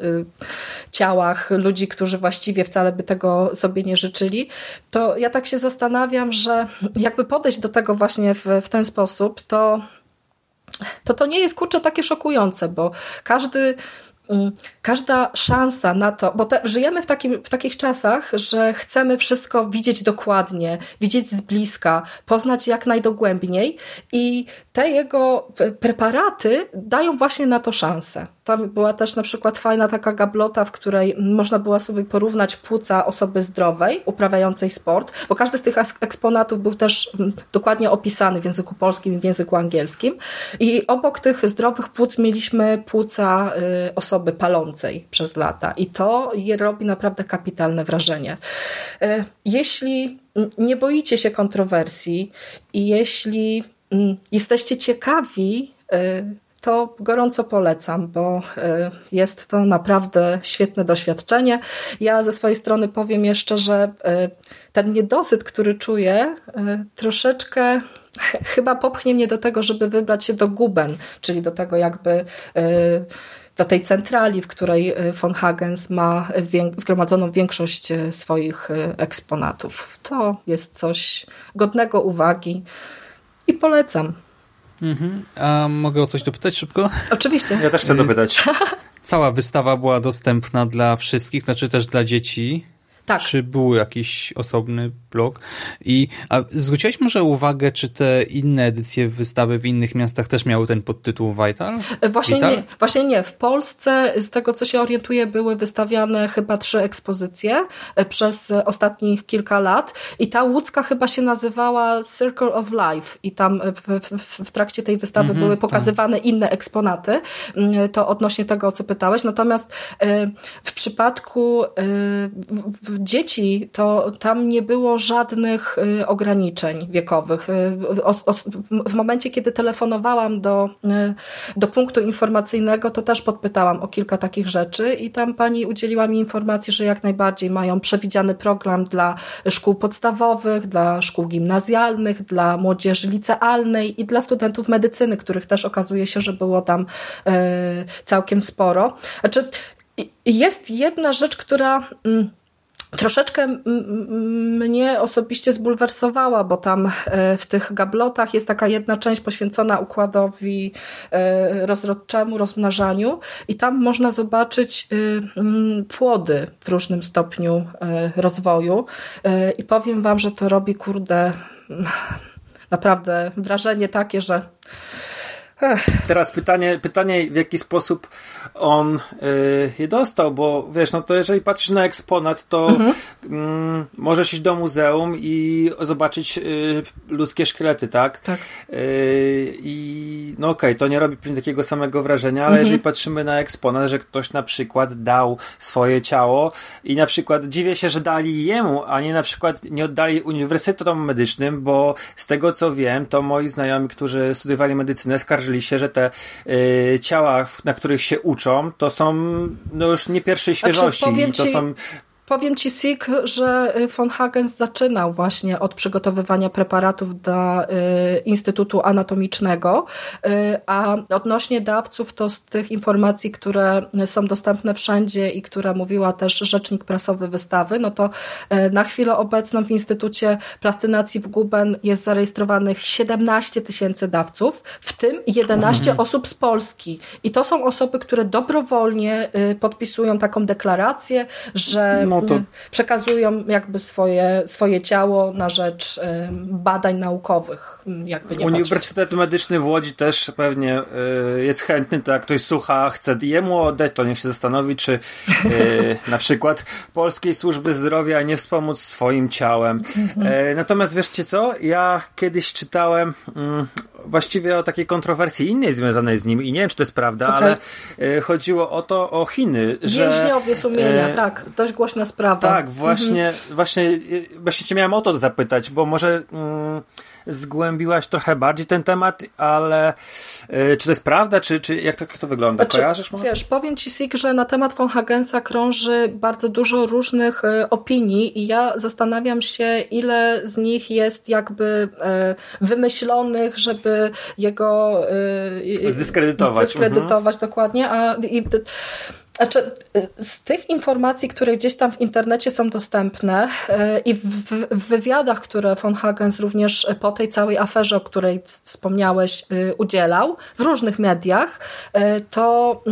ciałach ludzi, którzy właściwie wcale by tego sobie nie życzyli, to ja tak się zastanawiam, że jakby podejść do tego właśnie w, w ten sposób, to to to nie jest kurczę takie szokujące, bo każdy każda szansa na to, bo te, żyjemy w, takim, w takich czasach, że chcemy wszystko widzieć dokładnie, widzieć z bliska, poznać jak najdogłębniej i te jego preparaty dają właśnie na to szansę. Tam była też na przykład fajna taka gablota, w której można było sobie porównać płuca osoby zdrowej, uprawiającej sport, bo każdy z tych eksponatów był też dokładnie opisany w języku polskim i w języku angielskim i obok tych zdrowych płuc mieliśmy płuca y, osoby osoby palącej przez lata i to robi naprawdę kapitalne wrażenie. E, jeśli nie boicie się kontrowersji i jeśli jesteście ciekawi, e, to gorąco polecam, bo e, jest to naprawdę świetne doświadczenie. Ja ze swojej strony powiem jeszcze, że ten niedosyt, który czuję, troszeczkę chyba popchnie mnie do tego, żeby wybrać się do Guben, czyli do tego jakby do tej centrali, w której y, von Hagens ma zgromadzoną większość y, swoich y, eksponatów. To jest coś godnego uwagi i polecam. Mhm. A mogę o coś dopytać szybko? Oczywiście. Ja też chcę dopytać. Cała wystawa była dostępna dla wszystkich, znaczy też dla dzieci. Tak. Czy był jakiś osobny blog? I a zwróciłeś może uwagę, czy te inne edycje wystawy w innych miastach też miały ten podtytuł Vital? Właśnie Vital? nie. Właśnie nie. W Polsce, z tego co się orientuję, były wystawiane chyba trzy ekspozycje e, przez ostatnich kilka lat i ta łódzka chyba się nazywała Circle of Life i tam w, w, w trakcie tej wystawy były tak. pokazywane tak. inne eksponaty. Mm, to odnośnie tego, o co pytałeś. Natomiast e, w przypadku e, dzieci, to tam nie było żadnych y, ograniczeń wiekowych. Y, w momencie, kiedy telefonowałam do, y, do punktu informacyjnego, to też podpytałam o kilka takich rzeczy i tam pani udzieliła mi informacji, że jak najbardziej mają przewidziany program dla szkół podstawowych, dla szkół gimnazjalnych, dla młodzieży licealnej i dla studentów medycyny, których też okazuje się, że było tam całkiem sporo. Znaczy, jest jedna rzecz, która mm, Troszeczkę mnie osobiście zbulwersowała, bo tam e, w tych gablotach jest taka jedna część poświęcona układowi e, rozrodczemu, rozmnażaniu i tam można zobaczyć e, płody w różnym stopniu rozwoju. I powiem wam, że to robi kurde naprawdę wrażenie takie, że Teraz pytanie, pytanie, w jaki sposób on y, je dostał, bo wiesz, no to jeżeli patrzysz na eksponat, to mhm. mm, możesz iść do muzeum i zobaczyć y, ludzkie szkielety, tak? Tak. Y, I no okej, okay, to nie robi takiego samego wrażenia, ale mhm. jeżeli patrzymy na eksponat, że ktoś na przykład dał swoje ciało i na przykład dziwię się, że dali jemu, a nie na przykład nie oddali uniwersytetom medycznym, bo z tego co wiem, to moi znajomi, którzy studiowali medycynę, skarżyli skarżyli się, że te y, ciała, na których się uczą, to są no już nie pierwszej znaczy, świeżości. Znaczy, to ci... są Powiem Ci, Sik, że y, von Hagens zaczynał właśnie od przygotowywania preparatów dla y, Instytutu Anatomicznego, y, a odnośnie dawców to z tych informacji, które są dostępne wszędzie i które mówiła też rzecznik prasowy wystawy, no to na chwilę obecną w Instytucie Plastynacji w Guben jest zarejestrowanych 17 tysięcy dawców, w tym 11 mhm. osób z Polski. I to są osoby, które dobrowolnie podpisują taką deklarację, że no to... przekazują jakby swoje, swoje ciało na rzecz badań naukowych. Jakby nie Uniwersytet patrzeć. Medyczny w Łodzi też pewnie y, jest chętny, to jak ktoś słucha, chce jemu oddać, to niech się zastanowi, czy y, na przykład Polskiej Służby Zdrowia nie wspomóc swoim ciałem. Mhm. E, natomiast wieszcie co? Ja kiedyś czytałem mm, właściwie o takiej kontrowersji innej związanej z nim i nie wiem, czy to jest prawda, okay. ale y, chodziło o to, o Chiny, że... Więźniowie sumienia, tak, dość głośna sprawa. Tak, właśnie, mhm. właśnie, właśnie cię miałem o to zapytać, bo może mm, zgłębiłaś trochę bardziej ten temat, ale y, czy to jest prawda, czy, czy jak, to, jak to wygląda? Znaczy, Kojarzysz może? Wiesz, powiem Ci, Sig, że na temat von Hagensa krąży bardzo dużo różnych y, opinii i ja zastanawiam się, ile z nich jest jakby y, wymyślonych, żeby jego zdyskredytować. Zdyskredytować, mhm. dokładnie, a i, Znaczy, z tych informacji, które gdzieś tam w internecie są dostępne e, i w, w wywiadach, które von Hagens również po tej całej aferze, o której wspomniałeś, e, udzielał w różnych mediach, e, to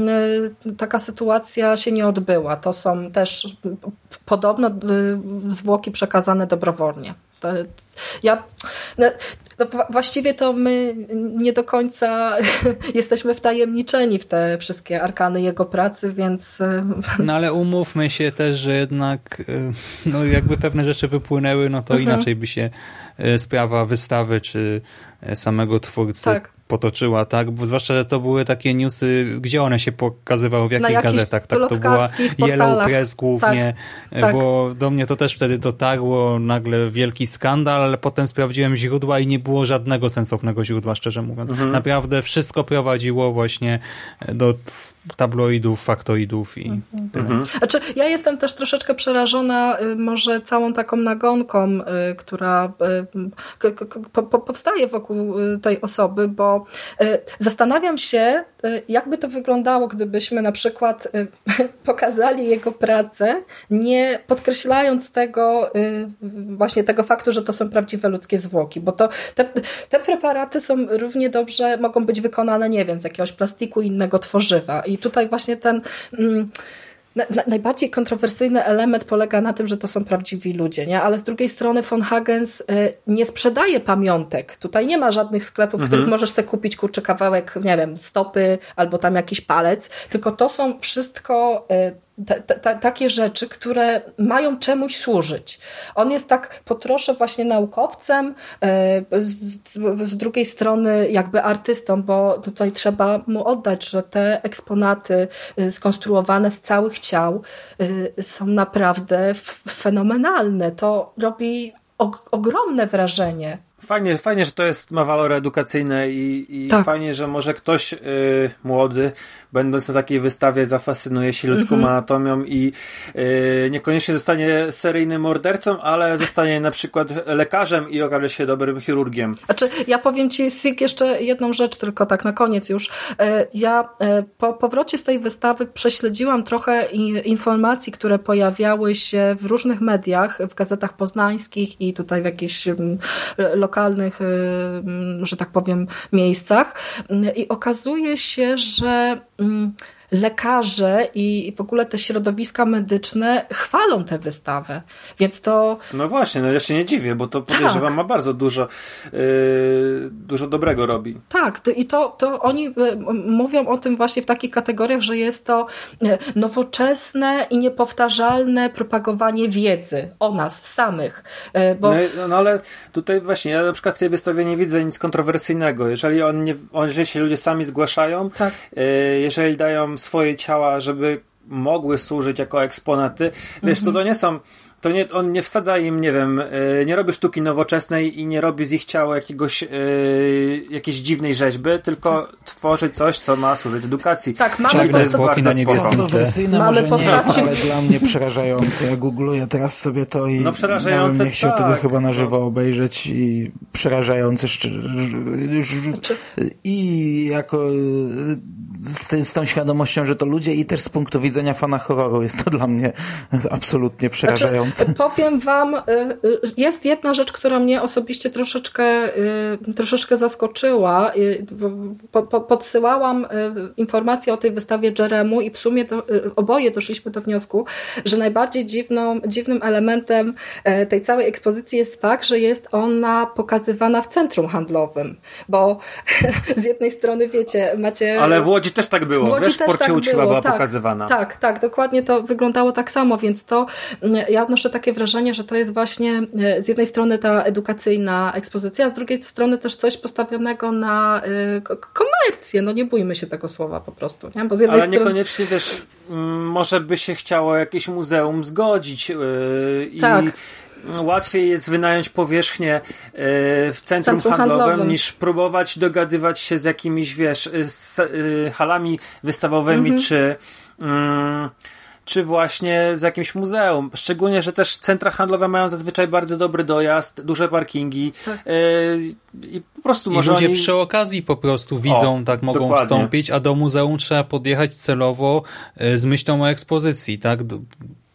taka sytuacja się nie odbyła. To są też podobno zwłoki przekazane dobrowolnie. Ja, no, no, właściwie to my nie do końca jesteśmy wtajemniczeni w te wszystkie arkany jego pracy, więc... E, no ale umówmy się też, że jednak e, no, jakby pewne rzeczy wypłynęły, no to mhm. inaczej by się e, sprawa wystawy czy samego twórcy tak potoczyła, tak? Bo zwłaszcza, że to były takie newsy, gdzie one się pokazywały, w jakich gazetach, tak? To była Yellow Press głównie, tak, tak. bo do mnie to też wtedy dotarło, nagle wielki skandal, ale potem sprawdziłem źródła i nie było żadnego sensownego źródła, szczerze mówiąc. Mhm. Naprawdę wszystko prowadziło właśnie do tabloidów, faktoidów i mhm. tyle. Mhm. Znaczy, ja jestem też troszeczkę przerażona y, może całą taką nagonką, y, która y, powstaje wokół tej osoby, bo zastanawiam się, jakby to wyglądało, gdybyśmy na przykład pokazali jego pracę, nie podkreślając tego właśnie tego faktu, że to są prawdziwe ludzkie zwłoki, bo to te, te preparaty są równie dobrze, mogą być wykonane, nie wiem, z jakiegoś plastiku innego tworzywa. I tutaj właśnie ten... Mm, najbardziej kontrowersyjny element polega na tym, że to są prawdziwi ludzie, nie? ale z drugiej strony von Hagens y, nie sprzedaje pamiątek. Tutaj nie ma żadnych sklepów, mhm. w których możesz sobie kupić kurczę kawałek, nie wiem, stopy albo tam jakiś palec, tylko to są wszystko takie rzeczy, które mają czemuś służyć. On jest tak po trosze właśnie naukowcem, e, z, z, drugiej strony jakby artystą, bo tutaj trzeba mu oddać, że te eksponaty e, skonstruowane z całych ciał e, są naprawdę fenomenalne. To robi ogromne wrażenie. Fajnie, fajnie, że to jest, ma walory edukacyjne i, i tak. fajnie, że może ktoś y, młody, będąc na takiej wystawie, zafascynuje się ludzką mm -hmm. anatomią i y, niekoniecznie zostanie seryjnym mordercą, ale zostanie na przykład lekarzem i okaże się dobrym chirurgiem. Znaczy, ja powiem Ci, Sik, jeszcze jedną rzecz, tylko tak na koniec już. E, ja e, po powrocie z tej wystawy prześledziłam trochę informacji, które pojawiały się w różnych mediach, w gazetach poznańskich i tutaj w jakichś lokalnych, mm, że tak powiem, miejscach. I okazuje się, że mm, lekarze i w ogóle te środowiska medyczne chwalą tę wystawę. Więc to. No właśnie, no ja się nie dziwię, bo to podejrzewam tak. ma bardzo dużo, yy, dużo dobrego robi. Tak, i to, to oni yy, mówią o tym właśnie w takich kategoriach, że jest to yy, nowoczesne i niepowtarzalne propagowanie wiedzy o nas samych. Yy, bo... No, no, ale tutaj właśnie, ja na przykład w tej wystawie nie widzę nic kontrowersyjnego. Jeżeli, on nie, jeżeli się ludzie sami zgłaszają, tak. jeżeli dają swoje ciała, żeby mogły służyć jako eksponaty. Wiesz, to to nie są to nie, on nie wsadza im, nie wiem, e, nie robi sztuki nowoczesnej i nie robi z ich ciała jakiegoś, e, jakiejś dziwnej rzeźby, tylko tworzy coś, co ma służyć edukacji. Tak, mamy to jest bardzo na Kontrowersyjne mamy może postaci... nie jest, ale dla mnie przerażające. Ja googluję teraz sobie to i no, przerażające, nie chciał tak, tego chyba na żywo obejrzeć i przerażające znaczy- i jako z, z tą świadomością, że to ludzie i też z punktu widzenia fana horroru jest to dla mnie absolutnie przerażające. Znaczy, powiem wam, y, y, jest jedna rzecz, która mnie osobiście troszeczkę, troszeczkę zaskoczyła. Podsyłałam informacje o tej wystawie Jeremu i w sumie to, oboje doszliśmy do wniosku, że najbardziej dziwną, dziwnym elementem tej całej ekspozycji jest fakt, że jest ona pokazywana w centrum handlowym, bo z jednej strony wiecie, macie... Ale w Łodzi też tak było, w Łodzi wiesz, w Porcie tak Łódź była tak, pokazywana. Tak, tak, dokładnie to wyglądało tak samo, więc to ja odnoszę takie wrażenie, że to jest właśnie e, z jednej strony ta edukacyjna ekspozycja, a z drugiej strony też coś postawionego na e, komercję. No nie bójmy się tego słowa po prostu. Nie? Bo z jednej Ale strony... niekoniecznie też może by się chciało jakieś muzeum zgodzić yy, tak. i łatwiej jest wynająć powierzchnię w centrum, centrum handlowym, handlowym, niż próbować dogadywać się z jakimiś, wiesz, z halami wystawowymi, mm -hmm. czy czy właśnie z jakimś muzeum. Szczególnie, że też centra handlowe mają zazwyczaj bardzo dobry dojazd, duże parkingi Tak. yy, i po prostu I może ludzie oni... przy okazji po prostu widzą, O, tak mogą dokładnie. wstąpić, a do muzeum trzeba podjechać celowo z myślą o ekspozycji, tak?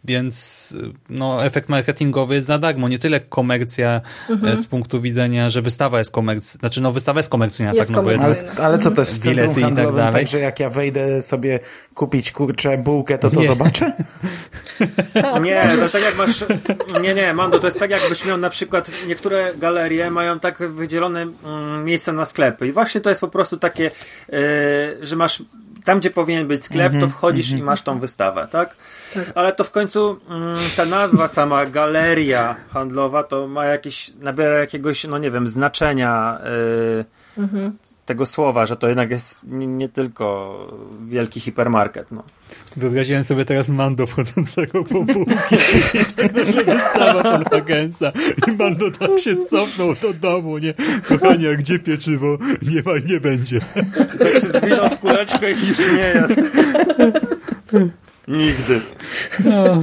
Więc no, efekt marketingowy jest za darmo. Nie tyle komercja Mhm. y, z punktu widzenia, że wystawa jest komercyjna. Znaczy, no wystawa jest komercyjna, Jest tak? No bo komercyjna. Ale, ale co to jest w Bilety i tak dalej. tak, że jak ja wejdę sobie kupić kurczę bułkę, to to Nie. zobaczę? Tak, Nie, to tak jak masz. Nie, nie, Mando, to jest tak jakbyś miał na przykład. Niektóre galerie mają tak wydzielone mm, miejsca na sklepy. I właśnie to jest po prostu takie, yy, że masz. Tam, gdzie powinien być sklep, to wchodzisz i masz tą wystawę, tak? Tak. Ale to w końcu mm, ta nazwa sama, galeria handlowa, to ma jakieś, nabiera jakiegoś, no nie wiem, znaczenia yy, tego słowa, że to jednak jest nie, nie tylko wielki hipermarket, no. Wyobraziłem sobie teraz Mando wchodzącego po bułki i tak nagle wystawa Von Hagensa i Mando tak się cofnął do domu, nie? Kochanie, a gdzie pieczywo? Nie ma, nie będzie. Tak się zwinął w kuleczkę i już nie jadł. Nigdy. No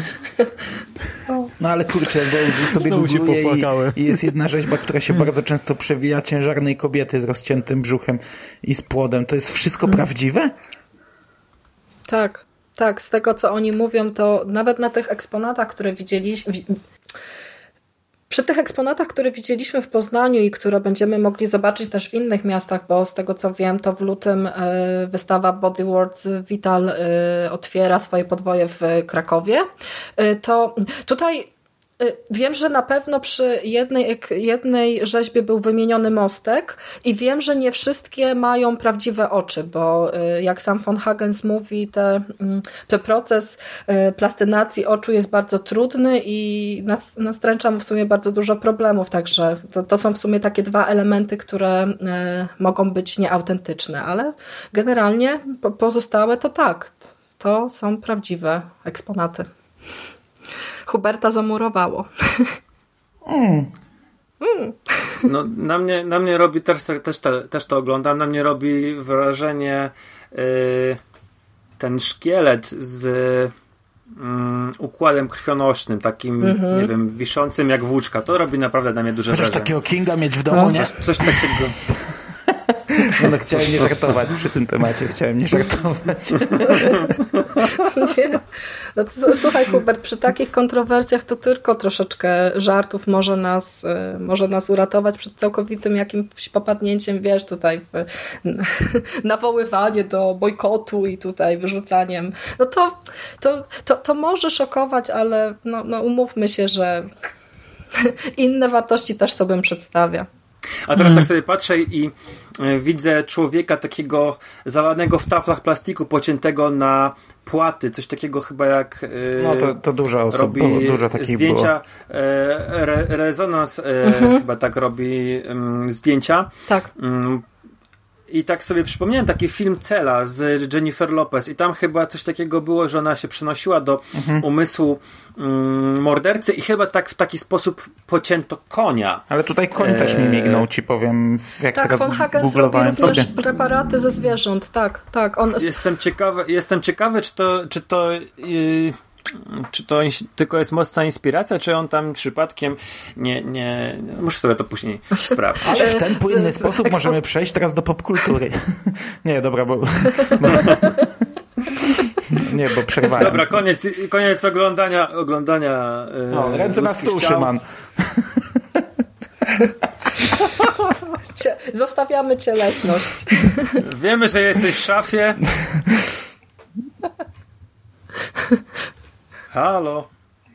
ale kurczę, bo sobie Znowu się popłakałem. i, i jest jedna rzeźba, która się bardzo często przewija, ciężarnej kobiety z rozciętym brzuchem i z płodem. To jest wszystko prawdziwe? Tak, tak. Z tego, co oni mówią, to nawet na tych eksponatach, które widzieliśmy. Przy tych eksponatach, które widzieliśmy w Poznaniu i które będziemy mogli zobaczyć też w innych miastach, bo z tego co wiem, to w lutym e, wystawa Body Words Vital e, otwiera swoje podwoje w Krakowie, e, to tutaj Wiem, że na pewno przy jednej, jednej rzeźbie był wymieniony mostek i wiem, że nie wszystkie mają prawdziwe oczy, bo y, jak sam von Hagens mówi, te, mm, ten proces y, plastynacji oczu jest bardzo trudny i nas, nastręcza mu w sumie bardzo dużo problemów, także to, to są w sumie takie dwa elementy, które y, mogą być nieautentyczne, ale generalnie po, pozostałe to tak, to są prawdziwe eksponaty. Huberta zamurowało. No, na, mnie, na mnie robi, też, też, to, też to oglądam, na mnie robi wrażenie yy, ten szkielet z mm, układem krwionośnym, takim, nie wiem, wiszącym jak włóczka. To robi naprawdę na mnie duże wrażenie. takiego Kinga mieć w domu, nie? Coś takiego. No, chciałem nie żartować przy tym temacie, chciałem nie żartować. Nie. No to, słuchaj, Hubert, przy takich kontrowersjach to tylko troszeczkę żartów może nas, y, może nas uratować przed całkowitym jakimś popadnięciem, wiesz, tutaj w nawoływanie do bojkotu i tutaj wyrzucaniem. No to, to, to, to może szokować, ale no, no umówmy się, że inne wartości też sobie przedstawia. A teraz tak sobie patrzę i y, widzę człowieka takiego zalanego w taflach plastiku, pociętego na płaty, coś takiego chyba jak y, No to, to dużo osób robi dużo takich zdjęcia, e, re, rezonans e, chyba tak robi mm, zdjęcia. Tak. I tak sobie przypomniałem taki film Cela z Jennifer Lopez i tam chyba coś takiego było, że ona się przenosiła do umysłu mm, mordercy i chyba tak w taki sposób pocięto konia. Ale tutaj koń też mi mignął, ci powiem, jak Tak, teraz von Hagen zrobił googlowałem również sobie. preparaty ze zwierząt, tak, tak. On, Jestem ciekawy, jestem ciekawy czy to, czy to yy, czy to ins- tylko jest mocna inspiracja, czy on tam przypadkiem nie, nie, muszę sobie to później sprawdzić. Ale w ten płynny E, sposób ekspo- możemy przejść teraz do popkultury. Nie, dobra, bo... bo nie, bo przerwałem. Dobra, koniec, koniec oglądania, oglądania yy, O, ręce na stół, ciał. Szyman. Cie, zostawiamy cielesność. Wiemy, że jesteś w szafie. Halo.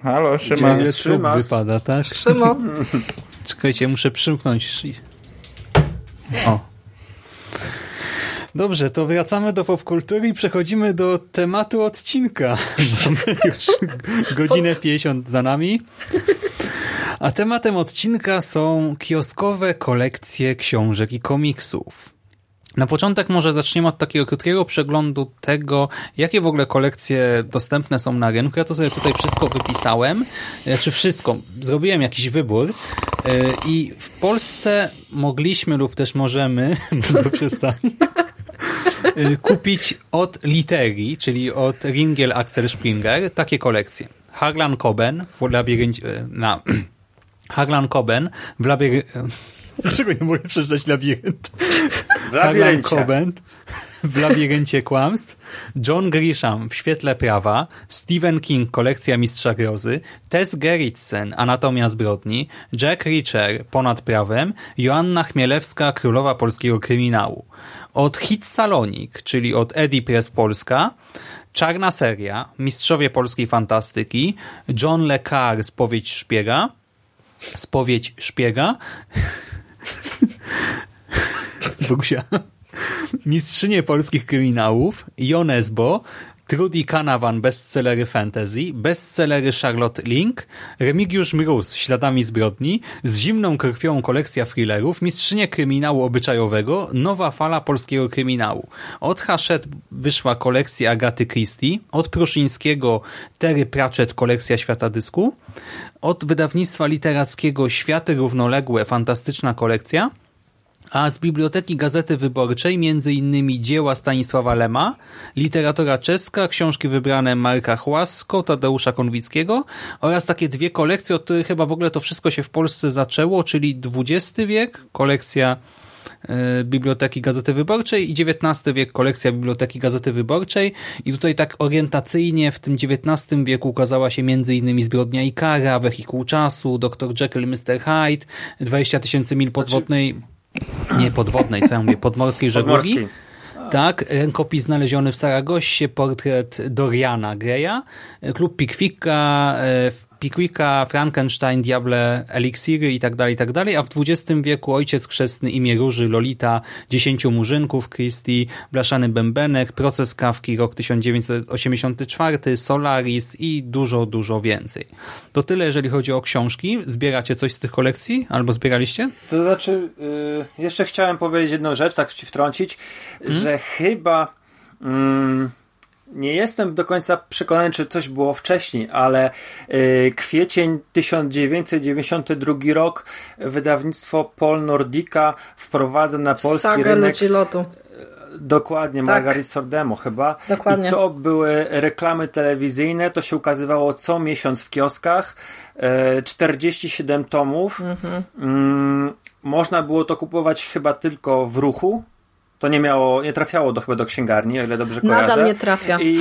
Halo, Szyman. Gdzie Szymas? wypada, tak? Szymo, Czekajcie, muszę przymknąć. O. Dobrze, to wracamy do popkultury i przechodzimy do tematu odcinka. Mamy już godzinę 50 za nami. A tematem odcinka są kioskowe kolekcje książek i komiksów. Na początek może zaczniemy od takiego krótkiego przeglądu tego, jakie w ogóle kolekcje dostępne są na rynku. Ja to sobie tutaj wszystko wypisałem, czy wszystko, zrobiłem jakiś wybór yy, i w Polsce mogliśmy lub też możemy, do przestani, y, kupić od Literii, czyli od Ringel Axel Springer, takie kolekcje. Harlan Coben w labiryncie, na, Harlan Coben w labiryncie, Dlaczego nie mogę przeczytać labirynt? W labiryncie. Coben w labiryncie kłamstw, John Grisham w świetle prawa, Stephen King kolekcja Mistrza Grozy, Tess Gerritsen Anatomia zbrodni, Jack Reacher Ponad prawem, Joanna Chmielewska Królowa polskiego kryminału. Od Hit Salonik, czyli od Eddie Press Polska, Czarna seria, Mistrzowie polskiej fantastyki, John Le Carre Spowiedź szpiega, Spowiedź szpiega, Bogusia. Mistrzynie polskich kryminałów, Jonesbo, Trudy Canavan, bestsellery fantasy, bestsellery Charlotte Link, Remigiusz Mróz, Śladami zbrodni, z zimną krwią kolekcja thrillerów, Mistrzynie kryminału obyczajowego, nowa fala polskiego kryminału. Od Hachette wyszła kolekcja Agaty Christie, od Pruszyńskiego Terry Pratchett kolekcja Świata Dysku, od wydawnictwa literackiego Światy Równoległe fantastyczna kolekcja, a z Biblioteki Gazety Wyborczej innymi dzieła Stanisława Lema, literatura czeska, książki wybrane Marka Chłasko, Tadeusza Konwickiego oraz takie dwie kolekcje, od których chyba w ogóle to wszystko się w Polsce zaczęło, czyli XX wiek, kolekcja e, Biblioteki Gazety Wyborczej i XIX wiek, kolekcja Biblioteki Gazety Wyborczej i tutaj tak orientacyjnie w tym XIX wieku ukazała się innymi Zbrodnia i Kara, Wehikuł Czasu, Dr. Jekyll Mr. Hyde, 20 tysięcy mil podwodnej nie podwodnej, co ja mówię, podmorskiej żeglugi. Tak, rękopis znaleziony w Saragossie, portret Doriana Greya, klub Pickwicka, e, Pickwicka, Frankenstein, Diable, Eliksiry i tak dalej, i tak dalej, a w XX wieku ojciec chrzestny imię Róży, Lolita, Dziesięciu Murzynków, Christie, Blaszany Bębenek, Proces Kawki, rok 1984, Solaris i dużo, dużo więcej. To tyle, jeżeli chodzi o książki. Zbieracie coś z tych kolekcji? Albo zbieraliście? To znaczy, y, jeszcze chciałem powiedzieć jedną rzecz, tak ci wtrącić, że chyba mm, nie jestem do końca przekonany, czy coś było wcześniej, ale y, kwiecień 1992 rok wydawnictwo Pol Nordica wprowadza na polski Saga rynek ludzi lotu. Dokładnie, Tak. Margaret Sordemo chyba. Dokładnie. I to były reklamy telewizyjne, to się ukazywało co miesiąc w kioskach. E, 47 tomów. Mhm. Mm, można było to kupować chyba tylko w ruchu. To nie miało, nie trafiało do, chyba do księgarni, o ile dobrze kojarzę. Nadal nie trafia. I,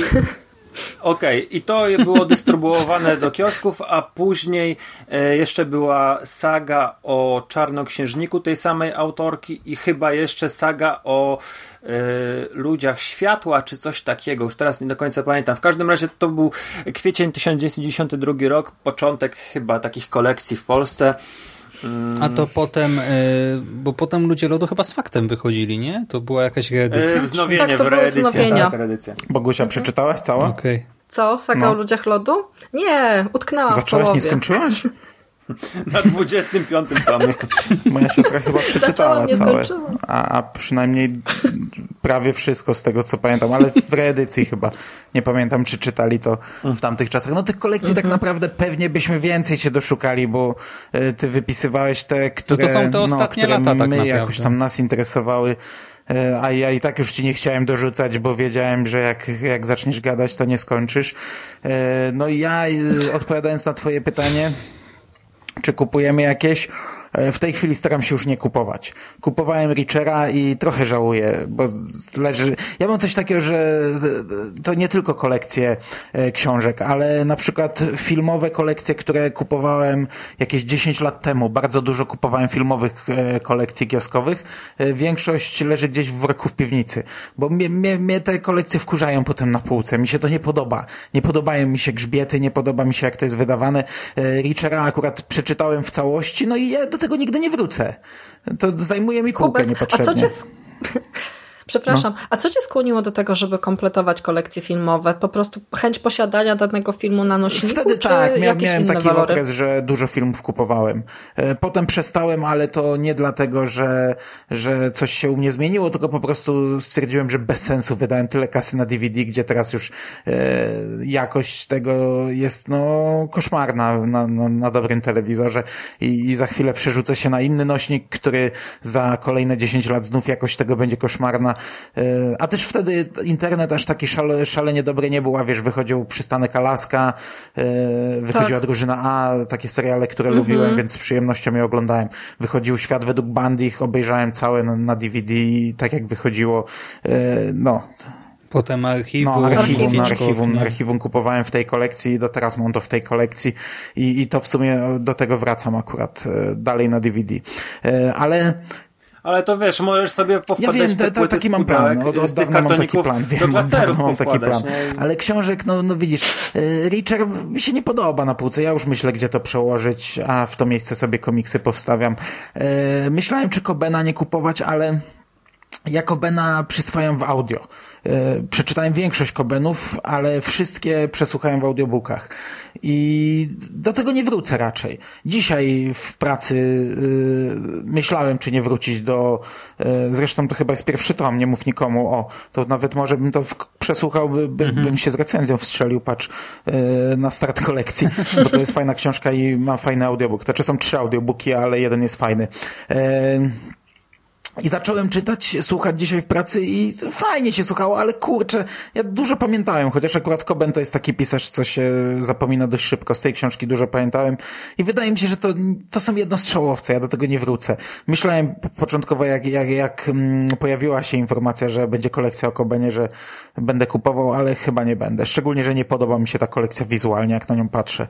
Okej, i to było dystrybuowane do kiosków, a później e, jeszcze była saga o czarnoksiężniku tej samej autorki i chyba jeszcze saga o e, ludziach światła, czy coś takiego. Już teraz nie do końca pamiętam. W każdym razie to był kwiecień 1992 rok, początek chyba takich kolekcji w Polsce. A to potem, y, bo potem ludzie lodu chyba z faktem wychodzili, nie? To była jakaś reedycja. E, wznowienie Tak, to reedycji. wznowienia. Tak, reedycja. Bogusia, przeczytałaś cała? Okej. Co? Saga No. o ludziach lodu? Nie, utknęłam w Zaczęłaś, nie skończyłaś? Na 25 tomie. Moja siostra chyba przeczytała całe. A, a przynajmniej prawie wszystko z tego, co pamiętam, ale w reedycji chyba. Nie pamiętam, czy czytali to w tamtych czasach. No tych kolekcji Mhm. tak naprawdę pewnie byśmy więcej się doszukali, bo e, ty wypisywałeś te, które, są te no, ostatnie które lata tak my naprawdę. jakoś tam nas interesowały. E, A ja i tak już ci nie chciałem dorzucać, bo wiedziałem, że jak, jak zaczniesz gadać, to nie skończysz. E, No i ja, odpowiadając na twoje pytanie, czy kupujemy jakieś? E, W tej chwili staram się już nie kupować. Kupowałem Richera i trochę żałuję, bo leży... Ja mam coś takiego, że e, to nie tylko kolekcje e, książek, ale na przykład filmowe kolekcje, które kupowałem jakieś 10 lat temu. Bardzo dużo kupowałem filmowych kolekcji kioskowych. Większość leży gdzieś w worku w piwnicy, bo mnie, mnie, mnie te kolekcje wkurzają potem na półce. Mi się to nie podoba. Nie podobają mi się grzbiety, nie podoba mi się jak to jest wydawane. Richera akurat przeczytałem w całości, no i ja do tego nigdy nie wrócę. To zajmuje mi półkę Hubert, a niepotrzebnie. co cię... Przepraszam, No. a co cię skłoniło do tego, żeby kompletować kolekcje filmowe? Po prostu chęć posiadania danego filmu na nośniku, Wtedy tak, mia, jakieś miałem taki walory? okres, że dużo filmów kupowałem. E, Potem przestałem, ale to nie dlatego, że, że coś się u mnie zmieniło, tylko po prostu stwierdziłem, że bez sensu wydałem tyle kasy na DVD, gdzie teraz już e, jakość tego jest no koszmarna na, na, na dobrym telewizorze i, i za chwilę przerzucę się na inny nośnik, który za kolejne 10 lat znów jakość tego będzie koszmarna e, a też wtedy internet aż taki szale, szalenie dobry nie był, a wiesz, wychodził Przystanek Alaska, e, wychodziła Tak. Drużyna A, takie seriale, które lubiłem, więc z przyjemnością je oglądałem. Wychodził Świat według Bandich, obejrzałem całe na, DVD, tak jak wychodziło, e, no, Potem archiwum, no, archiwum, archiwum, archiwum kupowałem w tej kolekcji i do teraz mam to w tej kolekcji i, i to w sumie do tego wracam akurat dalej na DVD. Ale Ale to wiesz, możesz sobie powkładać ja wiem, te taki mam plan, od, od dawna mam taki plan, do wiem, od klaserów dawna mam taki plan. Ale książek, no, no widzisz, e, Reacher mi się nie podoba na półce, ja już myślę, gdzie to przełożyć, a w to miejsce sobie komiksy powstawiam. E, Myślałem, czy Kobena nie kupować, ale ja Kobena przyswajam w audio. E, Przeczytałem większość Kobenów, ale wszystkie przesłuchałem w audiobookach. I do tego nie wrócę raczej. Dzisiaj w pracy y, myślałem, czy nie wrócić do... y, zresztą to chyba jest pierwszy tom, nie mów nikomu. O, to nawet może bym to w, przesłuchał, by, by, bym się z recenzją wstrzelił, patrz, na start kolekcji, bo to jest fajna książka i ma fajny audiobook. Znaczy są trzy audiobooki, ale jeden jest fajny. I zacząłem czytać, słuchać dzisiaj w pracy i fajnie się słuchało, ale kurczę, ja dużo pamiętałem, chociaż akurat Coben to jest taki pisarz, co się zapomina dość szybko. Z tej książki dużo pamiętałem i wydaje mi się, że to, to są jednostrzałowce, ja do tego nie wrócę. Myślałem po- początkowo, jak, jak, jak mm, pojawiła się informacja, że będzie kolekcja o Cobenie, że będę kupował, ale chyba nie będę. Szczególnie, że nie podoba mi się ta kolekcja wizualnie, jak na nią patrzę.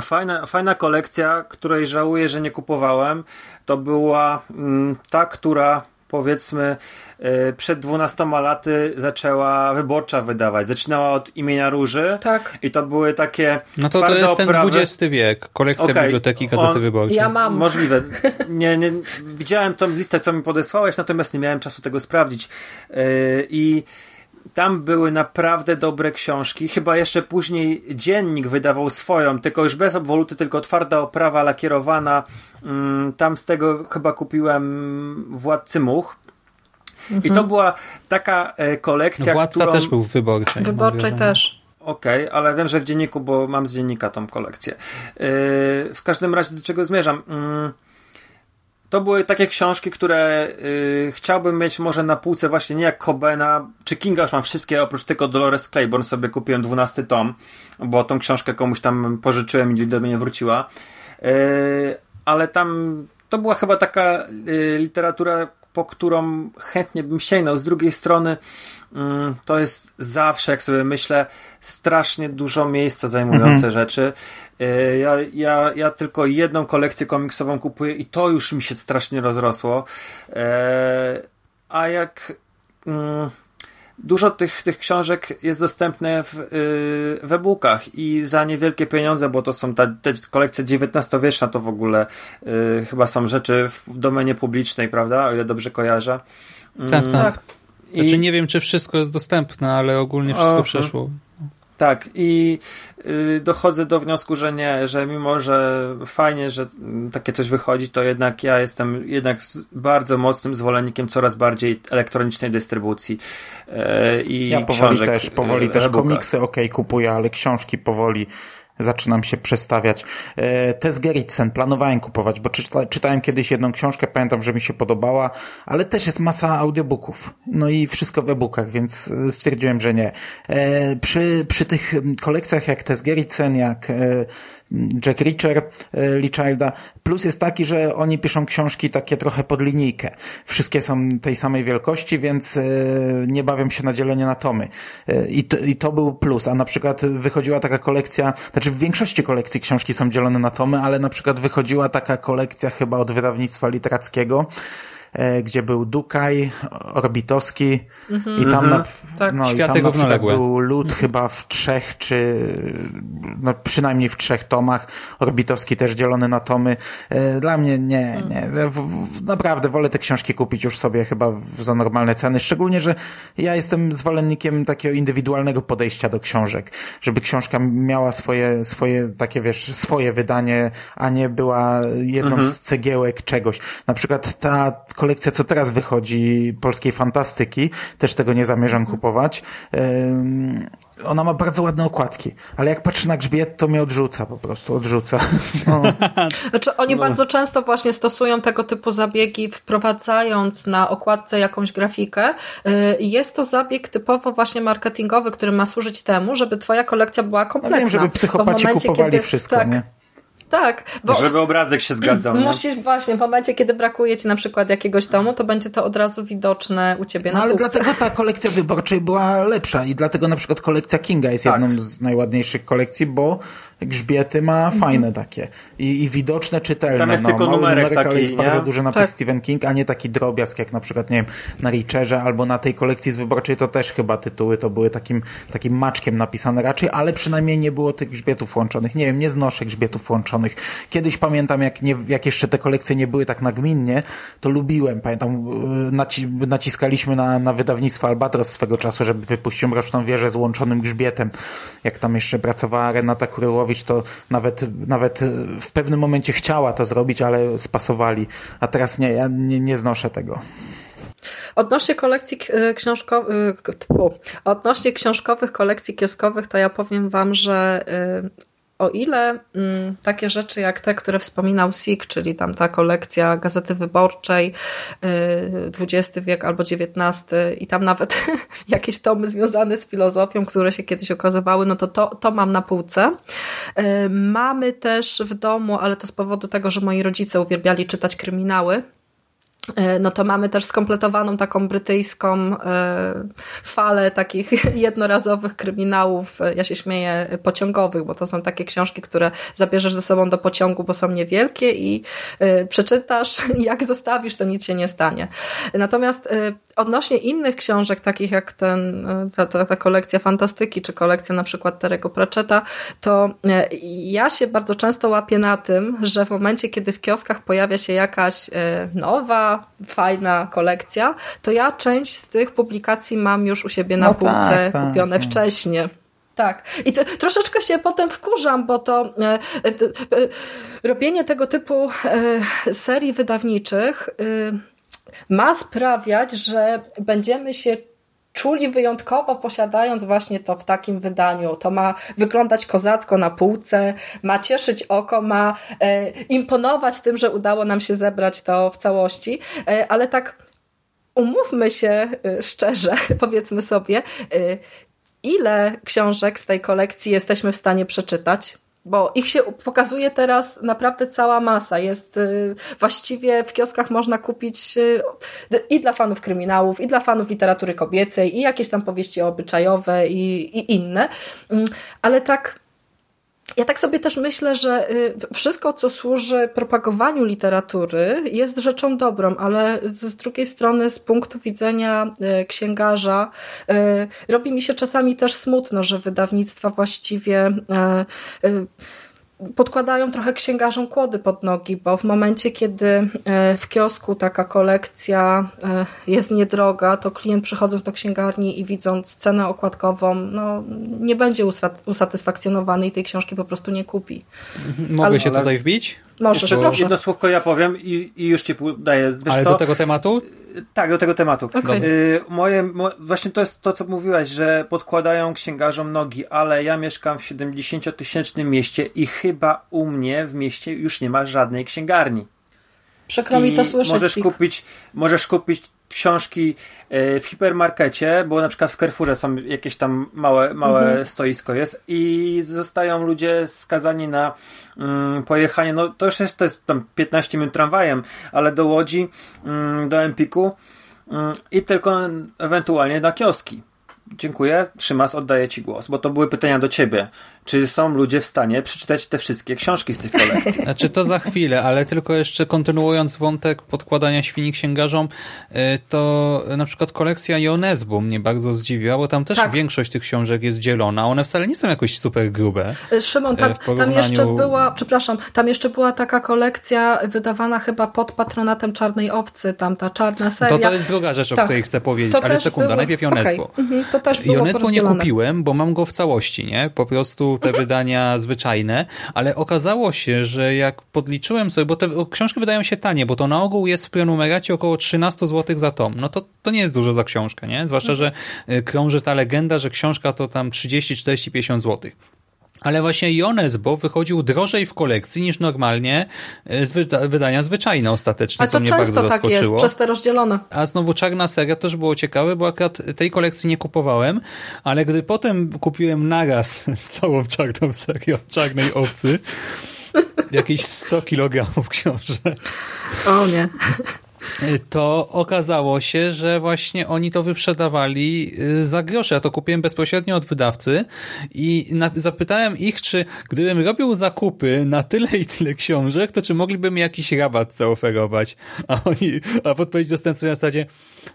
Fajna, fajna kolekcja, której żałuję, że nie kupowałem, to była mm, ta, która powiedzmy y, przed 12 laty zaczęła wyborcza wydawać. Zaczynała od imienia Róży Tak. i to były takie No to to jest ten oprawy. XX wiek, kolekcja Okej, Biblioteki Gazety on- Wyborczej. Ja mam. Możliwe. Nie, nie, widziałem tą listę, co mi podesłałeś, natomiast nie miałem czasu tego sprawdzić. Yy, I tam były naprawdę dobre książki. Chyba jeszcze później dziennik wydawał swoją, tylko już bez obwoluty, tylko twarda oprawa lakierowana. Mm, Tam z tego chyba kupiłem Władcy Much. I to była taka e, kolekcja, Władca którą... też był w wyborczej. Wyborczej też. Okej, ale wiem, że w dzienniku, bo mam z dziennika tą kolekcję. Yy, w każdym razie do czego zmierzam? Yy, to były takie książki, które yy, chciałbym mieć może na półce właśnie nie jak Cobena, czy Kinga już mam wszystkie, oprócz tylko Dolores Claiborne sobie kupiłem 12 tom, bo tą książkę komuś tam pożyczyłem i do mnie wróciła. Yy, ale tam to była chyba taka yy, literatura, po którą chętnie bym sięgnął. Z drugiej strony mm, to jest zawsze, jak sobie myślę, strasznie dużo miejsca zajmujące rzeczy. Yy, Ja, ja, ja tylko jedną kolekcję komiksową kupuję i to już mi się strasznie rozrosło. Yy, A jak mm, dużo tych, tych książek jest dostępne w, yy, w e-bookach i za niewielkie pieniądze, bo to są ta, te kolekcje XIX-wieczna, to w ogóle yy, chyba są rzeczy w, w domenie publicznej, prawda? O ile dobrze kojarzę. Tak, tak. Tak. I, Znaczy nie wiem, czy wszystko jest dostępne, ale ogólnie wszystko Aha. przeszło. Tak, i y, dochodzę do wniosku, że nie, że mimo, że fajnie, że takie coś wychodzi, to jednak ja jestem jednak bardzo mocnym zwolennikiem coraz bardziej elektronicznej dystrybucji. y, I Ja powoli książek, też, powoli y, też komiksy okej kupuję, ale książki powoli zaczynam się przestawiać. E, Tess Gerritsen planowałem kupować, bo czyta, czytałem kiedyś jedną książkę, pamiętam, że mi się podobała, ale też jest masa audiobooków. No i wszystko w e-bookach, więc e, stwierdziłem, że nie. E, Przy, przy tych kolekcjach jak Tess Gerritsen, jak Jack Reacher e, Lee Childa, plus jest taki, że oni piszą książki takie trochę pod linijkę. Wszystkie są tej samej wielkości, więc e, nie bawią się na dzielenie na tomy. E, I to, I to był plus, a na przykład wychodziła taka kolekcja, znaczy w większości kolekcji książki są dzielone na tomy, ale na przykład wychodziła taka kolekcja chyba od wydawnictwa literackiego, gdzie był Dukaj, Orbitowski i tam na, Tak. no, i tam na był lud chyba w trzech, czy no, przynajmniej w trzech tomach. Orbitowski też dzielony na tomy. E, Dla mnie nie, nie. W, w, naprawdę wolę te książki kupić już sobie chyba w, za normalne ceny. Szczególnie, że ja jestem zwolennikiem takiego indywidualnego podejścia do książek. Żeby książka miała swoje, swoje takie, wiesz, swoje wydanie, a nie była jedną z cegiełek czegoś. Na przykład ta kolekcja, co teraz wychodzi, polskiej fantastyki, też tego nie zamierzam kupować. Ym, ona ma bardzo ładne okładki, ale jak patrzę na grzbiet, to mnie odrzuca po prostu, odrzuca. No. Znaczy oni bardzo często właśnie stosują tego typu zabiegi, wprowadzając na okładce jakąś grafikę. Y, Jest to zabieg typowo właśnie marketingowy, który ma służyć temu, żeby twoja kolekcja była No kompletna. wiem, żeby psychopaci momencie, kupowali kiedy- wszystko, tak, nie? Tak, bo Żeby obrazek się zgadzał. nie? musisz właśnie, w momencie, kiedy brakuje ci na przykład jakiegoś tomu, to będzie to od razu widoczne u ciebie No na ale półce. dlatego ta kolekcja wyborczej była lepsza i dlatego na przykład kolekcja Kinga jest Tak. jedną z najładniejszych kolekcji, bo grzbiety ma fajne takie i, i widoczne, czytelne. Tam jest no, tylko numerek numerek, ale taki, jest nie? bardzo duży napis Tak. Stephen King, a nie taki drobiazg jak na przykład, nie wiem, na Richerze albo na tej kolekcji z wyborczej to też chyba tytuły to były takim, takim maczkiem napisane raczej, ale przynajmniej nie było tych grzbietów łączonych. Nie wiem, nie znoszę grzbietów łączonych. Kiedyś pamiętam, jak, nie, jak jeszcze te kolekcje nie były tak nagminnie, to lubiłem. Pamiętam, yy, naci naciskaliśmy na, na wydawnictwo Albatros swego czasu, żeby wypuścił Mroczną Wieżę z łączonym grzbietem. Jak tam jeszcze pracowała Renata Kuryłowicz, to nawet, nawet w pewnym momencie chciała to zrobić, ale spasowali. A teraz nie, ja nie, nie znoszę tego. Odnośnie kolekcji książkowych, odnośnie książkowych kolekcji kioskowych, to ja powiem wam, że y, o ile mm, takie rzeczy jak te, które wspominał Sik, czyli tam ta kolekcja Gazety Wyborczej, y, XX wiek albo XIX i tam nawet jakieś tomy związane z filozofią, które się kiedyś okazywały, no to to, to mam na półce. Y, Mamy też w domu, ale to z powodu tego, że moi rodzice uwielbiali czytać kryminały, no to mamy też skompletowaną taką brytyjską e, falę takich jednorazowych kryminałów, e, ja się śmieję, pociągowych, bo to są takie książki, które zabierzesz ze sobą do pociągu, bo są niewielkie i e, przeczytasz, jak zostawisz, to nic się nie stanie. Natomiast e, odnośnie innych książek, takich jak ten, e, ta, ta, ta kolekcja fantastyki, czy kolekcja na przykład Terego Pratchetta, to e, ja się bardzo często łapię na tym, że w momencie, kiedy w kioskach pojawia się jakaś e, fajna kolekcja, to ja część z tych publikacji mam już u siebie na No półce tak, tak, kupione tak. wcześniej. Tak. I to, troszeczkę się potem wkurzam, bo to e, e, e, robienie tego typu e, serii wydawniczych e, ma sprawiać, że będziemy się czuli wyjątkowo posiadając właśnie to w takim wydaniu. To ma wyglądać kozacko na półce, ma cieszyć oko, ma e, imponować tym, że udało nam się zebrać to w całości, e, ale tak umówmy się e, szczerze, powiedzmy sobie, e, ile książek z tej kolekcji jesteśmy w stanie przeczytać? Bo ich się pokazuje teraz naprawdę cała masa. Jest y, właściwie w kioskach można kupić y, i dla fanów kryminałów, i dla fanów literatury kobiecej, i jakieś tam powieści obyczajowe, i, i inne. Mm, Ale tak. Ja tak sobie też myślę, że y, wszystko, co służy propagowaniu literatury, jest rzeczą dobrą, ale z drugiej strony, z punktu widzenia y, księgarza, y, robi mi się czasami też smutno, że wydawnictwa właściwie y, podkładają trochę księgarzom kłody pod nogi, bo w momencie, kiedy e, w kiosku taka kolekcja e, jest niedroga, to klient przychodząc do księgarni i widząc cenę okładkową, no, nie będzie usat- usatysfakcjonowany i tej książki po prostu nie kupi. Mogę się tutaj wbić? Jeszcze proszę. jedno słówko ja powiem i, i już ci daję. Wiesz Ale co? do tego tematu? Tak, do tego tematu. Okej. Y, moje, mo, właśnie to jest to, co mówiłaś, że podkładają księgarzom nogi, ale ja mieszkam w 70-tysięcznym mieście i chyba u mnie w mieście już nie ma żadnej księgarni. Przykro mi I to słyszeć. Możesz kupić, możesz kupić książki e, w hipermarkecie, bo na przykład w Carrefourze są jakieś tam małe, małe Mhm. stoisko jest i zostają ludzie skazani na mm, pojechanie, no to już jest, to jest tam 15 minut tramwajem, ale do Łodzi, mm, do Empiku mm, i tylko ewentualnie na kioski. Dziękuję. Szymas, oddaję Ci głos, bo to były pytania do Ciebie. Czy są ludzie w stanie przeczytać te wszystkie książki z tych kolekcji? Znaczy to za chwilę, ale tylko jeszcze kontynuując wątek podkładania świni księgarzom, y, to na przykład kolekcja Jonesbu mnie bardzo zdziwiła, bo tam też Tak. większość tych książek jest dzielona. One wcale nie są jakoś super grube. Szymon, tam, E, porównaniu- tam jeszcze była, przepraszam, tam jeszcze była taka kolekcja wydawana chyba pod patronatem Czarnej Owcy, tam ta czarna seria. To to jest druga rzecz, o Tak. której chcę powiedzieć, To ale sekunda, były- najpierw okej, Jonesbu. mhm, to, to też było Jonesbo nie kupiłem, bo mam go w całości, nie? Po prostu te wydania zwyczajne, ale okazało się, że jak podliczyłem sobie, bo te książki wydają się tanie, bo to na ogół jest w prenumeracie około 13 zł za tom. No to, to nie jest dużo za książkę, nie? Zwłaszcza, że y, krąży ta legenda, że książka to tam 30, 40, 50 zł. Ale właśnie Jonesbo wychodził drożej w kolekcji niż normalnie y, z wyda wydania zwyczajne ostatecznie, Ale co to mnie często bardzo tak jest, przez te rozdzielone. A znowu Czarna Seria też było ciekawe, bo akurat tej kolekcji nie kupowałem, ale gdy potem kupiłem naraz całą Czarną Serię o Czarnej Owcy, jakieś 100 kilogramów książek, O nie. To okazało się, że właśnie oni to wyprzedawali y, za grosze. Ja to kupiłem bezpośrednio od wydawcy i zapytałem ich, czy gdybym robił zakupy na tyle i tyle książek, to czy mogliby mi jakiś rabat zaoferować. A oni, a podpowiedź dostałem coś na zasadzie,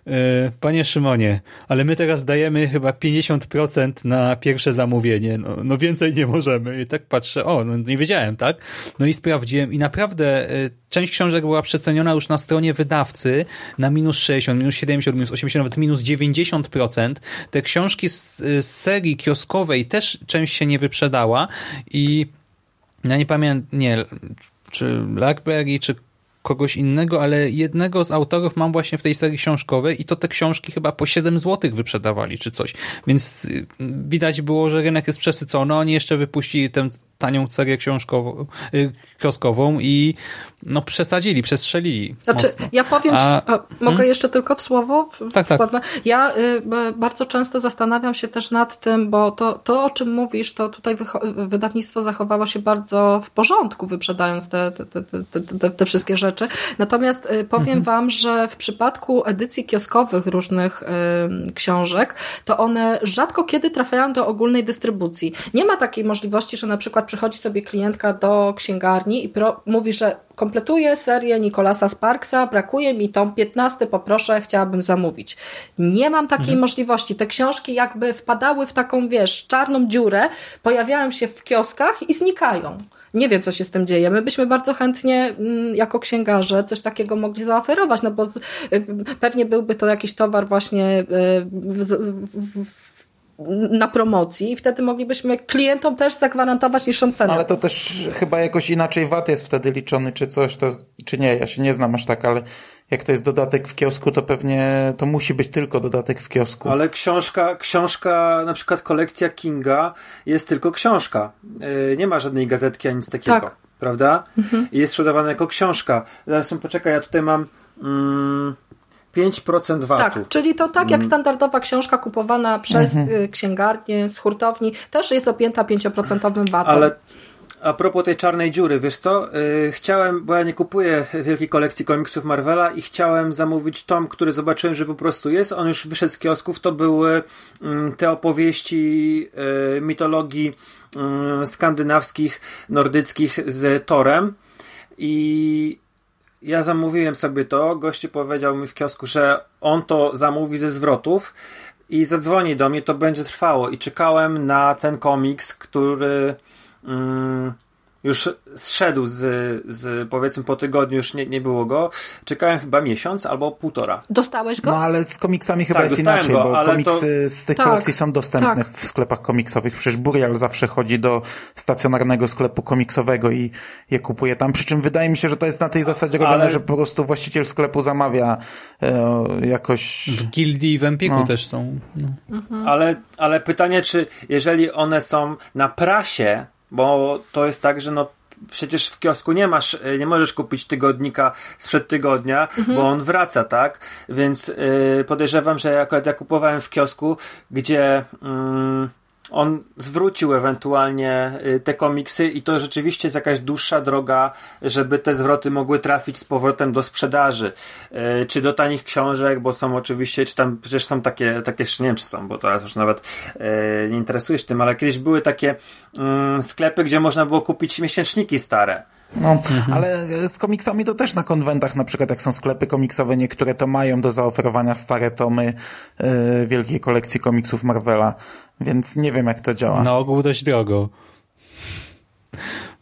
y, panie Szymonie, ale my teraz dajemy chyba 50% na pierwsze zamówienie. No, no więcej nie możemy. I tak patrzę, o, no nie wiedziałem, tak? No i sprawdziłem i naprawdę y, część książek była przeceniona już na stronie wydawcy na minus 60, minus 70, minus 80, nawet minus 90%. Te książki z, z serii kioskowej też część się nie wyprzedała i ja nie pamiętam, nie, czy Blackberry, czy kogoś innego, ale jednego z autorów mam właśnie w tej serii książkowej i to te książki chyba po 7 zł wyprzedawali, czy coś. Więc y, widać było, że rynek jest przesycony. Oni jeszcze wypuścili tę tanią serię książkową, y, kioskową i no przesadzili, przestrzelili Znaczy, mocno. ja powiem, A- ci, a, mogę Hmm? jeszcze tylko w słowo? Tak, tak. Ja y, bardzo często zastanawiam się też nad tym, bo to, to o czym mówisz, to tutaj wydawnictwo zachowało się bardzo w porządku, wyprzedając te, te, te, te, te, te wszystkie rzeczy. Natomiast y, powiem Mhm. wam, że w przypadku edycji kioskowych różnych y, książek, to one rzadko kiedy trafiają do ogólnej dystrybucji. Nie ma takiej możliwości, że na przykład przychodzi sobie klientka do księgarni i pro, mówi, że kompletuję serię Nicolasa Sparksa, brakuje mi tom 15, poproszę, chciałabym zamówić. Nie mam takiej możliwości. Te książki jakby wpadały w taką, wiesz, czarną dziurę, pojawiają się w kioskach i znikają. Nie wiem, co się z tym dzieje. My byśmy bardzo chętnie, mm, jako księgarze, coś takiego mogli zaoferować, no bo y, pewnie byłby to jakiś towar właśnie y, w, w, w, na promocji i wtedy moglibyśmy klientom też zagwarantować niższą cenę. Ale to też chyba jakoś inaczej VAT jest wtedy liczony, czy coś, to, czy nie, ja się nie znam aż tak, ale jak to jest dodatek w kiosku, to pewnie to musi być tylko dodatek w kiosku. Ale książka, książka, na przykład kolekcja Kinga jest tylko książka. Yy, nie ma żadnej gazetki ani nic takiego. Tak. Prawda? I jest sprzedawana jako książka. Zaraz poczekaj, ja tutaj mam mm, 5% VAT-u. Tak, czyli to tak jak standardowa książka kupowana przez y, księgarnię z hurtowni też jest objęta 5% VAT-em. Ale a propos tej czarnej dziury, wiesz co? Yy, chciałem, bo ja nie kupuję wielkiej kolekcji komiksów Marvela i chciałem zamówić tom, który zobaczyłem, że po prostu jest. On już wyszedł z kiosków. To były mm, te opowieści yy, mitologii yy, skandynawskich, nordyckich z Torem. I ja zamówiłem sobie to. Gościu powiedział mi w kiosku, że on to zamówi ze zwrotów i zadzwoni do mnie, to będzie trwało. I czekałem na ten komiks, który mm, już zszedł z, z powiedzmy po tygodniu, już nie, nie było go. Czekałem chyba miesiąc albo półtora. Dostałeś go? No ale z komiksami chyba Tak, jest inaczej, go, bo ale komiksy z tych Tak, kolekcji są dostępne tak. w sklepach komiksowych. Przecież Burial zawsze chodzi do stacjonarnego sklepu komiksowego i je kupuje tam. Przy czym wydaje mi się, że to jest na tej zasadzie robione, Ale- że po prostu właściciel sklepu zamawia e, jakoś... W Gildii i w Empiku No. też są. No. Ale, ale pytanie, czy jeżeli one są na prasie, bo to jest tak, że no przecież w kiosku nie masz, y, nie możesz kupić tygodnika sprzed tygodnia, bo on wraca, tak? Więc yy, podejrzewam, że akurat ja kupowałem w kiosku, gdzie mm, on zwrócił ewentualnie y, te komiksy i to rzeczywiście jest jakaś dłuższa droga, żeby te zwroty mogły trafić z powrotem do sprzedaży, y, czy do tanich książek, bo są oczywiście, czy tam przecież są takie, takie nie wiem czy są, bo teraz już nawet y, nie interesujesz tym, ale kiedyś były takie mm, sklepy, gdzie można było kupić miesięczniki stare. No, ale z komiksami to też na konwentach, na przykład jak są sklepy komiksowe, niektóre to mają do zaoferowania stare tomy e, wielkiej kolekcji komiksów Marvela, więc nie wiem jak to działa. Na ogół dość drogo.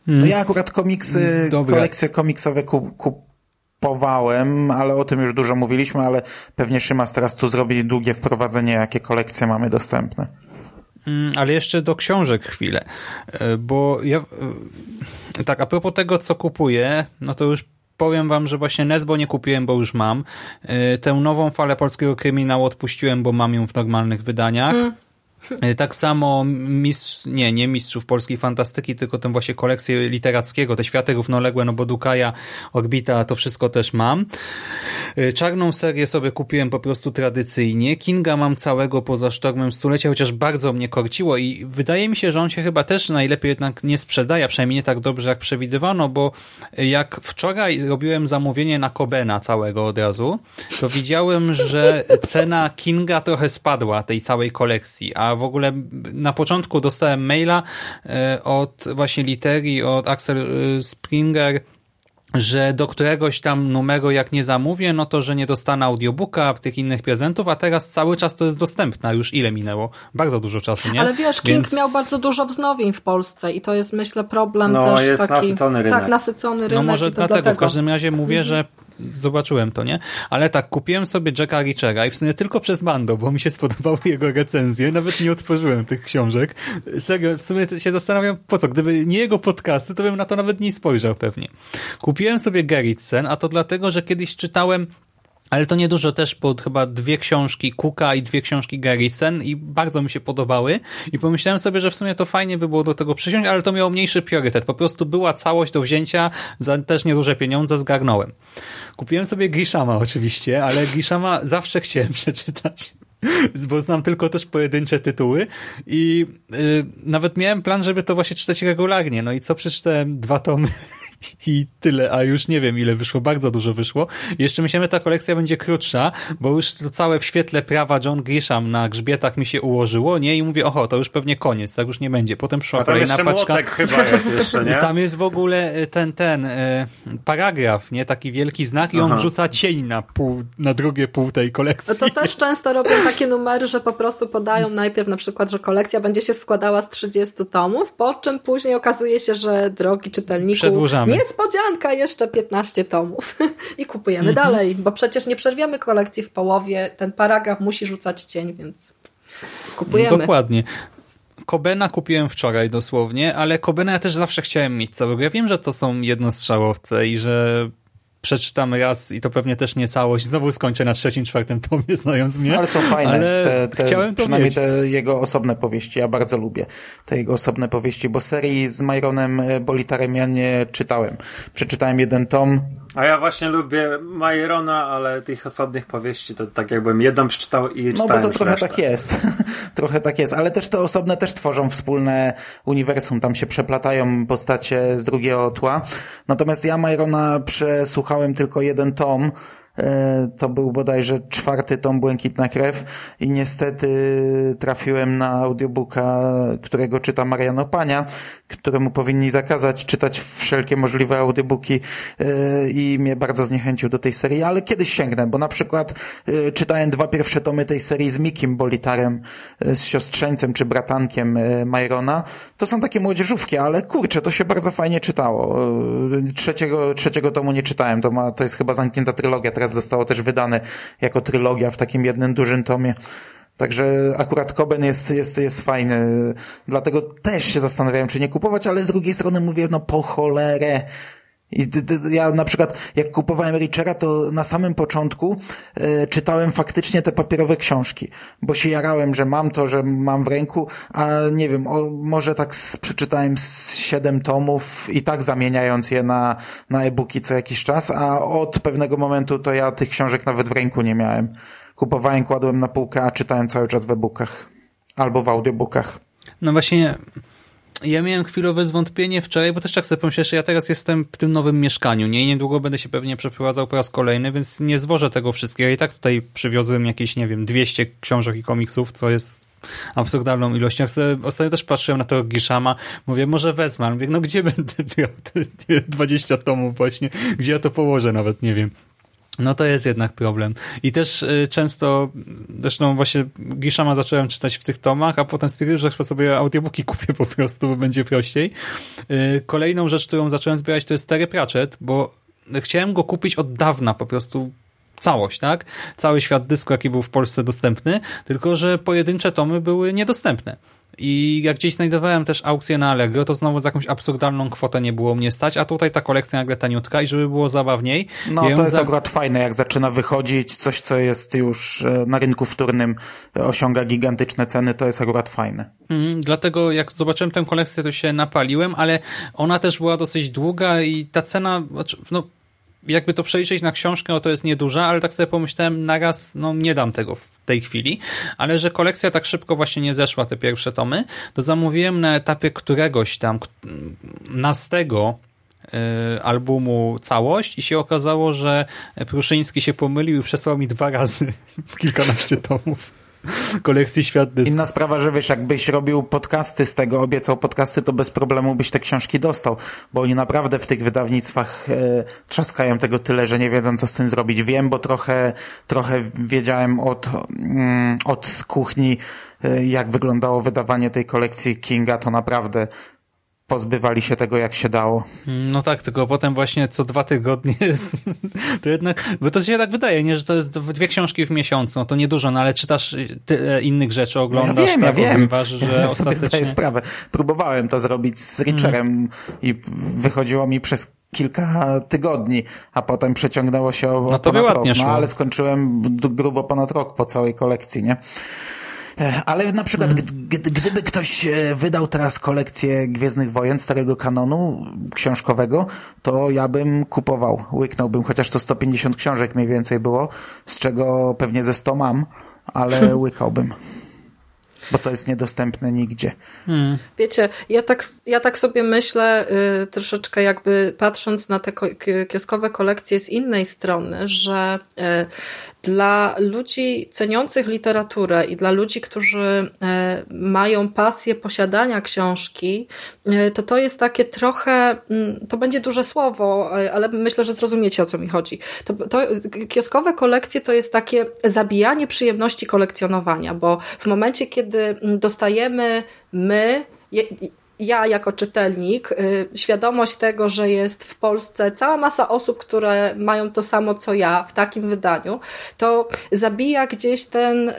No ja akurat komiksy, Dobra. kolekcje komiksowe ku, kupowałem, ale o tym już dużo mówiliśmy, ale pewnie Szymas teraz tu zrobi długie wprowadzenie, jakie kolekcje mamy dostępne. Mm, ale jeszcze do książek chwilę, e, bo ja e, tak, a propos tego, co kupuję, no to już powiem wam, że właśnie Nesbo nie kupiłem, bo już mam. E, tę nową falę polskiego kryminału odpuściłem, bo mam ją w normalnych wydaniach. Mm. E, tak samo mistrz, nie, nie mistrzów polskiej fantastyki, tylko tę właśnie kolekcję literackiego, te światy równoległe, no bo Dukaja, Orbita, to wszystko też mam. E, czarną serię sobie kupiłem po prostu tradycyjnie. Kinga mam całego poza Sztormem Stulecia, chociaż bardzo mnie korciło i wydaje mi się, że on się chyba też najlepiej jednak nie sprzedaje, przynajmniej nie tak dobrze jak przewidywano, bo jak wczoraj zrobiłem zamówienie na Kobena całego od razu, to widziałem, że cena Kinga trochę spadła tej całej kolekcji, a w ogóle na początku dostałem maila e, od właśnie Literi, od Axel e, Springer, że do któregoś tam numeru jak nie zamówię, no to, że nie dostanę audiobooka, tych innych prezentów, a teraz cały czas to jest dostępne. Już ile minęło? Bardzo dużo czasu, nie? Ale wiesz, King Więc... miał bardzo dużo wznowień w Polsce i to jest myślę problem no, też jest taki... nasycony rynek. Tak, nasycony rynek. No może dlatego, w każdym razie mówię, mhm. że zobaczyłem to, nie? Ale tak, kupiłem sobie Jacka Richera i w sumie tylko przez Mando, bo mi się spodobały jego recenzje, nawet nie otworzyłem tych książek. Serio, w sumie się zastanawiam, po co? Gdyby nie jego podcasty, to bym na to nawet nie spojrzał pewnie. Kupiłem sobie Gerritsen, a to dlatego, że kiedyś czytałem ale to niedużo też, bo chyba dwie książki Kuka i dwie książki Garrison i bardzo mi się podobały i pomyślałem sobie, że w sumie to fajnie by było do tego przysiąść, ale to miało mniejszy priorytet. Po prostu była całość do wzięcia za też nieduże pieniądze, zgarnąłem. Kupiłem sobie Grishama oczywiście, ale Grishama zawsze chciałem przeczytać bo znam tylko też pojedyncze tytuły i yy, nawet miałem plan, żeby to właśnie czytać regularnie. No i co przeczytałem? Dwa tomy i tyle, a już nie wiem ile wyszło, bardzo dużo wyszło. Jeszcze myślałem, że ta kolekcja będzie krótsza, bo już to całe w świetle prawa John Grisham na grzbietach mi się ułożyło, nie? I mówię, oho, to już pewnie koniec, tak już nie będzie. Potem przyszła kolejna paczka. chyba jest jeszcze, nie? Tam jest w ogóle e, ten, ten e, paragraf, nie? Taki wielki znak i on Aha. wrzuca cień na pół, na drugie pół tej kolekcji. No to też często robią takie numery, że po prostu podają najpierw na przykład, że kolekcja będzie się składała z 30 tomów, po czym później okazuje się, że drogi czytelniku Przedłużamy niespodzianka, jeszcze 15 tomów i kupujemy mhm. dalej, bo przecież nie przerwiemy kolekcji w połowie, ten paragraf musi rzucać cień, więc kupujemy. Dokładnie. Kobena kupiłem wczoraj dosłownie, ale Kobena ja też zawsze chciałem mieć całego. Ja wiem, że to są jednostrzałowce i że przeczytam raz i to pewnie też nie całość. Znowu skończę na trzecim, czwartym tomie, znając mnie. Ale są fajne. Ale te, te, chciałem to Przynajmniej mieć. te jego osobne powieści. Ja bardzo lubię te jego osobne powieści, bo serii z Myronem Bolitarem ja nie czytałem. Przeczytałem jeden tom, a ja właśnie lubię Majrona, ale tych osobnych powieści to tak jakbym jedną przeczytał i czytałem No bo to trochę resztę. tak jest. trochę tak jest, ale też te osobne też tworzą wspólne uniwersum. Tam się przeplatają postacie z drugiego tła. Natomiast ja Majrona przesłuchałem tylko jeden tom, to był bodajże czwarty tom Błękitna Krew i niestety trafiłem na audiobooka, którego czyta Mariano Pania, któremu powinni zakazać czytać wszelkie możliwe audiobooki e, i mnie bardzo zniechęcił do tej serii, ale kiedyś sięgnę, bo na przykład e, czytałem dwa pierwsze tomy tej serii z Mikim Bolitarem, z siostrzeńcem czy bratankiem Majrona. To są takie młodzieżówki, ale kurczę, to się bardzo fajnie czytało. Trzeciego, trzeciego tomu nie czytałem, to, ma, to jest chyba zamknięta trylogia, teraz zostało też wydane jako trylogia w takim jednym dużym tomie. Także akurat Koben jest, jest, jest fajny. Dlatego też się zastanawiałem, czy nie kupować, ale z drugiej strony mówię, no po cholerę. I ja na przykład, jak kupowałem Richera, to na samym początku y, czytałem faktycznie te papierowe książki, bo się jarałem, że mam to, że mam w ręku, a nie wiem, o, może tak z, przeczytałem z siedem tomów i tak zamieniając je na, na e-booki co jakiś czas, a od pewnego momentu to ja tych książek nawet w ręku nie miałem. Kupowałem, kładłem na półkę, a czytałem cały czas w e-bookach albo w audiobookach. No właśnie, ja miałem chwilowe zwątpienie wczoraj, bo też tak sobie pomyślałem, że ja teraz jestem w tym nowym mieszkaniu, nie? I niedługo będę się pewnie przeprowadzał po raz kolejny, więc nie zwożę tego wszystkiego. I tak tutaj przywiozłem jakieś, nie wiem, 200 książek i komiksów, co jest absurdalną ilością. Ostatnio też patrzyłem na tego Gishama, mówię, może wezmę. Mówię, no gdzie będę miał te 20 tomów właśnie? Gdzie ja to położę nawet, nie wiem. No to jest jednak problem. I też y, często, zresztą właśnie Gishama zacząłem czytać w tych tomach, a potem stwierdziłem, że chyba sobie audiobooki kupię po prostu, bo będzie prościej. Y, kolejną rzecz, którą zacząłem zbierać, to jest Terry Pratchett, bo chciałem go kupić od dawna, po prostu całość, tak? Cały świat dysku, jaki był w Polsce dostępny, tylko że pojedyncze tomy były niedostępne. I jak gdzieś znajdowałem też aukcję na Allegro, to znowu za jakąś absurdalną kwotę nie było mnie stać, a tutaj ta kolekcja nagle taniutka i żeby było zabawniej. No ja to jest za... akurat fajne, jak zaczyna wychodzić coś, co jest już e, na rynku wtórnym, osiąga gigantyczne ceny, to jest akurat fajne. Mm, dlatego jak zobaczyłem tę kolekcję, to się napaliłem, ale ona też była dosyć długa i ta cena, znaczy, no jakby to przeliczyć na książkę, no to jest nieduża, ale tak sobie pomyślałem, naraz, no nie dam tego w tej chwili, ale że kolekcja tak szybko właśnie nie zeszła, te pierwsze tomy, to zamówiłem na etapie któregoś tam nastego y, albumu całość i się okazało, że Pruszyński się pomylił i przesłał mi dwa razy kilkanaście tomów kolekcji Świat Dysku. Inna sprawa, że wiesz, jakbyś robił podcasty z tego, obiecał podcasty, to bez problemu byś te książki dostał, bo oni naprawdę w tych wydawnictwach e, trzaskają tego tyle, że nie wiedzą, co z tym zrobić. Wiem, bo trochę, trochę wiedziałem od, mm, od kuchni, e, jak wyglądało wydawanie tej kolekcji Kinga, to naprawdę pozbywali się tego jak się dało. No tak, tylko potem właśnie co dwa tygodnie to jednak, bo to się tak wydaje, nie, że to jest dwie książki w miesiącu, no to niedużo, no ale czytasz tyle innych rzeczy, oglądasz, ja wiem, tak, ja wiem. że ja ostatecznie... sobie zdaję sprawę. Próbowałem to zrobić z Richerem i wychodziło mi przez kilka tygodni, a potem przeciągnęło się o no to ponad rok. No ale skończyłem grubo ponad rok po całej kolekcji, nie? E, ale na przykład, hmm. gdyby ktoś e, wydał teraz kolekcję Gwiezdnych Wojen, starego kanonu książkowego, to ja bym kupował, łyknąłbym, chociaż to 150 książek mniej więcej było, z czego pewnie ze 100 mam, ale łykałbym bo to jest niedostępne nigdzie. Hmm. Wiecie, ja tak, ja tak sobie myślę y, troszeczkę jakby patrząc na te kioskowe kolekcje z innej strony, że y, dla ludzi ceniących literaturę i dla ludzi, którzy y, mają pasję posiadania książki, y, to to jest takie trochę, y, to będzie duże słowo, y, ale myślę, że zrozumiecie o co mi chodzi. To, to, kioskowe kolekcje to jest takie zabijanie przyjemności kolekcjonowania, bo w momencie, kiedy kiedy dostajemy my, ja jako czytelnik, y, świadomość tego, że jest w Polsce cała masa osób, które mają to samo co ja w takim wydaniu, to zabija gdzieś ten, y,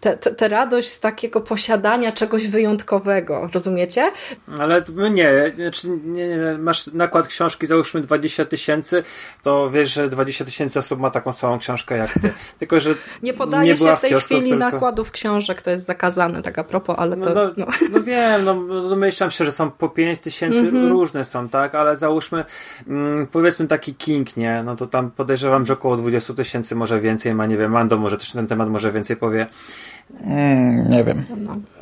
tę te, te radość z takiego posiadania czegoś wyjątkowego, rozumiecie? Ale nie, znaczy nie, nie, masz nakład książki, załóżmy 20 tysięcy, to wiesz, że 20 tysięcy osób ma taką samą książkę jak ty. Tylko, że nie podaje nie się w tej kiosku, chwili tylko... nakładów książek, to jest zakazane, tak a propos, ale to... No, no, no. no wiem, no, no myślę, domyślam się, że są po 5 tysięcy, mm -hmm. różne są, tak? Ale załóżmy, mm, powiedzmy taki King, nie? No to tam podejrzewam, że około 20 tysięcy, może więcej ma, nie wiem, Mando może też ten temat może więcej powie. Mm, nie wiem.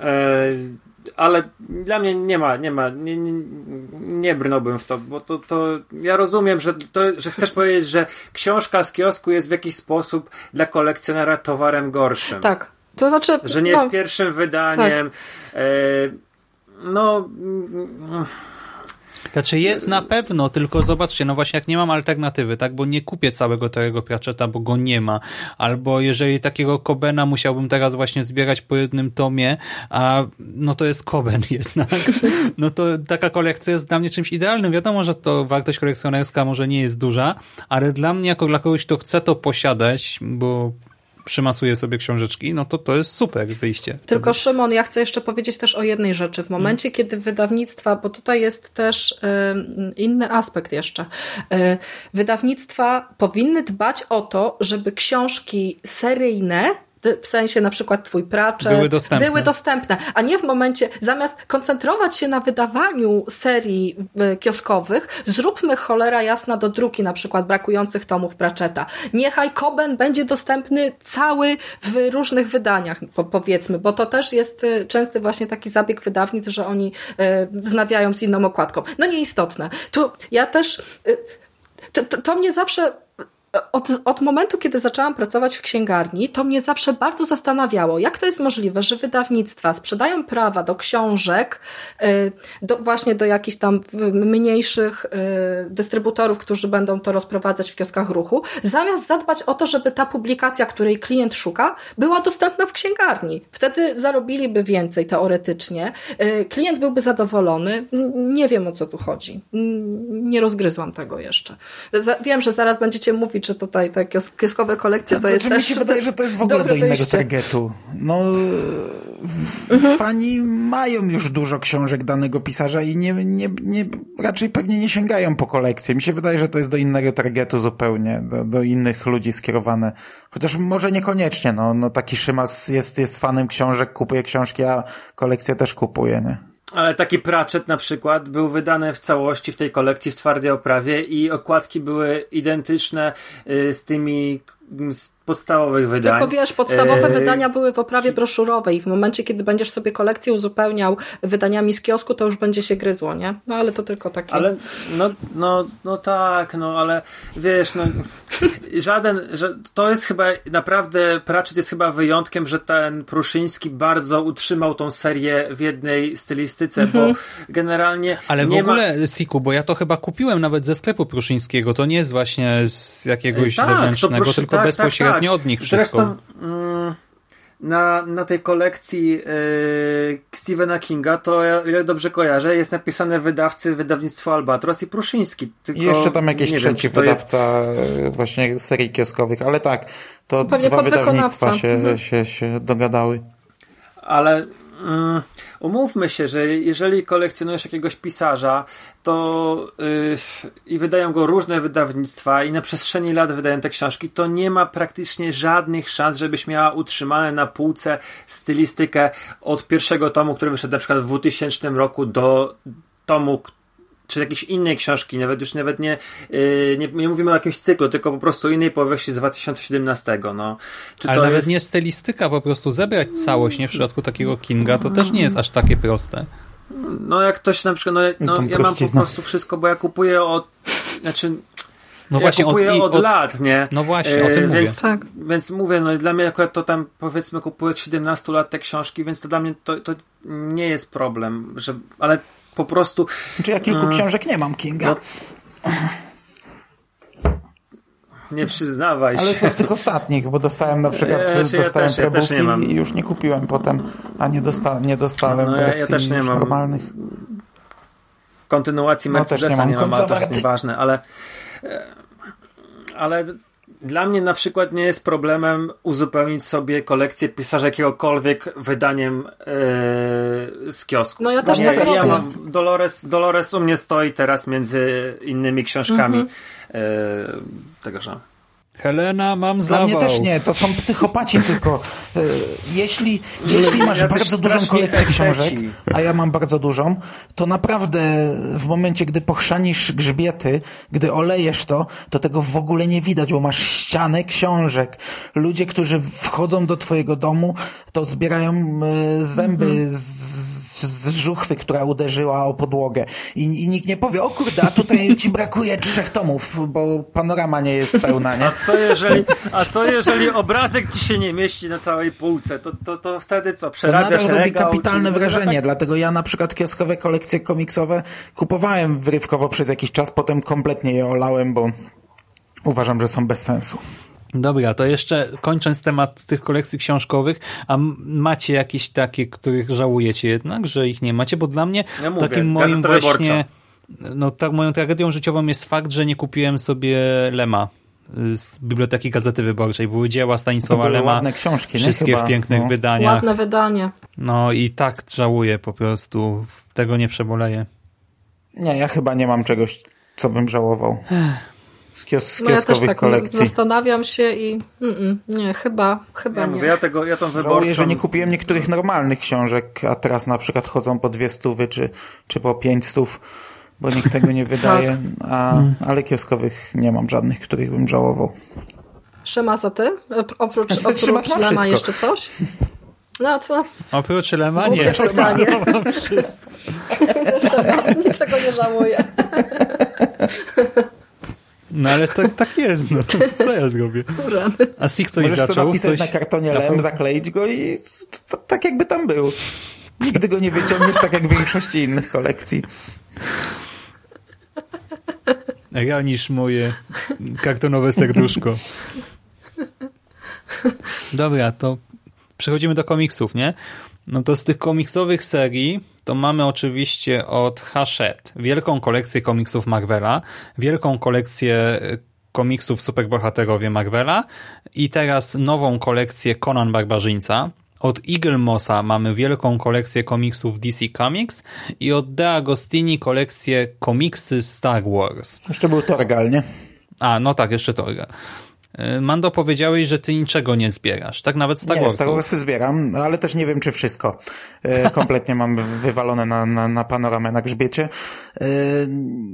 E, ale dla mnie nie ma, nie ma, nie, nie, nie brnąłbym w to, bo to, to ja rozumiem, że, to, że chcesz powiedzieć, że książka z kiosku jest w jakiś sposób dla kolekcjonera towarem gorszym. Tak. To znaczy, że nie no, jest pierwszym wydaniem. Tak. E, no... Znaczy jest na pewno, tylko zobaczcie, no właśnie jak nie mam alternatywy, tak, bo nie kupię całego tego Pratchetta, bo go nie ma, albo jeżeli takiego Kobena musiałbym teraz właśnie zbierać po jednym tomie, a no to jest Koben jednak, no to taka kolekcja jest dla mnie czymś idealnym. Wiadomo, że to wartość kolekcjonerska może nie jest duża, ale dla mnie jako dla kogoś, kto chce to posiadać, bo przymasuje sobie książeczki, no to to jest super wyjście. Tylko Wtedy. Szymon, ja chcę jeszcze powiedzieć też o jednej rzeczy. W momencie, hmm. kiedy wydawnictwa, bo tutaj jest też inny aspekt jeszcze, wydawnictwa powinny dbać o to, żeby książki seryjne w sensie na przykład twój pracze, były dostępne. były dostępne, a nie w momencie, zamiast koncentrować się na wydawaniu serii e, kioskowych, zróbmy cholera jasna do druki na przykład brakujących tomów Pratchetta. Niechaj Koben będzie dostępny cały w różnych wydaniach, powiedzmy, bo to też jest e, częsty właśnie taki zabieg wydawnic, że oni e, wznawiają z inną okładką. No nieistotne. Tu ja też to, to, to mnie zawsze od, od momentu, kiedy zaczęłam pracować w księgarni, to mnie zawsze bardzo zastanawiało, jak to jest możliwe, że wydawnictwa sprzedają prawa do książek, y, do, właśnie do jakichś tam mniejszych y, dystrybutorów, którzy będą to rozprowadzać w kioskach ruchu, zamiast zadbać o to, żeby ta publikacja, której klient szuka, była dostępna w księgarni. Wtedy zarobiliby więcej teoretycznie, y, klient byłby zadowolony. Nie wiem o co tu chodzi. Nie rozgryzłam tego jeszcze. Wiem, że zaraz będziecie mówić, że tutaj te kioskowe kolekcje to, to jest też... Mi się wydaje, że to jest w ogóle do innego wyjście. targetu. No, mhm. fani mają już dużo książek danego pisarza i nie, nie, nie, raczej pewnie nie sięgają po kolekcję. Mi się wydaje, że to jest do innego targetu zupełnie, do, do innych ludzi skierowane. Chociaż może niekoniecznie, no, no taki Szymas jest, jest fanem książek, kupuje książki, a kolekcję też kupuje, nie? Ale taki Pratchett na przykład był wydany w całości w tej kolekcji w twardej oprawie i okładki były identyczne y, z tymi z podstawowych wydań. Tylko wiesz, podstawowe e... wydania były w oprawie broszurowej. W momencie, kiedy będziesz sobie kolekcję uzupełniał wydaniami z kiosku, to już będzie się gryzło, nie? No ale to tylko takie. Ale no, no, no tak, no ale wiesz, no żaden, że to jest chyba naprawdę, Pratchett jest chyba wyjątkiem, że ten Pruszyński bardzo utrzymał tą serię w jednej stylistyce, mhm. bo generalnie Ale w ogóle, ma... Siku, bo ja to chyba kupiłem nawet ze sklepu Pruszyńskiego, to nie jest właśnie z jakiegoś tak, zewnętrznego, Pruszy... tylko tak, bezpośrednio tak, tak. od nich wszystko. Zresztą mm, na, na tej kolekcji yy, Stephena Kinga, to ja, dobrze kojarzę, jest napisane wydawcy wydawnictwo Albatros i Pruszyński. Tylko I jeszcze tam jakiś trzeci wiem, wydawca jest... E, właśnie serii kioskowych, ale tak, to Pewnie dwa wydawnictwa się, mhm. się, się dogadały. Ale Mm, umówmy się, że jeżeli kolekcjonujesz jakiegoś pisarza, to yy, i wydają go różne wydawnictwa i na przestrzeni lat wydają te książki, to nie ma praktycznie żadnych szans, żebyś miała utrzymane na półce stylistykę od pierwszego tomu, który wyszedł na przykład w 2000 roku do tomu, czy jakiejś innej książki, nawet już nawet nie, yy, nie, nie, mówimy o jakimś cyklu, tylko po prostu innej powieści z 2017. No. Czy Ale nawet jest... nie stylistyka, po prostu zebrać całość, nie w przypadku takiego Kinga, to też nie jest aż takie proste. No jak ktoś na przykład, no, no ja mam po prostu wszystko, bo ja kupuję od, znaczy no ja właśnie, kupuję od, od, od, lat, nie? No właśnie, o tym mówię. Więc, tak. więc mówię, no dla mnie akurat to tam powiedzmy kupuję od 17 lat te książki, więc to dla mnie to, to nie jest problem, że, ale po prostu... Czy znaczy, ja kilku hmm. książek nie mam Kinga? No, nie przyznawaj się. Ale to z tych ostatnich, bo dostałem na przykład ja, ja dostałem też, ja ja i już nie kupiłem potem, a nie, dosta nie dostałem no, ja, ja też nie mam normalnych. Kontynuacji Mercedesa no, też nie mam, nie to jest nieważne, ale ale dla mnie na przykład nie jest problemem uzupełnić sobie kolekcję pisarza jakiegokolwiek wydaniem yy, z kiosku. No ja też tak ja, mam Dolores, Dolores u mnie stoi teraz między innymi książkami -hmm. yy, tego, że Helena, mam zawał. Dla mnie też nie, to są psychopaci tylko. E, jeśli, jeśli masz ja bardzo dużą kolekcję książek, a ja mam bardzo dużą, to naprawdę w momencie, gdy pochrzanisz grzbiety, gdy olejesz to, to tego w ogóle nie widać, bo masz ścianę książek. Ludzie, którzy wchodzą do twojego domu, to zbierają e, zęby -hmm. z z żuchwy, która uderzyła o podłogę. I, I nikt nie powie, o kurde, a tutaj ci brakuje trzech tomów, bo panorama nie jest pełna, nie? A co jeżeli, a co jeżeli obrazek ci się nie mieści na całej półce? To, to, to wtedy co? Przerabiasz to nadal robi kapitalne czy... wrażenie, tak? dlatego ja na przykład kioskowe kolekcje komiksowe kupowałem wyrywkowo przez jakiś czas, potem kompletnie je olałem, bo uważam, że są bez sensu. Dobra, to jeszcze kończąc temat tych kolekcji książkowych, a macie jakieś takie, których żałujecie jednak, że ich nie macie? Bo dla mnie ja mówię, takim moim właśnie, no tak moją tragedią życiową jest fakt, że nie kupiłem sobie Lema z Biblioteki Gazety Wyborczej. Były dzieła Stanisława Lema. ładne książki, Wszystkie nie? w pięknych no. wydaniach. Ładne wydanie. No i tak żałuję po prostu. Tego nie przeboleję. Nie, ja chyba nie mam czegoś, co bym żałował z, kios no ja też tak kolekcji. zastanawiam się i mm, mm, nie, chyba, chyba ja nie. Mówię, ja, tego, ja tą wyborczą... Żałuję, że nie kupiłem niektórych normalnych książek, a teraz na przykład chodzą po dwie stówy czy, czy po pięć stów, bo nikt tego nie wydaje, tak. a, ale kioskowych nie mam żadnych, których bym żałował. Szymas, a ty? Oprócz, oprócz Lema jeszcze coś? No co? Oprócz Lema nie. Jeszcze mam wszystko. niczego nie żałuję. No ale tak, tak jest, no. Co ja zrobię? A Sig coś Możesz to zaczął? napisać Coś... na kartonie lem, zakleić go i to, to, tak jakby tam był. Nigdy go nie wyciągniesz, tak jak w większości innych kolekcji. Ja niż moje kartonowe serduszko. Dobra, to przechodzimy do komiksów, nie? No to z tych komiksowych serii to mamy oczywiście od Hachette wielką kolekcję komiksów Marvela, wielką kolekcję e, komiksów superbohaterowie Marvela i teraz nową kolekcję Conan Barbarzyńca. Od Eagle Mossa mamy wielką kolekcję komiksów DC Comics i od De Agostini kolekcję komiksy Star Wars. Jeszcze był Torgal, nie? A, no tak, jeszcze to. Y, Mando, powiedziałeś, że ty niczego nie zbierasz, tak nawet Star nie, Warsów. Star Warsy zbieram, ale też nie wiem, czy wszystko. E, Kompletnie mam wywalone na, na, na panoramę na grzbiecie. E,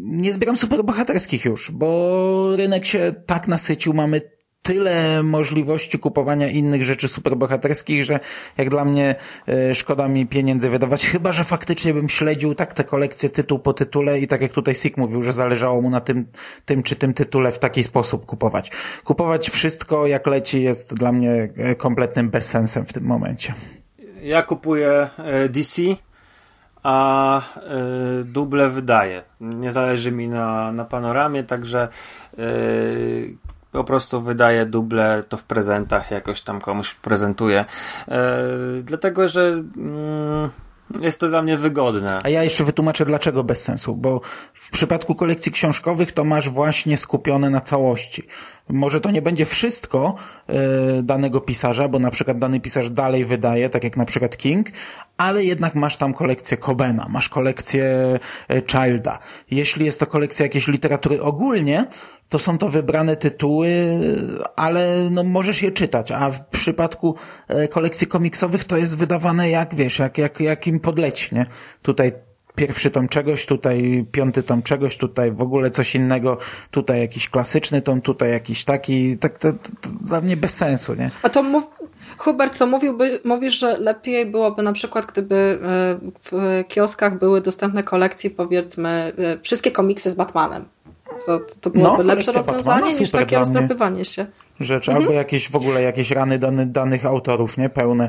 Nie zbieram superbohaterskich już, bo rynek się tak nasycił, mamy tyle możliwości kupowania innych rzeczy superbohaterskich, że jak dla mnie e, szkoda mi pieniędzy wydawać, chyba że faktycznie bym śledził tak te kolekcje tytuł po tytule i tak jak tutaj Sik mówił, że zależało mu na tym, tym czy tym tytule w taki sposób kupować. Kupować wszystko jak leci jest dla mnie e, kompletnym bezsensem w tym momencie. Ja kupuję e, DC, a duble wydaję. Nie zależy mi na, na panoramie, także po prostu wydaję duble to w prezentach, jakoś tam komuś prezentuję. E, dlatego, że mm, jest to dla mnie wygodne. A ja jeszcze wytłumaczę dlaczego bez sensu, bo w przypadku kolekcji książkowych to masz właśnie skupione na całości. Może to nie będzie wszystko e, danego pisarza, bo na przykład dany pisarz dalej wydaje, tak jak na przykład King, ale jednak masz tam kolekcję Cobena, masz kolekcję e, Childa. Jeśli jest to kolekcja jakiejś literatury ogólnie, to są to wybrane tytuły, ale no możesz je czytać, a w przypadku e, kolekcji komiksowych to jest wydawane jak, wiesz, jak, jak, jak im podleci, nie? Tutaj pierwszy tom czegoś, tutaj piąty tom czegoś, tutaj w ogóle coś innego, tutaj jakiś klasyczny tom, tutaj jakiś taki, tak to, to, to dla mnie bez sensu, nie? A to mów, Hubert, to mówiłby, mówisz, że lepiej byłoby na przykład, gdyby e, w kioskach były dostępne kolekcje, powiedzmy, e, wszystkie komiksy z Batmanem. To, to byłoby No, lepsze rozwiązanie Batmana, niż takie rozdrapywanie się. rzecz, albo jakieś w ogóle jakieś rany dany, danych autorów, nie? Pełne.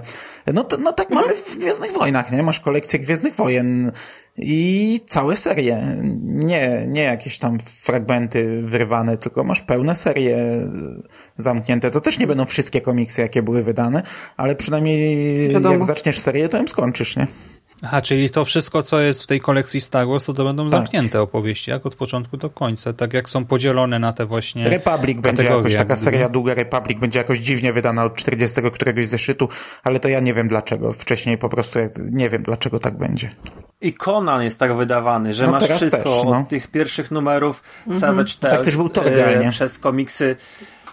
No, to, no tak mamy w Gwiezdnych Wojnach, nie? Masz kolekcję Gwiezdnych Wojen i całe serie. Nie, nie jakieś tam fragmenty wyrwane, tylko masz pełne serie zamknięte. To też nie będą wszystkie komiksy, jakie były wydane, ale przynajmniej Wiadomo. jak zaczniesz serię, to ją skończysz, nie? Aha, czyli to wszystko, co jest w tej kolekcji Star Wars, to, to będą Tak. zamknięte opowieści, jak od początku do końca, tak jak są podzielone na te właśnie Republic będzie jakoś, taka seria długa Republic będzie jakoś dziwnie wydana od 40 któregoś zeszytu, ale to ja nie wiem dlaczego. Wcześniej po prostu nie wiem dlaczego tak będzie. I Conan jest tak wydawany, że No masz wszystko też, no. od tych pierwszych numerów Savage Tales Tak też był Torgal, e, przez komiksy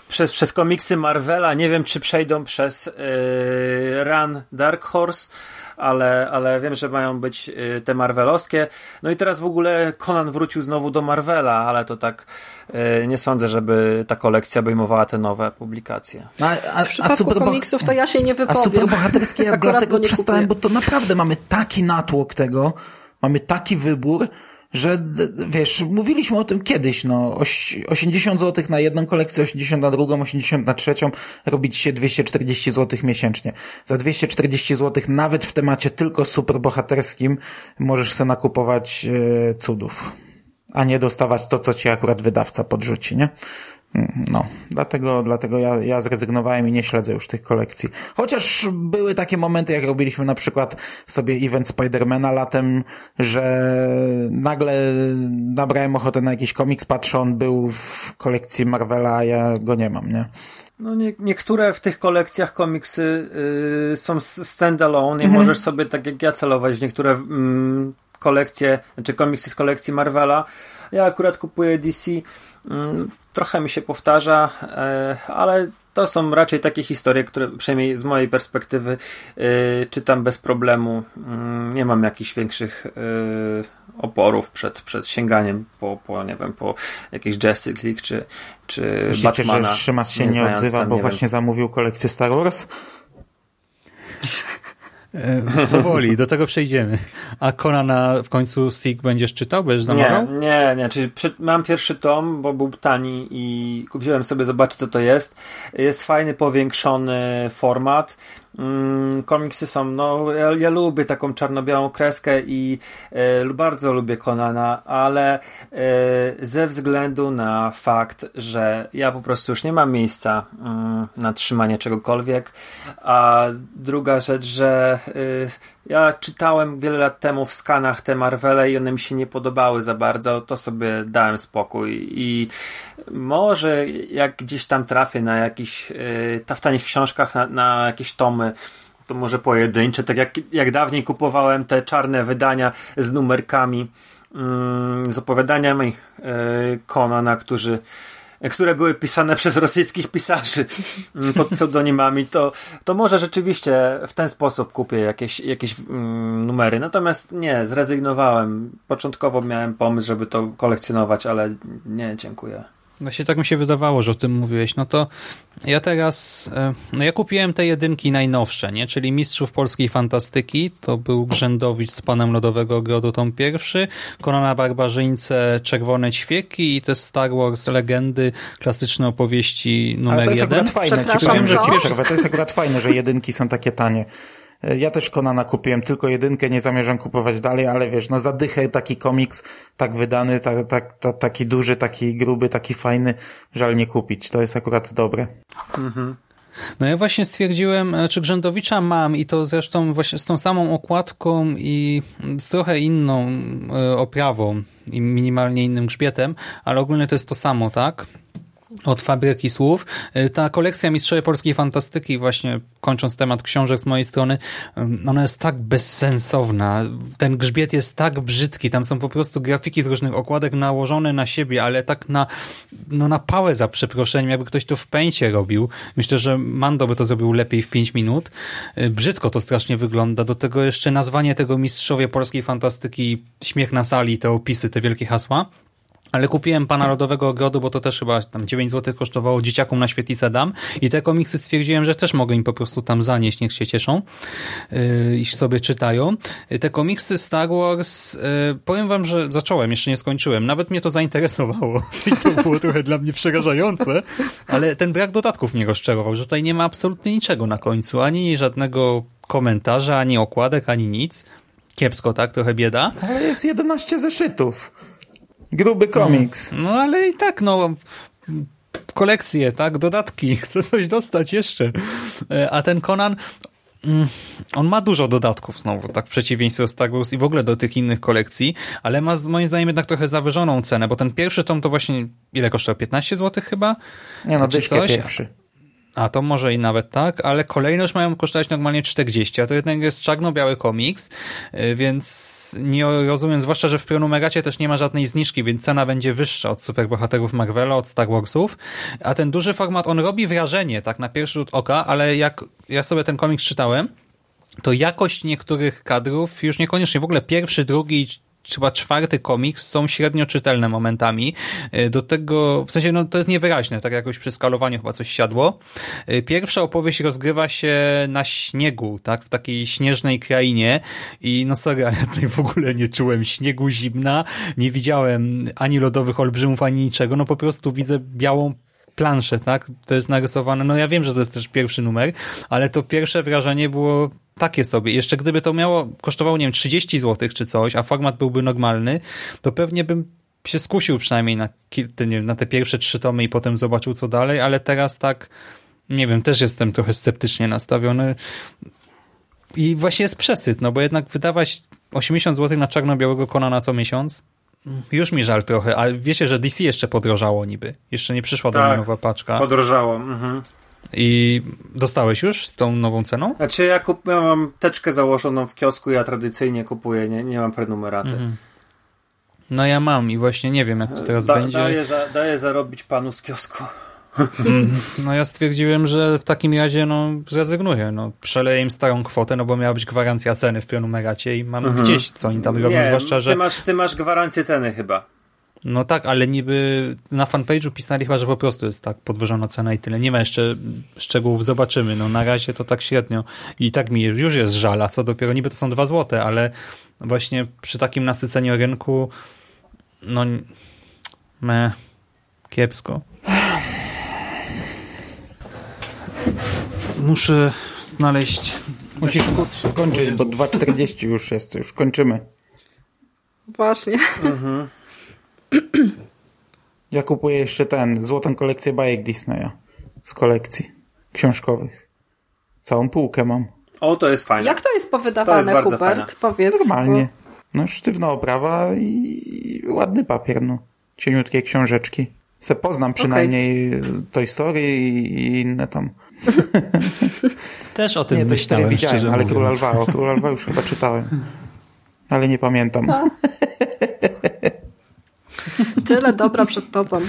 przez, przez komiksy Marvela. Nie wiem, czy przejdą przez e, Run Dark Horse, ale, ale wiem, że mają być e, te Marvelowskie. No i teraz w ogóle Conan wrócił znowu do Marvela, ale to tak e, nie sądzę, żeby ta kolekcja obejmowała te nowe publikacje. No, a, a, W przypadku superboh- komiksów to ja się nie A wypowiem. superbohaterskie ja dlatego przestałem, kupuję. bo to naprawdę mamy taki natłok tego, mamy taki wybór, że wiesz, mówiliśmy o tym kiedyś, no, oś, 80 zł na jedną kolekcję, 80 na drugą, 80 na trzecią, robić się 240 zł miesięcznie. Za 240 zł nawet w temacie tylko superbohaterskim możesz sobie nakupować e, cudów, a nie dostawać to, co ci akurat wydawca podrzuci, nie? No, dlatego, dlatego ja, ja zrezygnowałem i nie śledzę już tych kolekcji. Chociaż były takie momenty, jak robiliśmy na przykład sobie event Spidermana latem, że nagle nabrałem ochotę na jakiś komiks, patrzę, on był w kolekcji Marvela, a ja go nie mam, nie? No nie, niektóre w tych kolekcjach komiksy y, są standalone i możesz sobie, tak jak ja, celować w niektóre mm, kolekcje, czy komiksy z kolekcji Marvela. Ja akurat kupuję DC. Mm, trochę mi się powtarza, e, ale to są raczej takie historie, które przynajmniej z mojej perspektywy y, czytam bez problemu. Mm, nie mam jakichś większych y, oporów przed, przed sięganiem po, po, nie wiem, po jakieś Justice League czy, czy Myślicie, Batmana. że Szymas się nie, znając odzywa, tam, bo nie wiem, właśnie zamówił kolekcję Star Wars? E, powoli, do tego przejdziemy. A Konana w końcu Sig będziesz czytał? Będziesz zamawiał? Nie, nie, nie. Czyli mam pierwszy tom, bo był tani i wziąłem sobie zobaczyć, co to jest. Jest fajny, powiększony format. Mm, komiksy są, no ja, ja, lubię taką czarno-białą kreskę i e, bardzo lubię Konana, ale e, ze względu na fakt, że ja po prostu już nie mam miejsca mm, na trzymanie czegokolwiek, a druga rzecz, że e, ja czytałem wiele lat temu w skanach te Marvele i one mi się nie podobały za bardzo, to sobie dałem spokój. I może jak gdzieś tam trafię na jakiś, yy, w tanich książkach na, na jakieś tomy, to może pojedyncze, tak jak, jak dawniej kupowałem te czarne wydania z numerkami, yy, z opowiadaniami yy, Konana, którzy które były pisane przez rosyjskich pisarzy mm, pod pseudonimami, to, to może rzeczywiście w ten sposób kupię jakieś, jakieś mm, numery. Natomiast nie, zrezygnowałem. Początkowo miałem pomysł, żeby to kolekcjonować, ale nie, dziękuję. Właśnie tak mi się wydawało, że o tym mówiłeś. No to ja teraz, e, no ja kupiłem te jedynki najnowsze, nie? Czyli Mistrzów Polskiej Fantastyki, to był Grzędowicz z Panem Lodowego Ogrodu tom pierwszy, Konana Barbarzyńce, Czerwone Ćwieki i te Star Wars Legendy, klasyczne opowieści numer Ale to jest jeden. akurat fajne, że to jest akurat fajne, że jedynki są takie tanie. E, ja też Konana kupiłem, tylko jedynkę, nie zamierzam kupować dalej, ale wiesz, no zadychę taki komiks, tak wydany, tak, tak, tak, taki duży, taki gruby, taki fajny, żal nie kupić. To jest akurat dobre. Mhm. No ja właśnie stwierdziłem, e, czy Grzędowicza mam i to zresztą właśnie z tą samą okładką i z trochę inną e, oprawą i minimalnie innym grzbietem, ale ogólnie to jest to samo, tak? Od fabryki słów. Y, ta kolekcja Mistrzowie Polskiej Fantastyki, właśnie kończąc temat książek z mojej strony, ona jest tak bezsensowna. Ten grzbiet jest tak brzydki, tam są po prostu grafiki z różnych okładek nałożone na siebie, ale tak na, no na pałę za przeproszeniem, jakby ktoś to w pęcie robił. Myślę, że Mando by to zrobił lepiej w 5 minut. Y, brzydko to strasznie wygląda. Do tego jeszcze nazwanie tego Mistrzowie Polskiej Fantastyki, śmiech na sali, te opisy, te wielkie hasła. Ale kupiłem Pana Lodowego Ogrodu, bo to też chyba tam 9 zł kosztowało dzieciakom na świetlicę dam i te komiksy stwierdziłem, że też mogę im po prostu tam zanieść, niech się cieszą yy, i sobie czytają. Te komiksy Star Wars, yy, powiem wam, że zacząłem, jeszcze nie skończyłem. Nawet mnie to zainteresowało i to było trochę dla mnie przerażające, ale ten brak dodatków mnie rozczarował, że tutaj nie ma absolutnie niczego na końcu, ani żadnego komentarza, ani okładek, ani nic. Kiepsko, tak? Trochę bieda. Ale jest 11 zeszytów. Gruby komiks. No, no ale i tak, no kolekcje, tak, dodatki, chcę coś dostać jeszcze. E, a ten Conan, mm, on ma dużo dodatków znowu, tak w przeciwieństwie do Star Wars i w ogóle do tych innych kolekcji, ale ma moim zdaniem jednak trochę zawyżoną cenę, bo ten pierwszy tom to właśnie, ile kosztował? 15 zł chyba? Nie no, dyszkę pierwszy. A to może i nawet tak, ale kolejne już mają kosztować normalnie 40, a to jednak jest czarno-biały komiks, y, więc nie rozumiem, zwłaszcza, że w pronumeracie też nie ma żadnej zniżki, więc cena będzie wyższa od superbohaterów Marvela, od Star Warsów, a ten duży format, on robi wrażenie, tak na pierwszy rzut oka, ale jak ja sobie ten komiks czytałem, to jakość niektórych kadrów już niekoniecznie, w ogóle pierwszy, drugi chyba czwarty komiks są średnio czytelne momentami. E, do tego, w sensie, no to jest niewyraźne, tak jakoś przy skalowaniu chyba coś siadło. E, pierwsza opowieść rozgrywa się na śniegu, tak, w takiej śnieżnej krainie i no sorry, ale ja tutaj w ogóle nie czułem śniegu zimna, nie widziałem ani lodowych olbrzymów, ani niczego, no po prostu widzę białą planszę, tak? To jest narysowane, no ja wiem, że to jest też pierwszy numer, ale to pierwsze wrażenie było takie sobie. Jeszcze gdyby to miało, kosztowało, nie wiem, 30 zł czy coś, a format byłby normalny, to pewnie bym się skusił przynajmniej na, wiem, na te pierwsze trzy tomy i potem zobaczył co dalej, ale teraz tak, nie wiem, też jestem trochę sceptycznie nastawiony. I właśnie jest przesyt, no bo jednak wydawać 80 zł na czarno-białego kona na co miesiąc, już mi żal trochę, a wiecie, że DC jeszcze podrożało niby. Jeszcze nie przyszła do mnie tak, nowa paczka. podrożało. Mhm. I dostałeś już z tą nową ceną? Znaczy ja, kup, ja mam teczkę założoną w kiosku, ja tradycyjnie kupuję, nie, nie mam prenumeraty. Mhm. No ja mam i właśnie nie wiem jak to teraz da, będzie. Daję, za, daję zarobić panu z kiosku. Mm, no ja stwierdziłem, że w takim razie no zrezygnuję. No, przeleję im starą kwotę, no bo miała być gwarancja ceny w prenumeracie i mam mhm. gdzieś, co oni tam robią, nie, zwłaszcza, że... Ty masz, ty masz gwarancję ceny chyba. No tak, ale niby na fanpage'u pisali chyba, że po prostu jest tak podwyżona cena i tyle. Nie ma jeszcze szczegółów, zobaczymy. No na razie to tak średnio. I tak mi już jest żala, co dopiero niby to są dwa złote, ale właśnie przy takim nasyceniu rynku no me kiepsko. Muszę znaleźć... Musisz skończyć, bo 2.40 już jest, już kończymy. Właśnie. Mhm. Ja kupuję jeszcze ten, złotą kolekcję bajek Disneya z kolekcji książkowych. Całą półkę mam. O, to jest fajne. Jak to jest To powydawane, jest bardzo Hubert? fajne. Powiedz. Normalnie. No sztywna oprawa i ładny papier, no. Cieniutkie książeczki. Se poznam przynajmniej Toy Story i inne tam. Też o tym Nie, myślałem, widziałem, ale mówiąc. Król Lwa, o Król Lwa już chyba czytałem. Ale nie pamiętam. Tyle dobra przed tobą.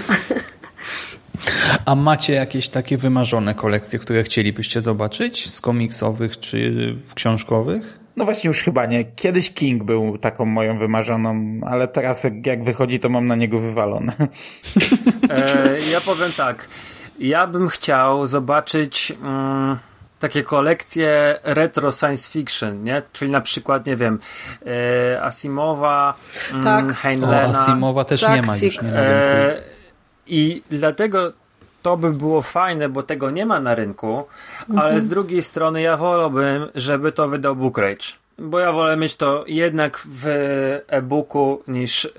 A macie jakieś takie wymarzone kolekcje, które chcielibyście zobaczyć? Z komiksowych czy książkowych? No właśnie już chyba nie. Kiedyś King był taką moją wymarzoną, ale teraz jak- jak wychodzi, to mam na niego wywalone. E, ja powiem tak. Ja bym chciał zobaczyć mm, takie kolekcje retro science fiction, nie? Czyli na przykład, nie wiem, e, Asimowa, mm, Tak. O, Heinleina. Asimowa też Tak, nie ma już nie. E, I dlatego to by było fajne, bo tego nie ma na rynku, ale z drugiej strony ja wolałbym, żeby to wydał Book Rage. Bo ja wolę mieć to jednak w e-booku niż y,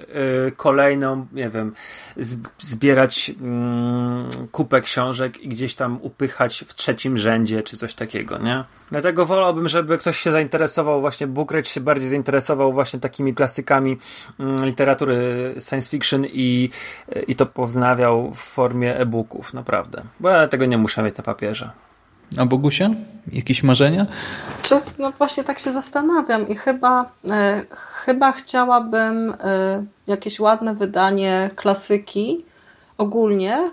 kolejną, nie wiem, zb- zbierać mm, kupę książek i gdzieś tam upychać w trzecim rzędzie czy coś takiego, nie? Dlatego wolałbym, żeby ktoś się zainteresował właśnie, Book Rage się bardziej zainteresował właśnie takimi klasykami mm, literatury science fiction i, i to powznawiał w formie e-booków, naprawdę. Bo ja tego nie muszę mieć na papierze. A Bogusia? Jakieś marzenia? Czy, no właśnie tak się zastanawiam i chyba, e, chyba chciałabym e, jakieś ładne wydanie klasyki ogólnie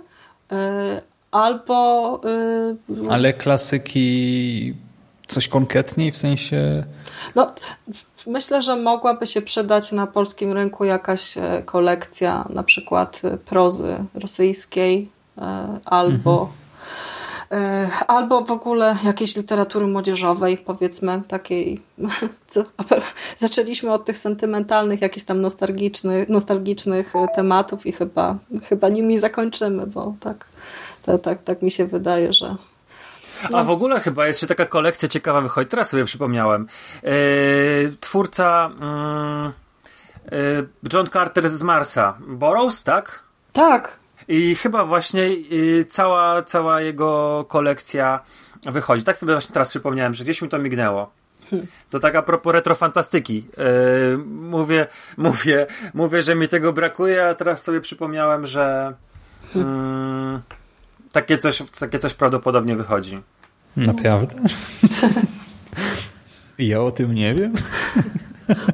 e, albo e, Ale klasyki coś konkretniej, w sensie... no, myślę, że mogłaby się przydać na polskim rynku jakaś e, kolekcja na przykład prozy rosyjskiej e, albo e, Albo w ogóle jakiejś literatury młodzieżowej, powiedzmy, takiej. Co, zaczęliśmy od tych sentymentalnych, jakichś tam nostalgicznych, nostalgicznych e, tematów i chyba, chyba nimi zakończymy, bo tak, to, tak, tak mi się wydaje, że. A w ogóle chyba jeszcze taka kolekcja ciekawa wychodzi. Teraz sobie przypomniałem. Yy, twórca yy, John Carter z Marsa. Burroughs, tak? Tak, I chyba właśnie yy, cała, cała jego kolekcja wychodzi. Tak sobie właśnie teraz przypomniałem, że gdzieś mi to mignęło. To tak a propos retrofantastyki. Yy, mówię, mówię, mówię, że mi tego brakuje, a teraz sobie przypomniałem, że mm, takie, coś, takie coś prawdopodobnie wychodzi. Naprawdę? ja o tym nie wiem.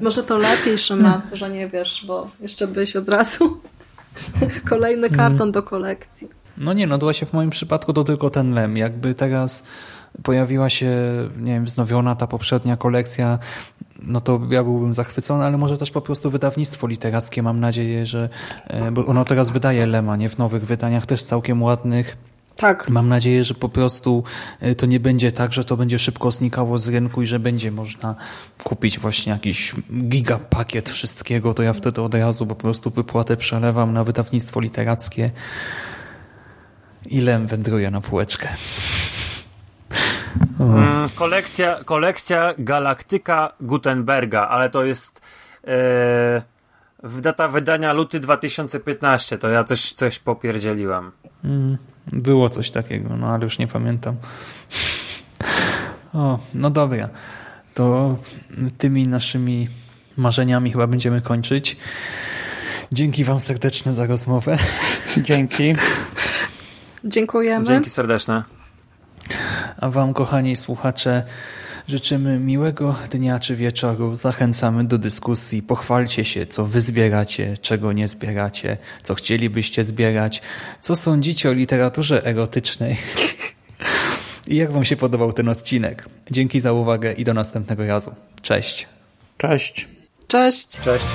może to lepiej, Szymas, że nie wiesz, bo jeszcze byś od razu kolejny karton do kolekcji. No nie, no właśnie w moim przypadku to tylko ten lem. Jakby teraz pojawiła się, nie wiem, wznowiona ta poprzednia kolekcja, no to ja byłbym zachwycony, ale może też po prostu wydawnictwo literackie, mam nadzieję, że, e, bo ono teraz wydaje Lema, nie? W nowych wydaniach też całkiem ładnych. Tak. Mam nadzieję, że po prostu e, to nie będzie tak, że to będzie szybko znikało z rynku i że będzie można kupić właśnie jakiś gigapakiet wszystkiego, to ja wtedy od razu po prostu wypłatę przelewam na wydawnictwo literackie i lem wędruje na półeczkę. Mm, kolekcja, kolekcja Galaktyka Gutenberga, ale to jest w data wydania luty 2015. To ja coś, coś popierdzieliłem. Mm, Było coś takiego, no ale już nie pamiętam. O, no dobra. To tymi naszymi marzeniami chyba będziemy kończyć. Dzięki Wam serdeczne za rozmowę. Dzięki. Dziękujemy. Dzięki serdeczne. A Wam, kochani słuchacze, Życzymy miłego dnia czy wieczoru, zachęcamy do dyskusji, pochwalcie się, co wy zbieracie, czego nie zbieracie, co chcielibyście zbierać, co sądzicie o literaturze erotycznej. I jak wam się podobał ten odcinek? Dzięki za uwagę i do następnego razu. Cześć. Cześć. Cześć. Cześć.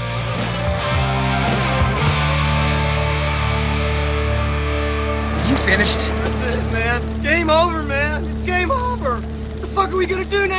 You finished? That's it, man. Game over, man. It's game over. What the fuck are we gonna do now?